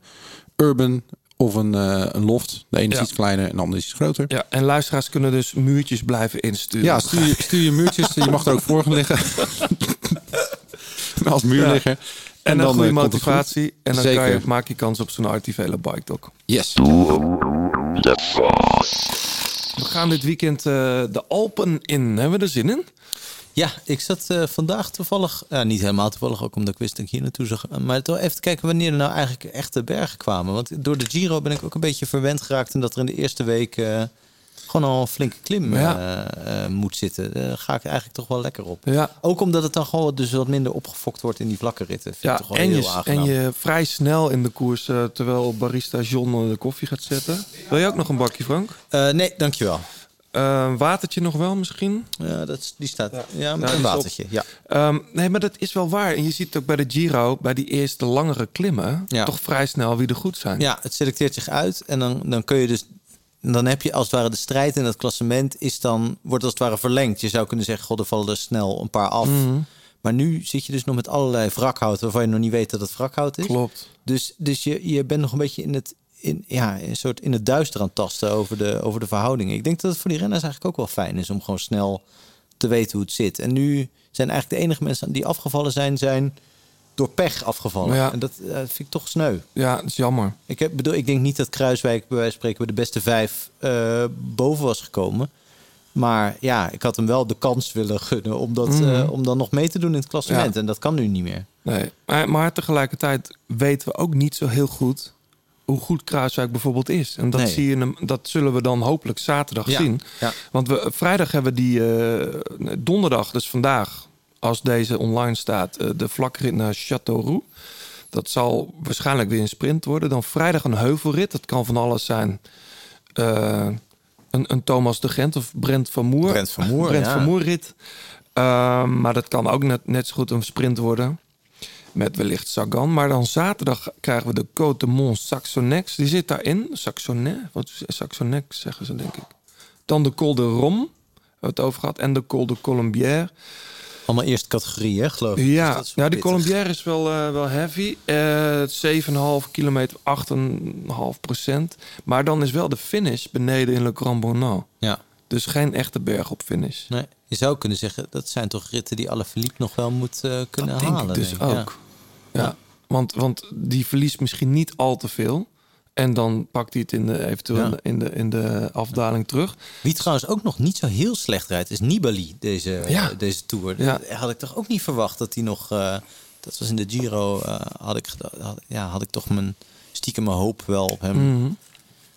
Urban of een, een Loft. De ene is iets kleiner en de andere is iets groter. Ja, en luisteraars kunnen dus muurtjes blijven insturen. Ja, stuur, je- stuur je muurtjes. je mag er ook voor gaan liggen. Als muurligger. En, een dan, goede eh, motivatie. En dan kan je, Zeker. maak je kans op zo'n Artivelo bike talk. Yes. We gaan dit weekend eh, de Alpen in. Hebben we er zin in? Ja, ik zat eh, vandaag toevallig, ja, niet helemaal toevallig, ook omdat ik wist dat ik hier naartoe gaan. Maar toch even te kijken wanneer er nou eigenlijk echte bergen kwamen. Want door de Giro ben ik ook een beetje verwend geraakt. En dat er in de eerste week eh, gewoon al een flinke klim Ja. eh, eh, moet zitten. Daar ga ik eigenlijk toch wel lekker op. Ja. Ook omdat het dan gewoon dus wat minder opgefokt wordt in die vlakke ritten. Vind ik Ja, toch wel en heel je, aangenaam. en je vrij snel in de koers, eh, terwijl barista John de koffie gaat zetten. Wil je ook nog een bakje, Frank? Nee, dankjewel. Een watertje nog wel misschien? Ja, dat, die staat. Ja, Ja, een watertje. Ja. Ehm, nee, maar dat is wel waar. En je ziet ook bij de Giro, bij die eerste langere klimmen, Ja. toch vrij snel wie er goed zijn. Ja, het selecteert zich uit. En dan, dan kun je dus. Dan heb je als het ware de strijd in het klassement is dan, wordt als het ware verlengd. Je zou kunnen zeggen, god, er vallen er snel een paar af. Mhm. Maar nu zit je dus nog met allerlei wrakhout waarvan je nog niet weet dat het wrakhout is. Klopt. Dus, dus je, je bent nog een beetje in het, in, ja, een soort in het duister aan het tasten over de, over de verhoudingen. Ik denk dat het voor die renners eigenlijk ook wel fijn is om gewoon snel te weten hoe het zit. En nu zijn eigenlijk de enige mensen die afgevallen zijn, zijn door pech afgevallen. Ja. En dat eh, vind ik toch sneu. Ja, dat is jammer. Ik, heb, bedoel, ik denk niet dat Kruiswijk bij wijze van spreken bij de beste vijf eh, boven was gekomen. Maar ja, ik had hem wel de kans willen gunnen om, dat, Mhm. eh, om dan nog mee te doen in het klassement. Ja. En dat kan nu niet meer. Nee. Maar, maar tegelijkertijd weten we ook niet zo heel goed hoe goed Kruiswijk bijvoorbeeld is. En dat, Nee. zie je, dat zullen we dan hopelijk zaterdag Ja. zien. Ja. Want we, vrijdag hebben we die donderdag, dus vandaag, als deze online staat, eh, de vlakrit naar Châteauroux. Dat zal waarschijnlijk weer een sprint worden. Dan vrijdag een heuvelrit. Dat kan van alles zijn. Eh, een, een Thomas de Gent of Brent van Moer. Brent van Moer, Brent ja. van Moer rit. Ehm, maar dat kan ook net, net zo goed een sprint worden. Met wellicht Sagan. Maar dan zaterdag krijgen we de Côte de Mont Saxonex. Die zit daarin. Saxonet? Wat Saxonex zeggen ze denk ik. Dan de Col de Rom. Hebben we het over gehad. En de Col de Colombière. Allemaal eerste categorie, hè, geloof ik. Dus Ja, ja die. Colombière is wel, eh, wel heavy. Eh 7,5 kilometer, 8,5 procent. Maar dan is wel de finish beneden in Le Grand Bonnat. Ja. Dus geen echte berg op finish. Nee, je zou kunnen zeggen, dat zijn toch ritten die alle verliep nog wel moet eh, kunnen Dat denk halen. ik dus denk ik. Ja. ook. Ja. Want, want die verliest misschien niet al te veel. En dan pakt hij het in de, eventueel Ja. in, de, in de afdaling terug. Wie trouwens ook nog niet zo heel slecht rijdt, is Nibali deze, Ja. deze Tour. Ja. Had ik toch ook niet verwacht dat hij nog... eh, dat was in de Giro, eh, had, ik, had, ja, had ik toch mijn stiekem mijn hoop wel op hem. Mhm.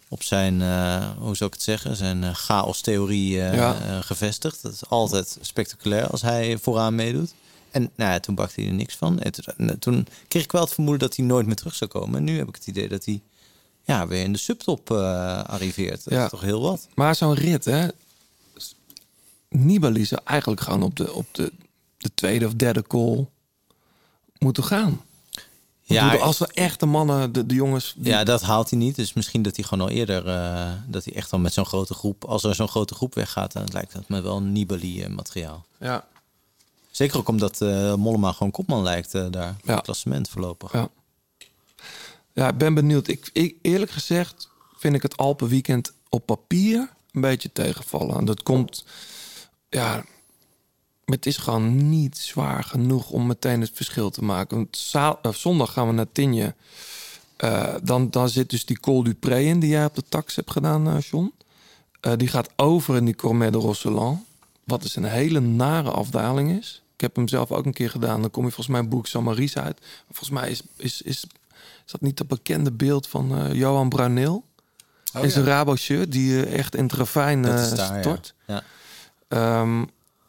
Op zijn, eh, hoe zou ik het zeggen, zijn eh, chaos-theorie eh, eh, gevestigd. Dat is altijd spectaculair als hij vooraan meedoet. En nou ja, toen bakte hij er niks van. En toen, en toen kreeg ik wel het vermoeden dat hij nooit meer terug zou komen. En nu heb ik het idee dat hij ja, weer in de subtop eh, arriveert. Dat Ja. is toch heel wat. Maar zo'n rit, hè. Nibali zou eigenlijk gewoon op de, op de, de tweede of derde call moeten gaan. Ja, als er echte mannen, de, de jongens... die- Ja, dat haalt hij niet. Dus misschien dat hij gewoon al eerder... eh, dat hij echt al met zo'n grote groep... Als er zo'n grote groep weggaat, dan lijkt dat me wel Nibali-materiaal. ja. Zeker ook omdat eh, Mollema gewoon kopman lijkt eh, daar. Ja. Ja. klassement voorlopig. Ja. Ja, ik ben benieuwd. Ik, ik, eerlijk gezegd vind ik het Alpenweekend op papier een beetje tegenvallen. En dat komt, ja, het is gewoon niet zwaar genoeg om meteen het verschil te maken. Want eh, zondag gaan we naar Tinje. Eh, dan, dan zit dus die Col du Pré in die jij op de tax hebt gedaan, eh, John. Die gaat over in die Cormet de Rosseland. Wat dus een hele nare afdaling is. Ik heb hem zelf ook een keer gedaan. Dan kom je volgens mij boek Samaries uit. Volgens mij is, is, is, is dat niet dat bekende beeld van eh, Johan Bruineel? in zijn Rabo-shirt, die eh, echt in het ravijn eh is daar, ja. stort. Ja. Ehm,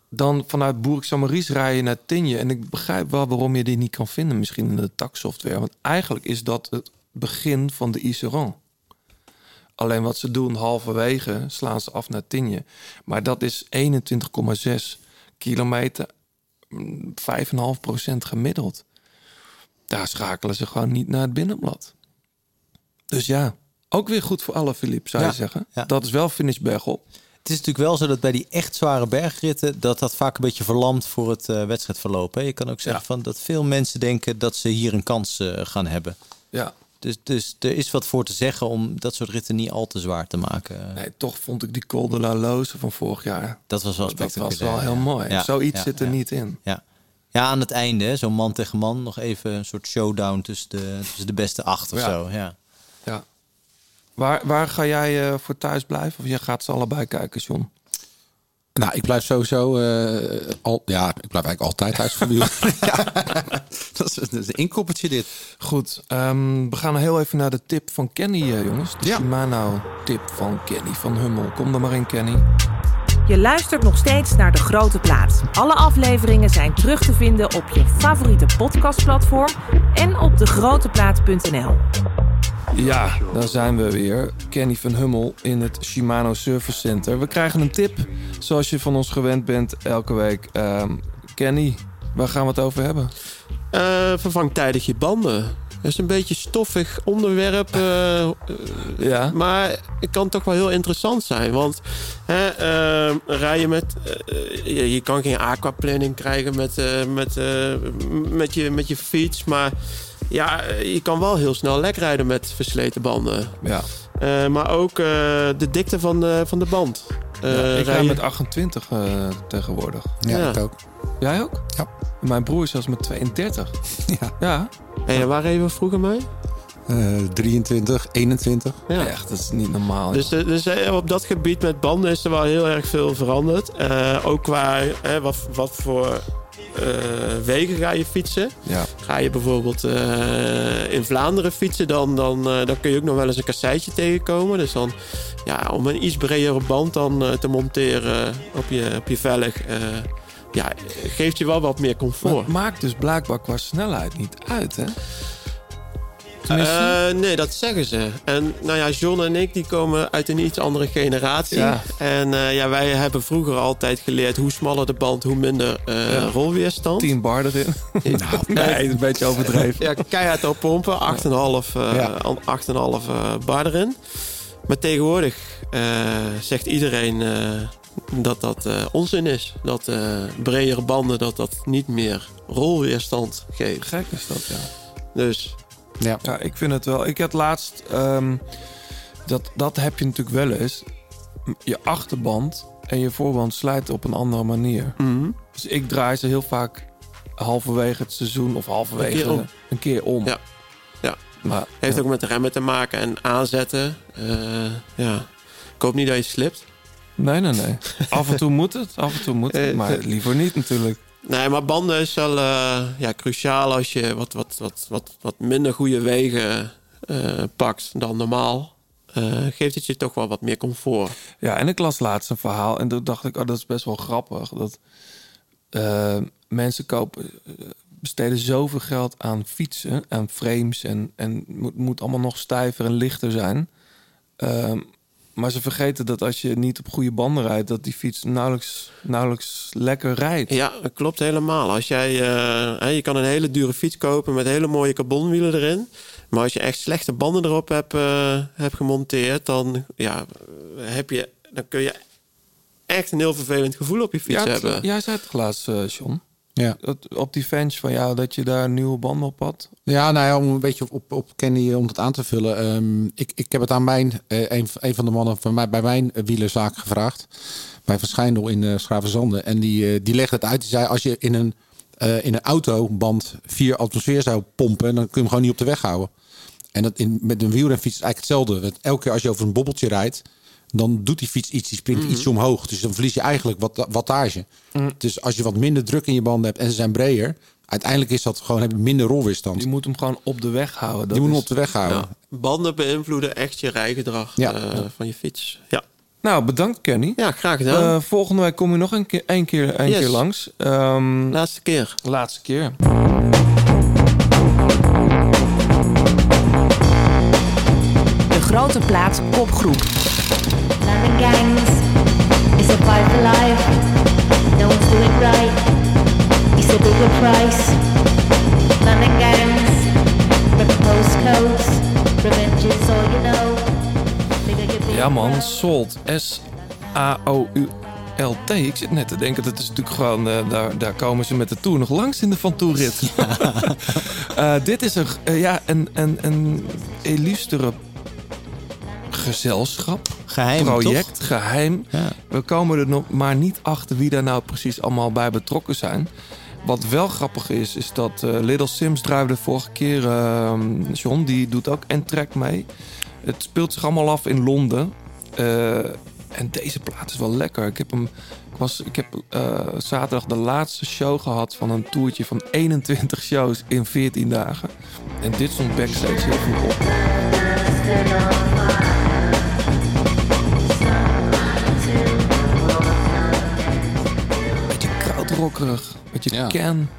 dan vanuit Boerik Samaries rij je naar Tinje. En ik begrijp wel waarom je die niet kan vinden, misschien in de taxsoftware. Want eigenlijk is dat het begin van de Iseran. Alleen wat ze doen, halverwege slaan ze af naar Tinje. Maar dat is 21,6 kilometer, mm, 5,5% gemiddeld. Daar schakelen ze gewoon niet naar het binnenblad. Dus ja, ook weer goed voor alle Philippe, zou Ja, je zeggen. ja. Dat is wel finish bergop. Het is natuurlijk wel zo dat bij die echt zware bergritten... dat dat vaak een beetje verlamt voor het eh, wedstrijdverloop. Hè? Je kan ook zeggen Ja. van dat veel mensen denken... dat ze hier een kans eh, gaan hebben. Ja, Dus, dus er is wat voor te zeggen om dat soort ritten niet al te zwaar te maken. Nee, toch vond ik die Col de la Loze van vorig jaar... Dat was wel dat was spectaculair. wel heel mooi. Zoiets zit er niet in. Ja. Ja, aan het einde, zo'n man tegen man, nog even een soort showdown tussen de, tussen de beste acht of Ja. zo. Ja. Ja. Waar, waar ga jij eh, voor thuis blijven? Of je gaat ze allebei kijken, John? Nou, ik blijf sowieso eh, al, ja, ik blijf eigenlijk altijd thuis voor ja. dat, is, dat is een inkoppertje dit. Goed, ehm, we gaan heel even naar de tip van Kenny, eh, jongens. De Ja. Shimano-tip van Kenny van Hummel. Kom er maar in, Kenny. Je luistert nog steeds naar De Grote Plaat. Alle afleveringen zijn terug te vinden op je favoriete podcastplatform en op degroteplaat.nl. Ja, daar zijn we weer. Kenny van Hummel in het Shimano Service Center. We krijgen een tip, zoals je van ons gewend bent elke week. Ehm, Kenny, waar gaan we het over hebben? Eh, vervang tijdig je banden. Dat is een beetje stoffig onderwerp. eh, eh, Ja. Maar het kan toch wel heel interessant zijn. Want hè, eh, rij je met. eh, je, je kan geen aquaplanning krijgen met, eh, met, eh, met, je, met je fiets. Maar ja, eh, je kan wel heel snel lek rijden met versleten banden. Ja, Eh, maar ook eh, de dikte van de, van de band. Eh, ja ik rij je- met 28 eh, tegenwoordig. Ja, Ja. ik ook. Jij ook? Ja. Mijn broer is zelfs met 32. Ja. Ja, en waar we vroeger mee? Eh, 23, 21. Ja. echt, dat is niet normaal. Dus, dus eh, op dat gebied met banden is er wel heel erg veel veranderd. Eh, ook qua wat, wat voor eh, wegen ga je fietsen. ja. Ga je bijvoorbeeld eh, in Vlaanderen fietsen, dan, dan, eh, dan kun je ook nog wel eens een kasseitje tegenkomen. Dus dan, ja, om een iets bredere band dan eh, te monteren op je, op je velg, eh, ja, geeft je wel wat meer Maar comfort. het maakt dus blijkbaar qua snelheid niet uit, hè? Eh, nee, dat zeggen ze. En nou ja, John en ik die komen uit een iets andere generatie. Ja. En eh, ja, wij hebben vroeger altijd geleerd hoe smaller de band, hoe minder eh, Ja. rolweerstand. 10 bar erin. Nou, nee, een beetje overdreven. Ja, keihard op pompen, 8,5 eh, Ja. an- 8,5 eh, bar erin. Maar tegenwoordig zegt iedereen dat dat eh, onzin is. Dat eh bredere banden dat dat niet meer rolweerstand geeft. Gek is dat, ja. Dus Ja. Ja, ik vind het wel. Ik had laatst... ehm, dat, dat heb je natuurlijk wel eens. Je achterband en je voorband slijten op een andere manier. mhm. Dus ik draai ze heel vaak halverwege het seizoen of halverwege Een keer om. een keer om. Ja. Ja. Maar, Heeft ja. ook met remmen te maken en aanzetten. Eh, ja. Ik hoop niet dat je slipt. Nee, nee, nee. Af en toe moet het. Af en toe moet het. Eh, Maar liever niet natuurlijk. Nee, maar banden is wel eh, ja, cruciaal als je wat, wat, wat, wat, wat minder goede wegen eh, pakt dan normaal. eh, geeft het je toch wel wat meer comfort. Ja, en ik las laatst een verhaal en toen dacht ik, oh, dat is best wel grappig. Dat eh, mensen kopen, eh, besteden zoveel geld aan fietsen, aan frames en, en moet, moet allemaal nog stijver en lichter zijn. Ehm, Maar ze vergeten dat als je niet op goede banden rijdt, dat die fiets nauwelijks, nauwelijks lekker rijdt. Ja, dat klopt helemaal. Als jij, eh, je kan een hele dure fiets kopen met hele mooie carbonwielen erin. Maar als je echt slechte banden erop hebt, eh, hebt gemonteerd, dan, ja, heb je, dan kun je echt een heel vervelend gevoel op je fiets ja, hebben. Jij zei het laatst, eh, John. Ja. Dat, op die fans van jou, dat je daar nieuwe banden op had. Ja, nou ja, om een beetje op, op, op Kenny eh, om het aan te vullen. Ehm, ik, ik heb het aan mijn, eh, een, een van de mannen van mij, bij mijn eh, wielerzaak gevraagd. Bij Verschijndel in uh, Schravenzande. En die, die legde het uit. Die zei, als je in een, eh, in een autoband vier atmosfeer zou pompen... dan kun je hem gewoon niet op de weg houden. En dat in, met een wielrenfiets is eigenlijk hetzelfde. Want elke keer als je over een bobbeltje rijdt... dan doet die fiets iets, die springt Mhm. iets omhoog. Dus dan verlies je eigenlijk wat, wattage. Mhm. Dus als je wat minder druk in je banden hebt en ze zijn breder... uiteindelijk is dat gewoon heb je minder rolweerstand. Je moet hem gewoon op de weg houden. Die moet hem op de weg houden. Ja. Banden beïnvloeden echt je rijgedrag Ja. eh, van je fiets. Ja, Nou, bedankt Kenny. ja graag gedaan. Eh, volgende week kom je nog een keer, een keer, een Yes. keer langs. Ehm, Laatste keer. laatste keer. De grote plaat kopgroep. London gangs is a fight for life. No one's doing right. It's a bigger price. London gangs, rip postcodes. Revenge is all you know. Bigger your big Ja man. Salt. S-A-O-U-L-T. Ik zit net te denken, dat is natuurlijk gewoon... eh, daar, daar komen ze met de Tour nog langs in de Van Tourrit. Eh, dit is een, eh, ja, een, een, een illustere gezelschap. Geheim, project, toch? geheim. Ja. We komen er nog maar niet achter wie daar nou precies allemaal bij betrokken zijn. Wat wel grappig is, is dat eh, Little Sims druifde vorige keer. eh, John, die doet ook en track mee. Het speelt zich allemaal af in Londen. Eh, en deze plaat is wel lekker. Ik heb, hem, ik was, ik heb eh, zaterdag de laatste show gehad van een toertje van 21 shows in 14 dagen. En dit stond backstage heel vroeg op. Krautrockerig, beetje Ja. can.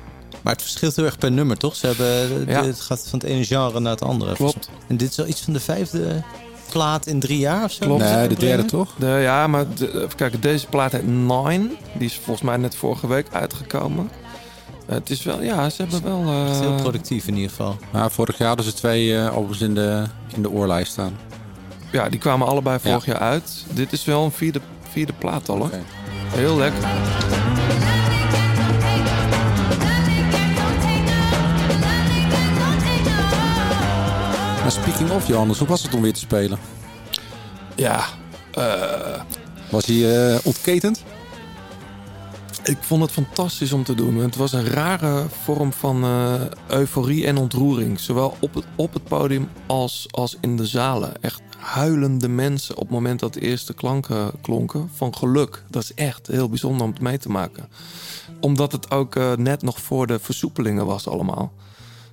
Maar het verschilt heel erg per nummer, toch? Ze hebben, Ja. Het gaat van het ene genre naar het andere. Klopt. En dit is wel iets van de vijfde plaat in drie jaar of zo? Klopt. Nee, de derde toch? De, ja, maar de, even kijken, deze plaat heet Nine. Die is volgens mij net vorige week uitgekomen. Eh, het is wel, ja, ze hebben wel... eh, heel productief in ieder geval. Nou, vorig jaar hadden ze twee eh, albums in de, in de oorlijst staan. ja, die kwamen allebei vorig Ja. jaar uit. Dit is wel een vierde, vierde plaat al, hoor. Heel lekker. Maar speaking of, Johannes, hoe was het om weer te spelen? Ja, eh, Was hij eh, ontketend? ik vond het fantastisch om te doen. Het was een rare vorm van eh, euforie en ontroering. Zowel op het, op het podium als, als in de zalen. Echt huilende mensen op het moment dat de eerste klanken klonken. Van geluk. Dat is echt heel bijzonder om het mee te maken. Omdat het ook net nog voor de versoepelingen was allemaal.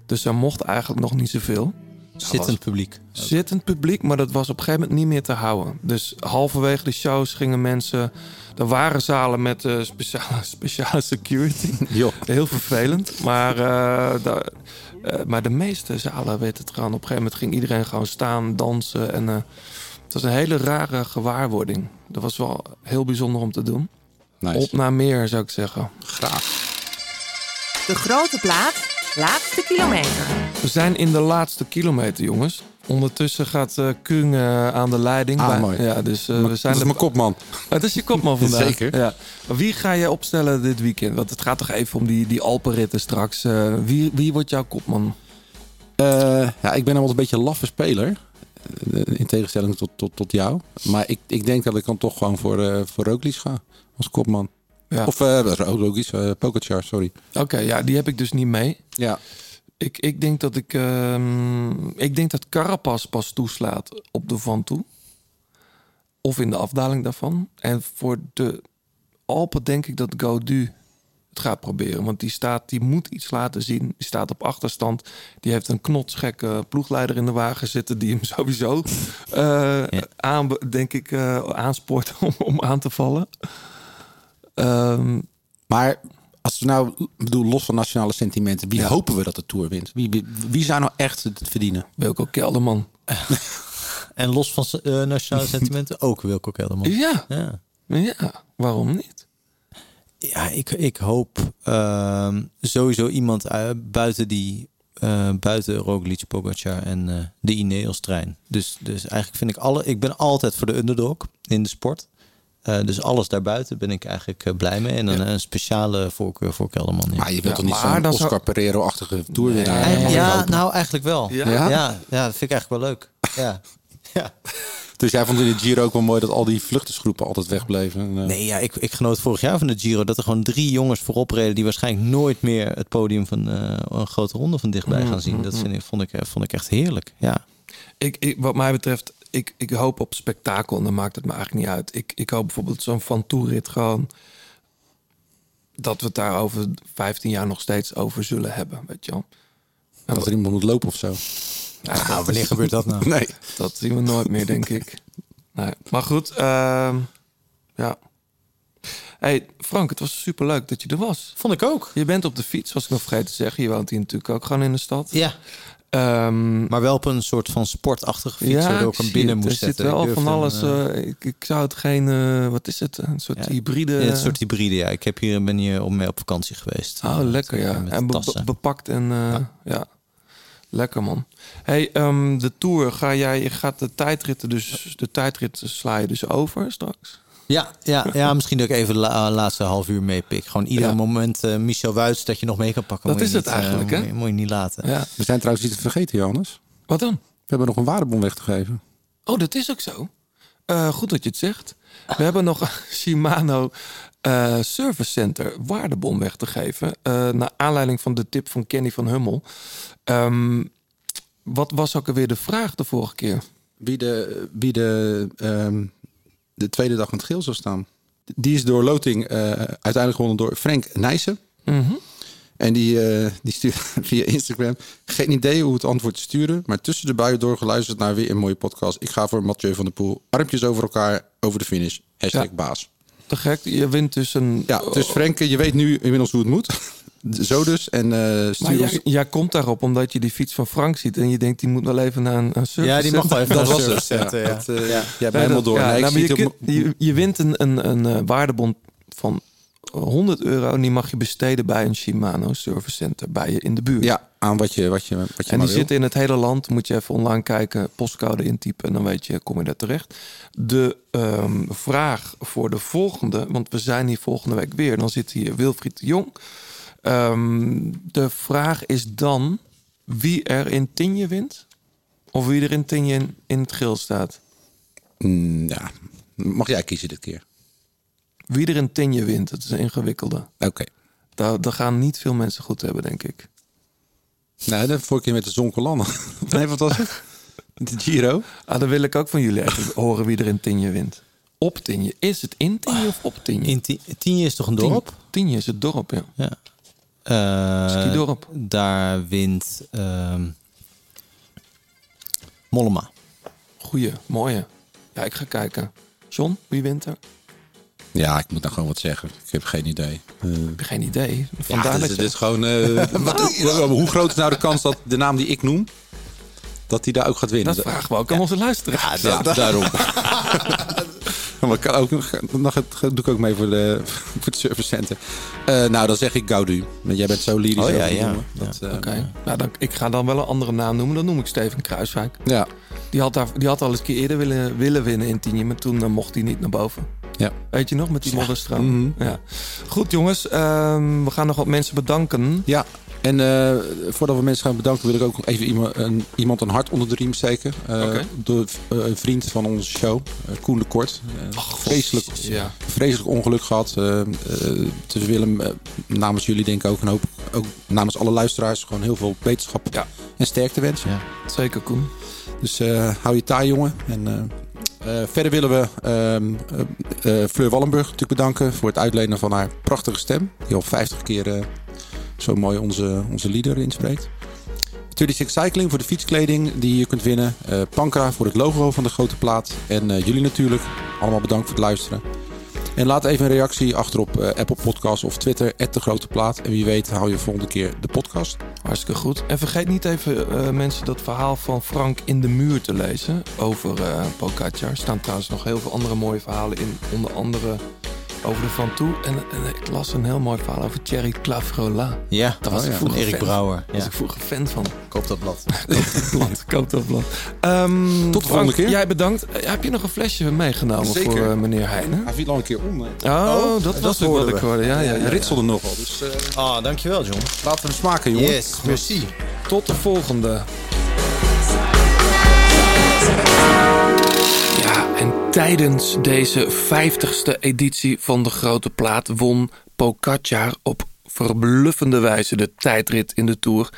Dus er mocht eigenlijk nog niet zoveel. Zittend publiek. Zittend publiek, maar dat was op een gegeven moment niet meer te houden. Dus halverwege de shows gingen mensen... Er waren zalen met eh, speciale, speciale security. Heel vervelend. Maar, eh, da- eh, maar de meeste zalen weten het gewoon. Op een gegeven moment ging iedereen gewoon staan, dansen. En, eh, het was een hele rare gewaarwording. Dat was wel heel bijzonder om te doen. Nice. Op naar meer, zou ik zeggen. Graag. De grote plaat, laatste kilometer. We zijn in de laatste kilometer, jongens. Ondertussen gaat eh Kung eh, aan de leiding. Ah, Bij- mooi. Ja, dus eh, we dat zijn is er- mijn kopman. Dat is je kopman vandaag. Zeker. Ja. Wie ga je opstellen dit weekend? Want het gaat toch even om die, die Alpenritten straks. Eh, wie, wie wordt jouw kopman? Eh, ja, ik ben wel een beetje een laffe speler. In tegenstelling tot, tot, tot jou. Maar ik, ik denk dat ik dan toch gewoon voor, eh voor Roglic ga. Als kopman. Ja. Of uh, Roglic, eh Pogacar, sorry. Oké, ja, die heb ik dus niet mee. Ja. Ik, ik denk dat ik. ehm, ik denk dat Carapaz pas toeslaat op de Van toe. Of in de afdaling daarvan. En voor de Alpen denk ik dat Gaudu het gaat proberen. Want die, staat, die moet iets laten zien. Die staat op achterstand. Die heeft een knotsgekke ploegleider in de wagen zitten... die hem sowieso, eh, aan, denk ik, eh, aanspoort om, om aan te vallen. Ehm, Maar als we nou, bedoel, los van nationale sentimenten, wie Ja. hopen we dat de Tour wint? Wie, wie, wie zou nou echt het verdienen? Wilco Kelderman. En los van eh, nationale sentimenten ook Wilco Kelderman. Ja. Ja. Ja, waarom niet? Ja, ik, ik hoop ehm, sowieso iemand buiten die eh, buiten Roglic, Pogacar en eh, de Ineos trein. Dus, dus eigenlijk vind ik alle. Ik ben altijd voor de underdog in de sport. Eh, dus alles daarbuiten ben ik eigenlijk eh, blij mee. En dan een speciale voorkeur voor Kelderman. Ja. Maar je Ja, toch niet zo'n dan zou- Oscar Pereiro-achtige eh, ja, nou eigenlijk wel. Ja? Ja, dat vind ik eigenlijk wel leuk. Ja. ja. Dus jij vond in de Giro ook wel mooi dat al die vluchtersgroepen altijd wegbleven? En, eh, Nee, ja, ik, ik genoot vorig jaar van de Giro dat er gewoon drie jongens voorop reden die waarschijnlijk nooit meer het podium van eh, een grote ronde van dichtbij gaan zien. Dat vind ik, vond, ik, eh, vond ik echt heerlijk. Ja. Ik, ik, wat mij betreft, ik, ik hoop op spektakel en dan maakt het me eigenlijk niet uit. Ik, ik hoop bijvoorbeeld zo'n Van Toerit gewoon... dat we het daar over 15 jaar nog steeds over zullen hebben, weet je wel. En dat er iemand moet lopen of zo. Ja, Nou, wanneer gebeurt dat nou? Nee. Dat zien we nooit meer, denk ik. Nee. Maar goed, ehm, ja. Hey Frank, het was super leuk dat je er was. Vond ik ook. Je bent op de fiets, was ik nog vergeten te zeggen. Je woont hier natuurlijk ook gewoon in de stad. Ja. Ehm, Maar wel op een soort van sportachtige fiets, waardoor ik hem binnen het. moest Er zit zetten. Ik wel van alles. eh, eh, ik, ik zou het geen, eh, wat is het? Een soort hybride. Ja, het soort hybride, ja. Ik heb hier, ben hier op mee op vakantie geweest. Oh, lekker ja. met En be- bepakt en eh, ja. Lekker man. Hey, ehm, de tour ga jij, je gaat de tijdritten dus, de tijdritten sla je dus over straks. Ja, ja, ja, misschien dat ik even de la- laatste half uur meepik. Gewoon ieder Ja. moment eh, Michel Wuits dat je nog mee kan pakken. Dat is het niet, eh, eigenlijk, hè? Moet je, moet je niet laten. Ja. We zijn trouwens iets te vergeten, Johannes. Wat dan? We hebben nog een waardebon weg te geven. Oh, dat is ook zo. Eh, goed dat je het zegt. We hebben nog Shimano eh, Service Center waardebon weg te geven. eh, naar aanleiding van de tip van Kenny van Hummel. Ehm, wat was ook alweer de vraag de vorige keer? Wie de, wie de, ehm, de tweede dag in het geel zou staan. Die is door loting eh, uiteindelijk gewonnen door Frank Nijssen. Mhm. En die, eh, die stuurt via Instagram. Geen idee hoe het antwoord te sturen. Maar tussen de buien door geluisterd naar weer een mooie podcast. Ik ga voor Mathieu van der Poel. Armpjes over elkaar over de finish. Hashtag Ja. baas. Te gek, je wint dus een... Ja, dus Frank, je weet nu inmiddels hoe het moet. Zo dus. En eh stuur jij, jij komt daarop omdat je die fiets van Frank ziet en je denkt die moet wel even naar een, een service Ja, die mag wel even naar Dat een was service het. Ja, zetten, ja. dat, eh, Ja. Jij bent Nee, helemaal dat- door. ja, Nee, ik nou, maar je, je, je wint een, een, een eh, waardebond van 100 euro en die mag je besteden bij een Shimano Service Center bij je in de buurt. Ja, aan wat je, wat je, wat je en die wil. zitten in het hele land. Moet je even online kijken, postcode intypen en dan weet je, kom je daar terecht. De ehm, vraag voor de volgende, want we zijn hier volgende week weer. Dan zit hier Wilfried de Jong. Ehm, de vraag is dan wie er in Tinje wint? Of wie er in Tinje in, in het geel staat? Mm, ja, mag jij kiezen dit keer? Wie er in Tinje wint, dat is een ingewikkelde. Oké. Daar, daar gaan niet veel mensen goed hebben, denk ik. Nee, de vorige keer met de Zonkolan. nee, wat was het? De Giro. Ah, dan wil ik ook van jullie even horen wie er in Tinje wint. Op Tinje. Is het in Tinje of op Tinje? In Ti- Tienje is toch een dorp? Tinje is het dorp, ja. Ja. Eh, Skidorp. Daar wint ehm Mollema. Goeie, mooie. Ja, ik ga kijken. John, wie wint er? Ja, ik moet nou gewoon wat zeggen. Ik heb geen idee. Eh, Heb geen idee? ja, Vandaar dit, dat is- je- dit is gewoon... eh, wat- hoe, groot is nou de kans dat de naam die ik noem... dat die daar ook gaat winnen? Dat vragen we ook aan onze luisteraars. Ja, daarom. ik kan ook, nog nog het- doe ik ook mee voor, de, voor het service center. Eh, nou, dan zeg ik Gaudu. Want jij bent zo lyrisch. Oh, ja, ja. jongen. Dat, eh, Oké. Nou, dan, ik ga dan wel een andere naam noemen. Dan noem ik Steven Kruiswijk. Ja. Die had, daar, die had al eens een keer eerder willen, willen winnen in Tinje. Maar toen eh, mocht hij niet naar boven. Ja. Weet je nog, met die modderstroom? Ja. Goed jongens, ehm, we gaan nog wat mensen bedanken. Ja, en eh, voordat we mensen gaan bedanken, wil ik ook nog even iemand een, iemand een hart onder de riem steken. Eh. Door eh, een vriend van onze show, Koen de Kort. Eh, vreselijk, ja. vreselijk ongeluk gehad. Eh eh, dus Willem, namens jullie denk ik ook een hoop, ook namens alle luisteraars, gewoon heel veel wetenschap en sterkte wensen. Ja. Zeker Koen. Dus eh, hou je taai, jongen. En, verder willen we eh, Fleur Wallenburg natuurlijk bedanken voor het uitlenen van haar prachtige stem. Die al 50 keer zo mooi onze, onze lieder inspreekt. 36 Cycling voor de fietskleding die je kunt winnen. Eh Pankra voor het logo van de grote plaat. En eh, jullie natuurlijk. Allemaal bedankt voor het luisteren. En laat even een reactie achter op eh, Apple Podcasts of Twitter, de Grote Plaat. En wie weet hou je volgende keer de podcast. Hartstikke goed. En vergeet niet even mensen dat verhaal van Frank in de muur te lezen over Pogacar. Er staan trouwens nog heel veel andere mooie verhalen in. Onder andere over de Van Toe. En, en ik las een heel mooi verhaal over Thierry Claverola. Ja, Daar was oh ik ja, vroeger van Erik fan. Brouwer. Daar was ik vroeger fan van. Koop dat blad. blad. Koop dat blad. Ehm, Tot de volgende keer. Jij bedankt. Eh, heb je nog een flesje meegenomen Zeker. voor eh, meneer Heijnen? Hij viel al een keer om. hè. Oh, dat dat was wat ik hoorde. Ja, ja, ritselde nogal. Dus eh, Ah, dankjewel John. laten we hem smaken, jongen. Yes, merci. Tot de volgende. Tijdens deze 50ste editie van de Grote Plaat won Pogacar op verbluffende wijze de tijdrit in de Tour.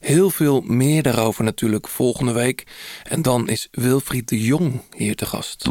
Heel veel meer daarover natuurlijk volgende week. En dan is Wilfried de Jong hier te gast.